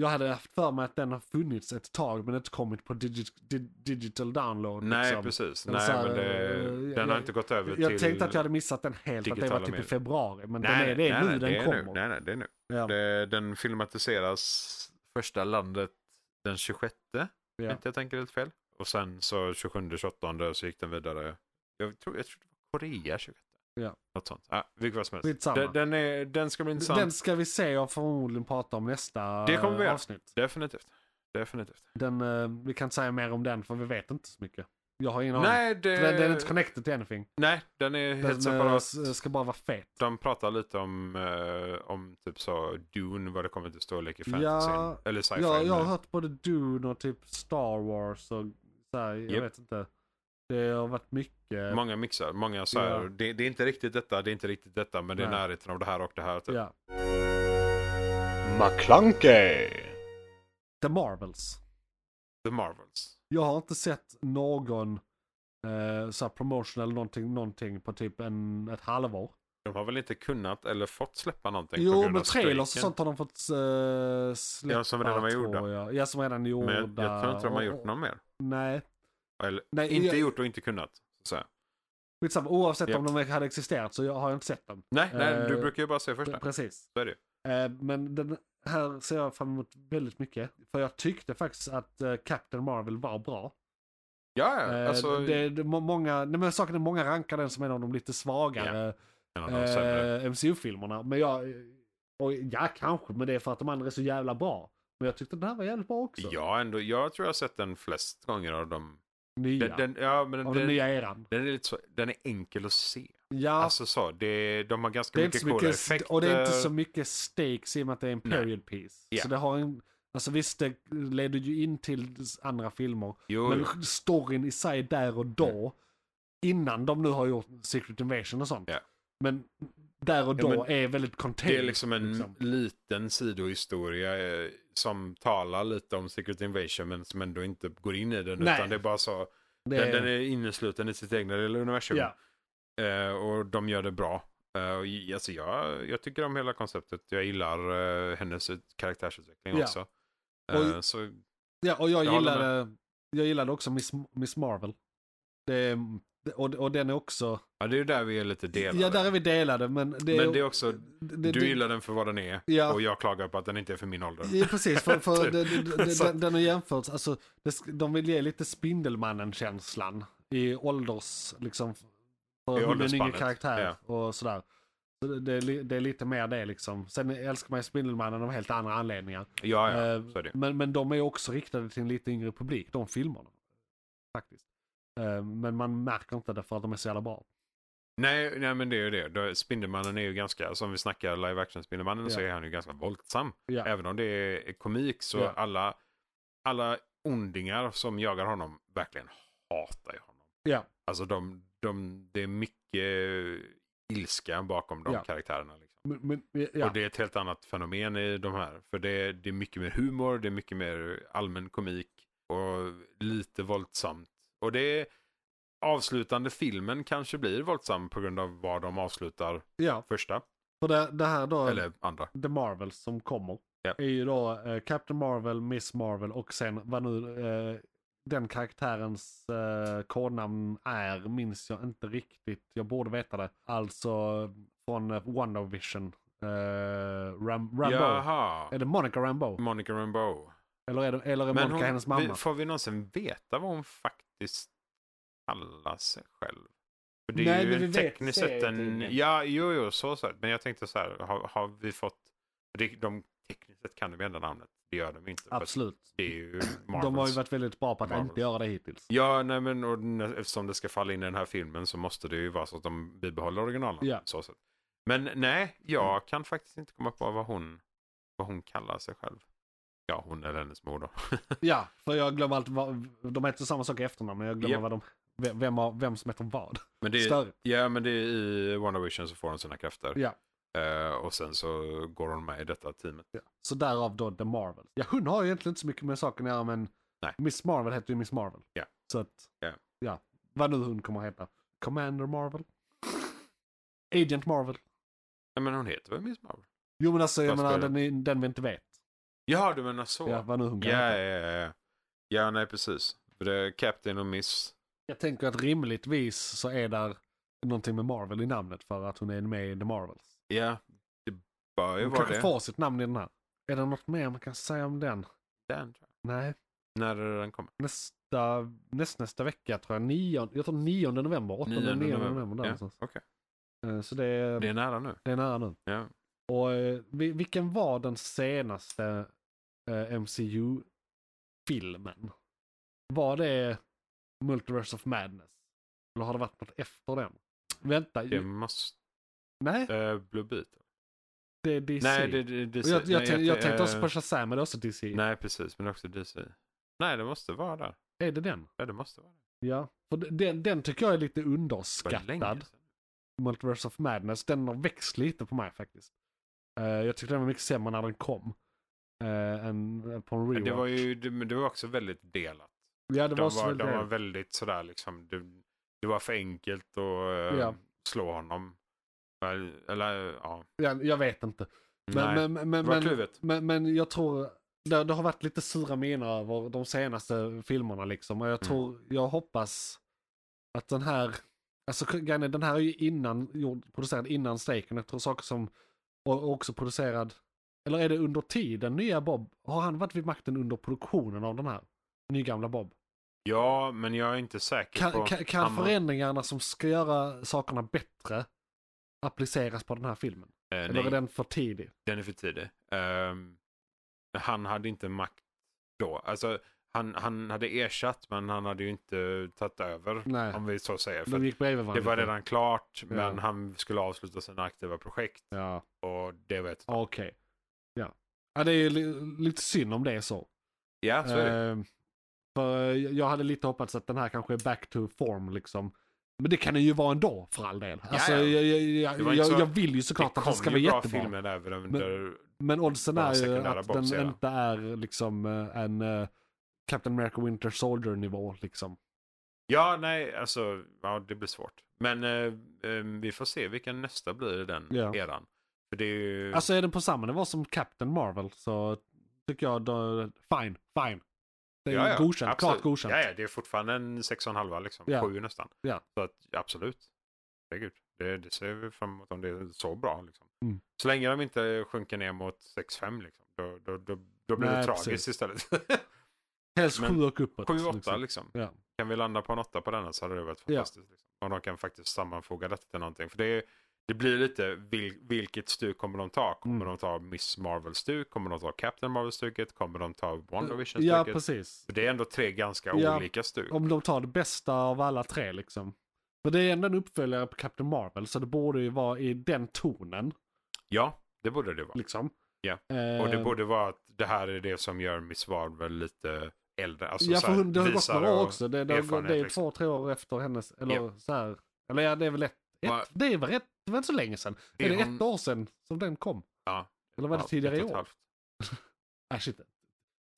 jag hade haft för mig att den har funnits ett tag men inte kommit på digi, di, digital download. Nej, liksom. precis. Nej, här, men det, eh, den jag- har inte gått över Jag till... tänkte att jag hade missat den helt, att det var typ i februari. Men nej, den är, det är nej, nu nej, den kommer. Nu. Nej, nej, det är nu. Ja. Det, den filmatiseras första landet den 26. Ja. Ja. Inte jag tänker helt fel. Och sen så 27-28 så gick den vidare. Jag tror, jag tror det var Korea 26. Ja. Något sånt. Ja, vilket vad som helst. Den, den, är, den ska bli intressant. Den ska vi se och förmodligen prata om nästa Det kommer vi göra. avsnitt. Definitivt. Definitivt. Den, eh, vi kan inte säga mer om den för vi vet inte så mycket. Jag har ingen aning. Nej, det... Den, den är inte connected till anything. Nej, den är helt Den separat. eh, s- ska bara vara fet. De pratar lite om, eh, om typ så Dune, vad det kommer till storlek i fantasy. Ja, eller sci-fi. Jag, jag har hört både Dune och typ Star Wars och så här, jag Japp. vet inte. Det har varit mycket. Många mixar, många så här, Ja. det, det är inte riktigt detta, det är inte riktigt detta, men det är Nej. närheten av det här och det här. Typ. Ja. McClunkey. The Marvels. The Marvels. Jag har inte sett någon eh, så här promotion eller någonting, någonting på typ en, ett halvår. De har väl inte kunnat eller fått släppa någonting på Jo, grund men av trailers och sånt har de fått uh, släppa. Ja, som redan var gjorda. Jag. Ja, som redan är gjorda. Men jag, jag tror inte de har Och- gjort någon mer. Nej. Eller, Nej, inte jag- gjort och inte kunnat. Så. Skitsamma, oavsett Japp. om de hade existerat så jag har jag inte sett dem. Nej, nej, du Eh, brukar ju bara se första. Precis. Så är det. Eh, men den här ser jag fram emot väldigt mycket. För jag tyckte faktiskt att eh, Captain Marvel var bra. Ja, ja. Alltså, det, det, må- många, nej, men saken är många rankar den som en av de lite svagare sämre. eh, MCU-filmerna. Men jag, och ja kanske, men det är för att de andra är så jävla bra. Men jag tyckte den här var jävligt bra också. Ja, ändå. Jag tror jag har sett den flest gånger av dem. Nya. Den, den, ja, men av den, den nya eran. den är lite så, den är enkel att se. Ja, Alltså så, det, de har ganska mycket så coola mycket, effekter. och det är inte så mycket stakes i och med att det är en Nej. period piece. Ja. Så det har en, alltså visst det leder ju in till andra filmer. Jo, Men storyn i sig där och då, innan de nu har gjort Secret Invasion och sånt. Ja. Men där och Ja, då men är väldigt contained. det är liksom en liksom. liten sidohistoria eh, som talar lite om Secret Invasion men som ändå inte går in i den. Nej. Utan det är bara så, Det den, är- den är innesluten i sitt egna lilla universum. Ja. Eh, och de gör det bra. Eh, och, alltså jag, jag tycker om hela konceptet. Jag gillar eh, hennes ut- karaktärsutveckling Ja. också. Och- Eh, så, Ja, och jag, Jag gillade, jag gillade också Miss, Miss Marvel. Det, det- och, och den är också... ja, det är där vi är lite delade. Ja, där är vi delade, men det Men det är också, det- du gillar den för vad den är Ja. och jag klagar på att den inte är för min ålder. Ja, precis, för, för den, den har jämförts, alltså, de vill ge lite Spindelmannen-känslan i ålders, liksom, för I är en yngre karaktär och sådär. Så det, det, är är lite mer det liksom. Sen älskar man ju Spindelmannen av helt andra anledningar. Ja, ja, Eh, så är det. men, men de är också riktade till en lite yngre publik, de filmerna. Faktiskt. Eh, men man märker inte det för att de är så jävla bra. Nej, nej, men det är ju det. Då- Spindelmannen är ju ganska, som vi snackar live action Spindelmannen så Ja. är han ju ganska våldsam. Ja. Även om det är komik så Ja. alla, alla ondingar som jagar honom verkligen hatar ju honom. Ja. Alltså de, de, det är mycket ilska bakom de karaktärerna. Liksom. Men, men, ja. Och det är ett helt annat fenomen i de här. För det är, det är mycket mer humor, det är mycket mer allmän komik och lite våldsamt. Och det avslutande filmen kanske blir våldsam på grund av vad de avslutar ja, första. för det, det här då, Eller andra. The Marvels som kommer, Ja. är ju då eh, Captain Marvel, Miss Marvel och sen vad nu eh, den karaktärens eh, kodnamn är minns jag inte riktigt. Jag borde veta det. Alltså från eh, WandaVision. Eh, Ram, Rambo. Jaha. Är det Monica Rambo? Monica Rambeau. Eller är, det, eller är Men Monica hon, hennes mamma? vi, får vi någonsin veta vad hon faktiskt kallar sig själv? För det är Nej, ju en vet tekniskt sett en... Ja, jo, jo, så sett. Men jag tänkte så här, har, har vi fått... Det, de, tekniskt sett kan de ändra namnet. Det gör de inte. Absolut. Det är ju De har ju Marvels. varit väldigt bra på att Marvels. inte göra det hittills. Ja, nej men och, eftersom det ska falla in i den här filmen så måste det ju vara så att de bibehåller originalen. Ja. Så sätt. Men nej, jag kan faktiskt inte komma på vad hon, vad hon kallar sig själv. Ja, hon eller hennes mor då. Ja, för jag glömmer alltid vad, de heter samma sak i efternamn men jag glömmer Japp. vad de, vem, har- vem som heter vad. Men det är, Störigt. ja, men det är i WandaVision så får hon sina krafter. Ja. Eh, och sen så går hon med i detta teamet. Ja. Så därav då The Marvel. Ja, hon har ju egentligen inte så mycket med saken att göra men Nej. Miss Marvel heter ju Miss Marvel. Ja. Så att, Ja. ja. Vad nu hon kommer att heta. Commander Marvel? Agent Marvel? Ja, men hon heter väl Miss Marvel? Jo men alltså jag menar den, den vi inte vet. Ja, du menar så. Ja, vad nu hon kan ja, heta. ja, ja, ja. Ja, nej precis. För det är Captain och Miss. Jag tänker att rimligtvis så är där någonting med Marvel i namnet för att hon är med i The Marvels. Ja, det bör ju Hon vara kanske det. får sitt namn i den här. Är det något mer man kan säga om den? Den, tror Nej, jag. När är det den kommer? nästa, näst, nästa vecka tror jag. Nio, jag tror 9 november. 8 9 9 november. november. där Ja, okej. Eh, Så det är, Det är nära nu. det är nära nu. Ja. Och eh, vi- vilken var den senaste eh, MCU-filmen? Var det Multiverse of Madness? Eller har det varit något efter den? Vänta, Det måste... nej, Uh, Blue Beetle. det är DC. Nej, det, det, Och jag, jag, nej, tänk- jag tänkte också eh, på Shazam, men det är också DC. Nej, precis. Men det är också DC. Nej, det måste vara där. Är det den? Ja, det måste vara där. Ja. För den, den tycker jag är lite underskattad. Multiverse of Madness. Den har växt lite på mig faktiskt. Eh, jag tyckte den var mycket sämre när den kom. Uh, än på en Men rewatch. det var ju det, det var också väldigt delat. ja, det De var, de var väldigt sådär liksom. Det, det var för enkelt att eh, Ja. slå honom. Eller, ja. Ja, jag vet inte. Men, Nej, men, men, det var men, kluvet. men, men jag tror det, det har varit lite sura miner över de senaste filmerna liksom. Och jag Mm. tror, jag hoppas att den här, alltså den här är ju innan, gjord, producerad innan strejken. Jag tror saker som, och också producerad, eller är det under tiden nya Bob, har han varit vid makten under produktionen av den här? Nygamla Bob? Ja, men jag är inte säker Kan, på... kan, kan förändringarna som ska göra sakerna bättre appliceras på den här filmen? eh, Eller nej, är den för tidig? den är för tidig. Ehm, han hade inte makt då. Alltså, han, han hade ersatt, men han hade ju inte tagit över. Nej. Om vi så säger. För det var redan klart, Ja. men han skulle avsluta sina aktiva projekt. Ja, Och det vet okej. Ja. Ja, det är lite synd om det är så. Ja, så är det. Eh, för jag hade lite hoppats att den här kanske är back to form liksom. Men det kan den ju vara ändå för all del. Alltså, ja. Jag, jag, jag, jag, vill ju såklart att den ska vara bra jättebra. filmer även under... Men oddsen bara är ju att Bobs den era. inte är liksom eh, en eh, Captain America Winter Soldier nivå liksom. Ja, nej, alltså, ja, det blir svårt. Men eh, eh, vi får se vilken nästa blir i den Ja. eran. För det är ju... Alltså är den på samma nivå som Captain Marvel så tycker jag då, fine, fine. Det är ja, ja, godkänt, absolut. klart godkänt. Ja, ja, det är fortfarande en 6,5 liksom. Ja. Sju nästan. Ja. Så att, absolut. Herregud. Det, det ser vi fram emot om det är så bra. Liksom. Mm. Så länge de inte sjunker ner mot 6,5 liksom. Då, då, då, då blir Nej, det tragiskt precis. istället. Helst Men sju och uppåt. 7-8 liksom. liksom. Ja. Kan vi landa på en 8 på denna så hade det varit Ja. fantastiskt. Liksom. Om de kan faktiskt sammanfoga detta till någonting. För det, är, det blir lite vil, vilket stuk kommer de ta? Kommer Mm. de ta Miss Marvel-stuk? Kommer de ta Captain Marvel-stuket? Kommer de ta Ja, WandaVision-stuket? precis. För det är ändå tre ganska Ja, olika stuk. Om de tar det bästa av alla tre liksom. För det är ändå en uppföljare på Captain Marvel så det borde ju vara i den tonen. Ja, det borde det vara. Liksom. Ja. Eh, Och det borde vara att det här är det som gör Miss Marvel lite äldre. Alltså ja, för hon, det har gått några år också. Det, det, det är liksom. två, tre år efter hennes, eller Ja. så här. Eller ja, det är väl ett, Va- ett det väl rätt, det var inte så länge sedan. Det är det hon- ett år sedan som den kom? Ja. Eller var det Ja, tidigare i år? halvt. Ah, shit.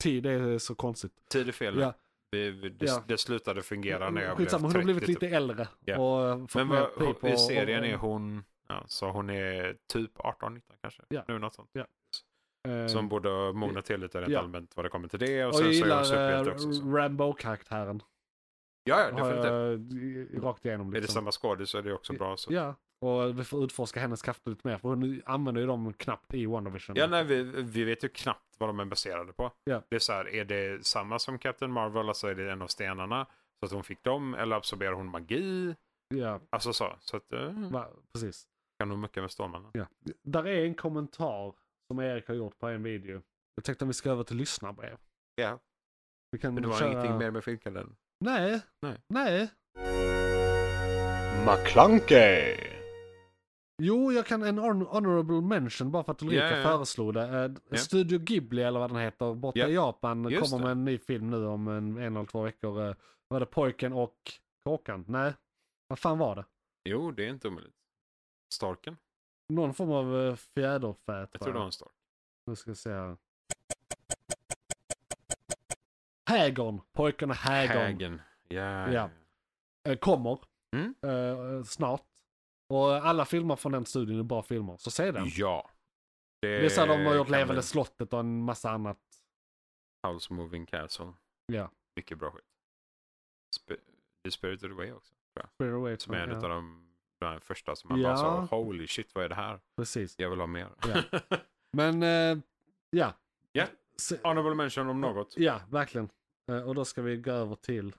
Tid är så konstigt. Tid är fel. Ja. Det, Ja. det slutade fungera när jag Skitsamma, hon blev har 30. blivit lite typ. äldre. Ja. Och fått Men vad, i serien och- är hon, ja, så hon är typ 18-19 kanske? Ja. Nu något sånt. eh, Som borde mogna till lite rent Ja. allmänt vad det kommer till det. Och och sen jag så är hon gillar också. Så. Rambo-karaktären. Ja, ja, Har definitivt. rakt igenom. Är det Liksom. samma skådis så är det också bra. Så. Ja, och vi får utforska hennes krafter lite mer. För hon använder ju dem knappt i WandaVision. Ja, nej, vi, vi vet ju knappt vad de är baserade på. Ja. Det är så här, är det samma som Captain Marvel, alltså är det en av stenarna? Så att hon fick dem, eller absorberar hon magi? ja Alltså så. Så att, eh, va, precis. kan hon mucka med Stålmannen. Ja. Där är en kommentar som Erik har gjort på en video. Jag tänkte om vi ska över till lyssnarbrev. Ja. Vi kan Men det var köra... ingenting mer med filmkalendern? Nej, Nej. nej. McClunkey! Jo, jag kan en hon- honorable mention bara för att Ulrika Ja, ja. föreslog det. Eh, Ja. Studio Ghibli eller vad den heter borta Ja, i Japan just kommer det. med en ny film nu om en, en eller två veckor. Eh, Var det Pojken och Kråkan? Nej, vad fan var det? Jo, det är inte omöjligt. Storken? Någon form av eh, fjäderfä Jag tror det var en stork. Nu ska vi se här. Hägern, pojken och hägern Hägen. Ja. Eh, kommer Mm. eh, snart. Och alla filmer från den studien är bra filmer, så se den. Ja. Det är så de har gjort Levande slottet och en massa annat. House Moving Castle. Ja, Mycket bra skit. Sp- The Spirit of the Way också. Spirit Away Som är en ja, av de de första som man Ja. bara sa holy shit vad är det här? Precis. Jag vill ha mer. Ja. Men, eh, ja. Ja. Se, Honorable mention om något. ja, verkligen. Eh, och då ska vi gå över till...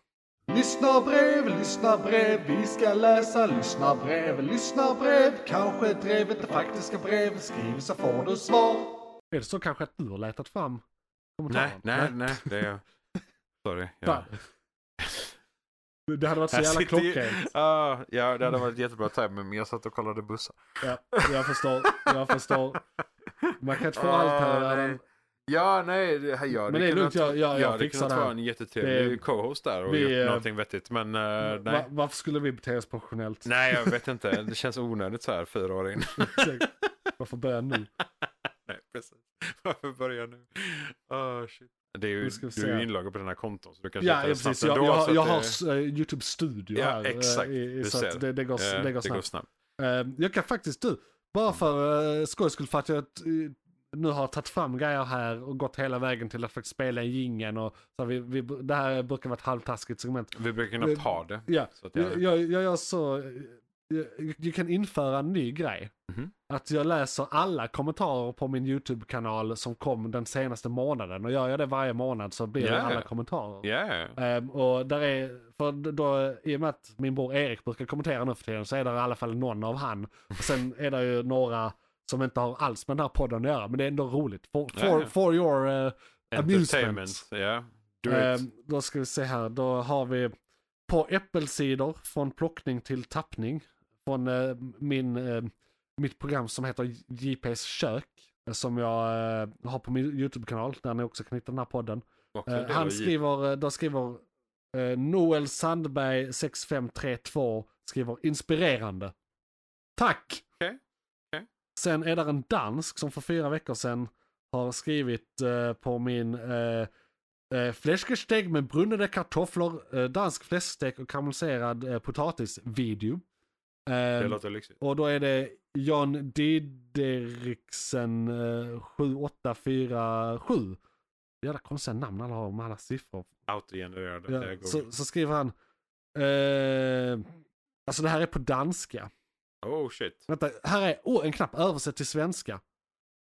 Lyssna brev, lyssna brev, vi ska läsa lyssna brev, lyssna brev. Kanske drevet det faktiska brev, skriv så får du svar. Är det så kanske att du har letat fram Nej, kommentaren? nej, nej. Det är... Sorry. Va? Jag, Det hade varit så jävla klockrent. Ja, det hade varit jättebra timing, men jag satt och kollade bussar. Ja, jag förstår. Jag förstår. Man kan inte få allt här i världen. Ja, nej, det, ja, Men det är lugnt, jag- jag- jag det fixar det här. vara en jättetrevlig Det- co-host där och vi, gjort någonting vettigt, men eh, nej. Va, varför skulle vi bete oss professionellt? Nej, jag vet inte. Det känns onödigt så här fyra år in. Varför börja nu? nej, precis. Varför börja nu? Oh, shit. Det är ju, du är ju inloggad på dina konton så du kan Ja, ja det snabbt precis. Jag, ändå, jag, jag har det- s- eh, YouTube Studio Ja, här. eh, exakt. i- så att det, det, går, eh, det går det går snabbt. snabbt. Eh, jag kan faktiskt du, bara för uh, skojs skull för att jag nu har tagit fram grejer här och gått hela vägen till att faktiskt spela i jingeln och så vi, vi, det här brukar vara ett halvtaskigt segment. Vi brukar knappt ha det. Ja, Så jag, jag, jag, jag så, eh, jag, kan införa en ny grej. Mhm. Att jag läser alla kommentarer på min YouTube-kanal som kom den senaste månaden. Och gör jag det varje månad så blir det Ja, alla kommentarer. Ja, Ehm, och där är, för då, i och med att min bror Erik brukar kommentera nu för tiden så är det i alla fall någon av han. Och sen är det ju några som inte har alls med den här podden att göra, men det är ändå roligt. For, for, for your uh, amusement. it. Ehm, då ska vi se här, då har vi på äppelsidor från plockning till tappning. Från eh, min, eh, mitt program som heter JP's kök. eh, Som jag eh, har på min YouTube-kanal, där ni också kan hitta den här podden. Eh, del han skriver, eh, då skriver eh, Noel Sandberg 6532 skriver inspirerande. Tack! Sen är där en dansk som för fyra veckor sedan har skrivit eh, på min eh, eh, fläskesteg med brunnade kartoffler, eh, dansk fläskstek och karamelliserad eh, potatis-video. Det Eh, låter lyxigt. och då är det Jan Dideriksen eh, 7847. Jävla konstiga namn alla har med alla siffror. Autogenererade. Ja, så, så skriver han. Eh, alltså det här är på danska. Oh shit. Vänta, här är oh, en knapp översätt till svenska.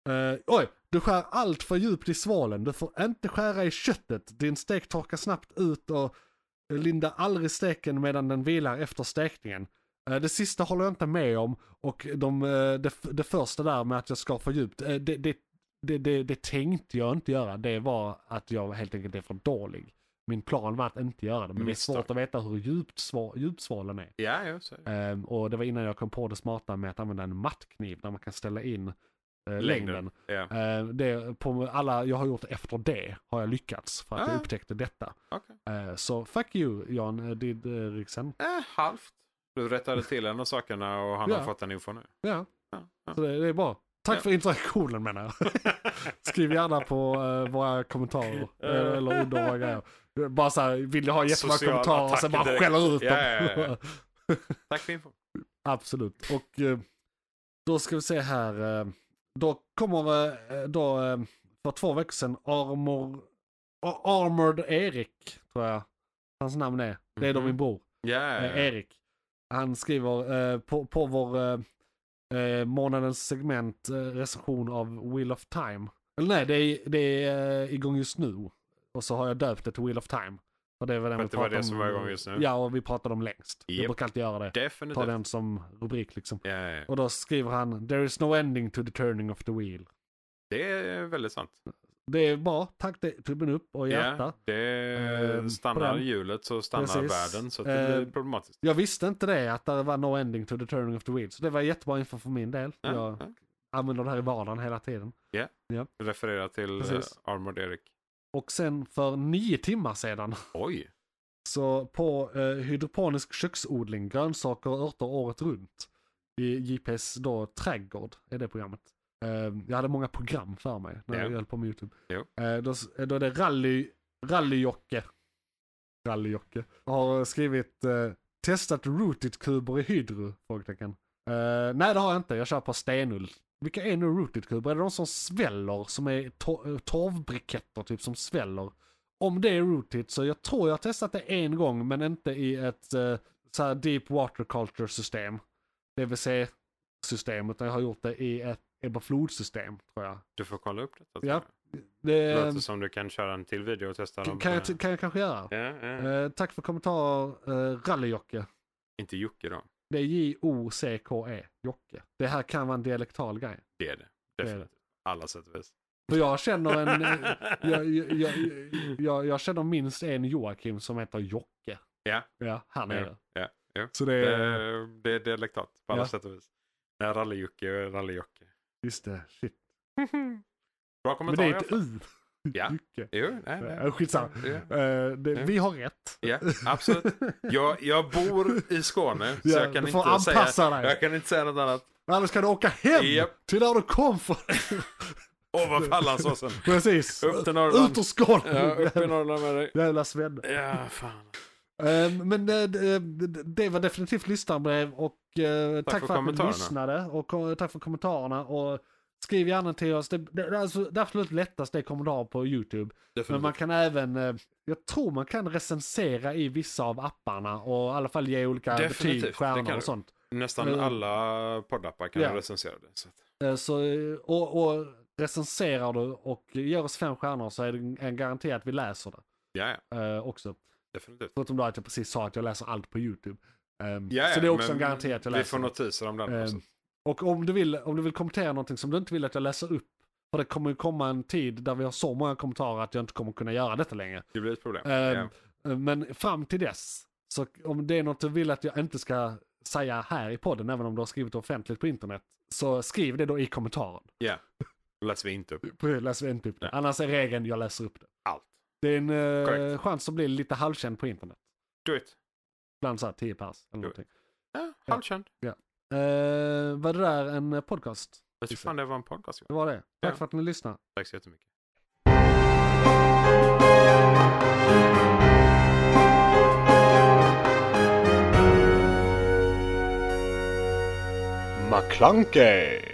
Uh, oj, du skär allt för djupt i svalen. Du får inte skära i köttet. Din stek torkar snabbt ut och linda aldrig steken medan den vilar efter stekningen. Uh, det sista håller jag inte med om och de, uh, det, det första där med att jag skar för djupt, det, det, det, det, det tänkte jag inte göra. Det var att jag helt enkelt är för dålig. Min plan var att inte göra det, men Misstag. det är svårt att veta hur djupt, sva, djupt svalen är. Ja, ja, så är det. Ehm, och det var innan jag kom på det smarta med att använda en mattkniv där man kan ställa in eh, längden. Ja, Ehm, det, på alla jag har gjort efter det har jag lyckats för att jag Ah. upptäckte detta. okej. Ehm, så fuck you Jan Didriksen. Eh, halvt. Du rättade till en av sakerna och han Ja. har fått den info nu. Ja, Ja, ja. så det, det är bra. Tack Ja. för interaktionen menar jag. Skriv gärna på eh, våra kommentarer eh, eller under våra grejer. Bara så här, vill du ha jättemånga Social kommentarer och sen bara direkt. skäller ut Ja, dem. ja, ja. Tack för info. Absolut. Och eh, då ska vi se här. eh, Då kommer eh, då för två veckor sedan Armor, Ar- Armored Erik, tror jag hans namn är. Det är då Mhm. min bror, Ja, ja, ja. Erik. Han skriver på, på vår eh, månadens segment recension av Wheel of Time. Eller nej, det är, det är igång just nu. Och så har jag döpt det till Wheel of Time. För det var den vi det pratade det som om. var igång just nu? Ja, och vi pratade om längst. Vi Japp. brukar alltid göra det. Ta Definitivt. den som rubrik liksom. Ja, ja, ja. Och då skriver han “There is no ending to the turning of the wheel”. Det är väldigt sant. Det är bra, tack det, tummen upp och hjärta. Ja, det på stannar hjulet så stannar Precis. världen. Så det blir Ehm, problematiskt. Jag visste inte det, att det var no ending to the turning of the wheel. Så det var jättebra info för min del. Ja, Jag ja. använder det här i vardagen hela tiden. Referera till Precis. uh, Armored Eric. Och sen för nio timmar sedan, Oj. så på eh, hydroponisk köksodling, grönsaker och örter året runt. I JPs då trädgård, är det programmet. Eh, jag hade många program för mig när Ja. jag höll på med YouTube. Jo. Eh, då, då är det rally, rally-Jocke. Rally-Jocke. Har skrivit eh, testat rooted-kuber i hydro? Frågetecken. Eh, nej det har jag inte, jag kör på stenull. Vilka är nu rooted-kuber? Är det de som sväller, som är to- eh, torvbriketter typ som sväller? Om det är rooted så jag tror jag har testat det en gång men inte i ett eh, så här deep water culture system. DVC-system utan jag har gjort det i ett Ebba Flod-system tror jag. Du får kolla upp detta. Ja. Det, låter som du kan köra en till video och testa dem. kan, jag, kan jag kanske göra. Ja, ja. Eh, tack för kommentarer uh, Rally-Jocke. Inte Jocke då. Det är J-O-C-K-E, Jocke. Det här kan vara en dialektal grej. Det är det. Det är Definitivt. Alla sätt och vis. För jag känner en, eh, jag, jag, jag, jag, jag känner minst en Joakim som heter Jocke. Ja. Ja, här nere. Ja, ja. Så det är, Det, det är dialektat på alla Ja. sätt och vis. Rally-Jocke och Rally-Jocke. just det, shit. Bra Men kommentar det i är ett. U. Ja. Jo, nej, nej. Eh, Skitsamma. Ja. Eh, det, Ja. Vi har rätt. Ja, absolut. Jag, jag bor i Skåne så Ja, jag kan inte säga, dig. jag kan inte säga något annat. Annars kan du åka hem Japp. till där du kom från. Ovanför Hallandsåsen. Precis. Upp till Norrland. Ut ur Skåne. Ja, uppe i Norrland med dig. Jävla svenne. Ja, fan. Eh, Men det, var definitivt lyssnarbrev och eh, tack, för för att ni lyssnade och tack för kommentarerna. Och skriv gärna till oss. Det, det, alltså, det absolut lättaste är kommentarer på YouTube. Men man kan även, eh, jag tror man kan recensera i vissa av apparna och i alla fall ge olika Definitivt, betyg, stjärnor och sånt. Nästan Eh, alla poddappar kan ja. recensera det. Så att, Eh, Så, och, och recenserar du och ger oss fem stjärnor så är det en garanti att vi läser det ja, ja, också. definitivt. Förutom då att jag precis sa att jag läser allt på YouTube. Um, Ja, så det är också men en garanti att jag Vi läser får det. notiser om den Ehm, också. Och om du, vill, om du vill kommentera någonting som du inte vill att jag läser upp. För det kommer ju komma en tid där vi har så många kommentarer att jag inte kommer kunna göra detta längre. Det blir ett problem. Ehm, ja. Eh, Men fram till dess, så om det är något du vill att jag inte ska säga här i podden, även om du har skrivit det offentligt på internet, så skriv det då i kommentaren. ja. Då läser vi inte upp Läser vi inte upp det. Nej. Annars är regeln jag läser upp det. allt. Det är en Korrekt. chans att bli lite halvkänd på internet. Do it. Ibland så här 10 pers eller Jo. någonting. Ja, halvkänd. Eh, var det där en podcast? Jag tror fan det var en podcast. Det var det. Tack Ja. för att ni lyssnade. Tack så jättemycket. McClunkey!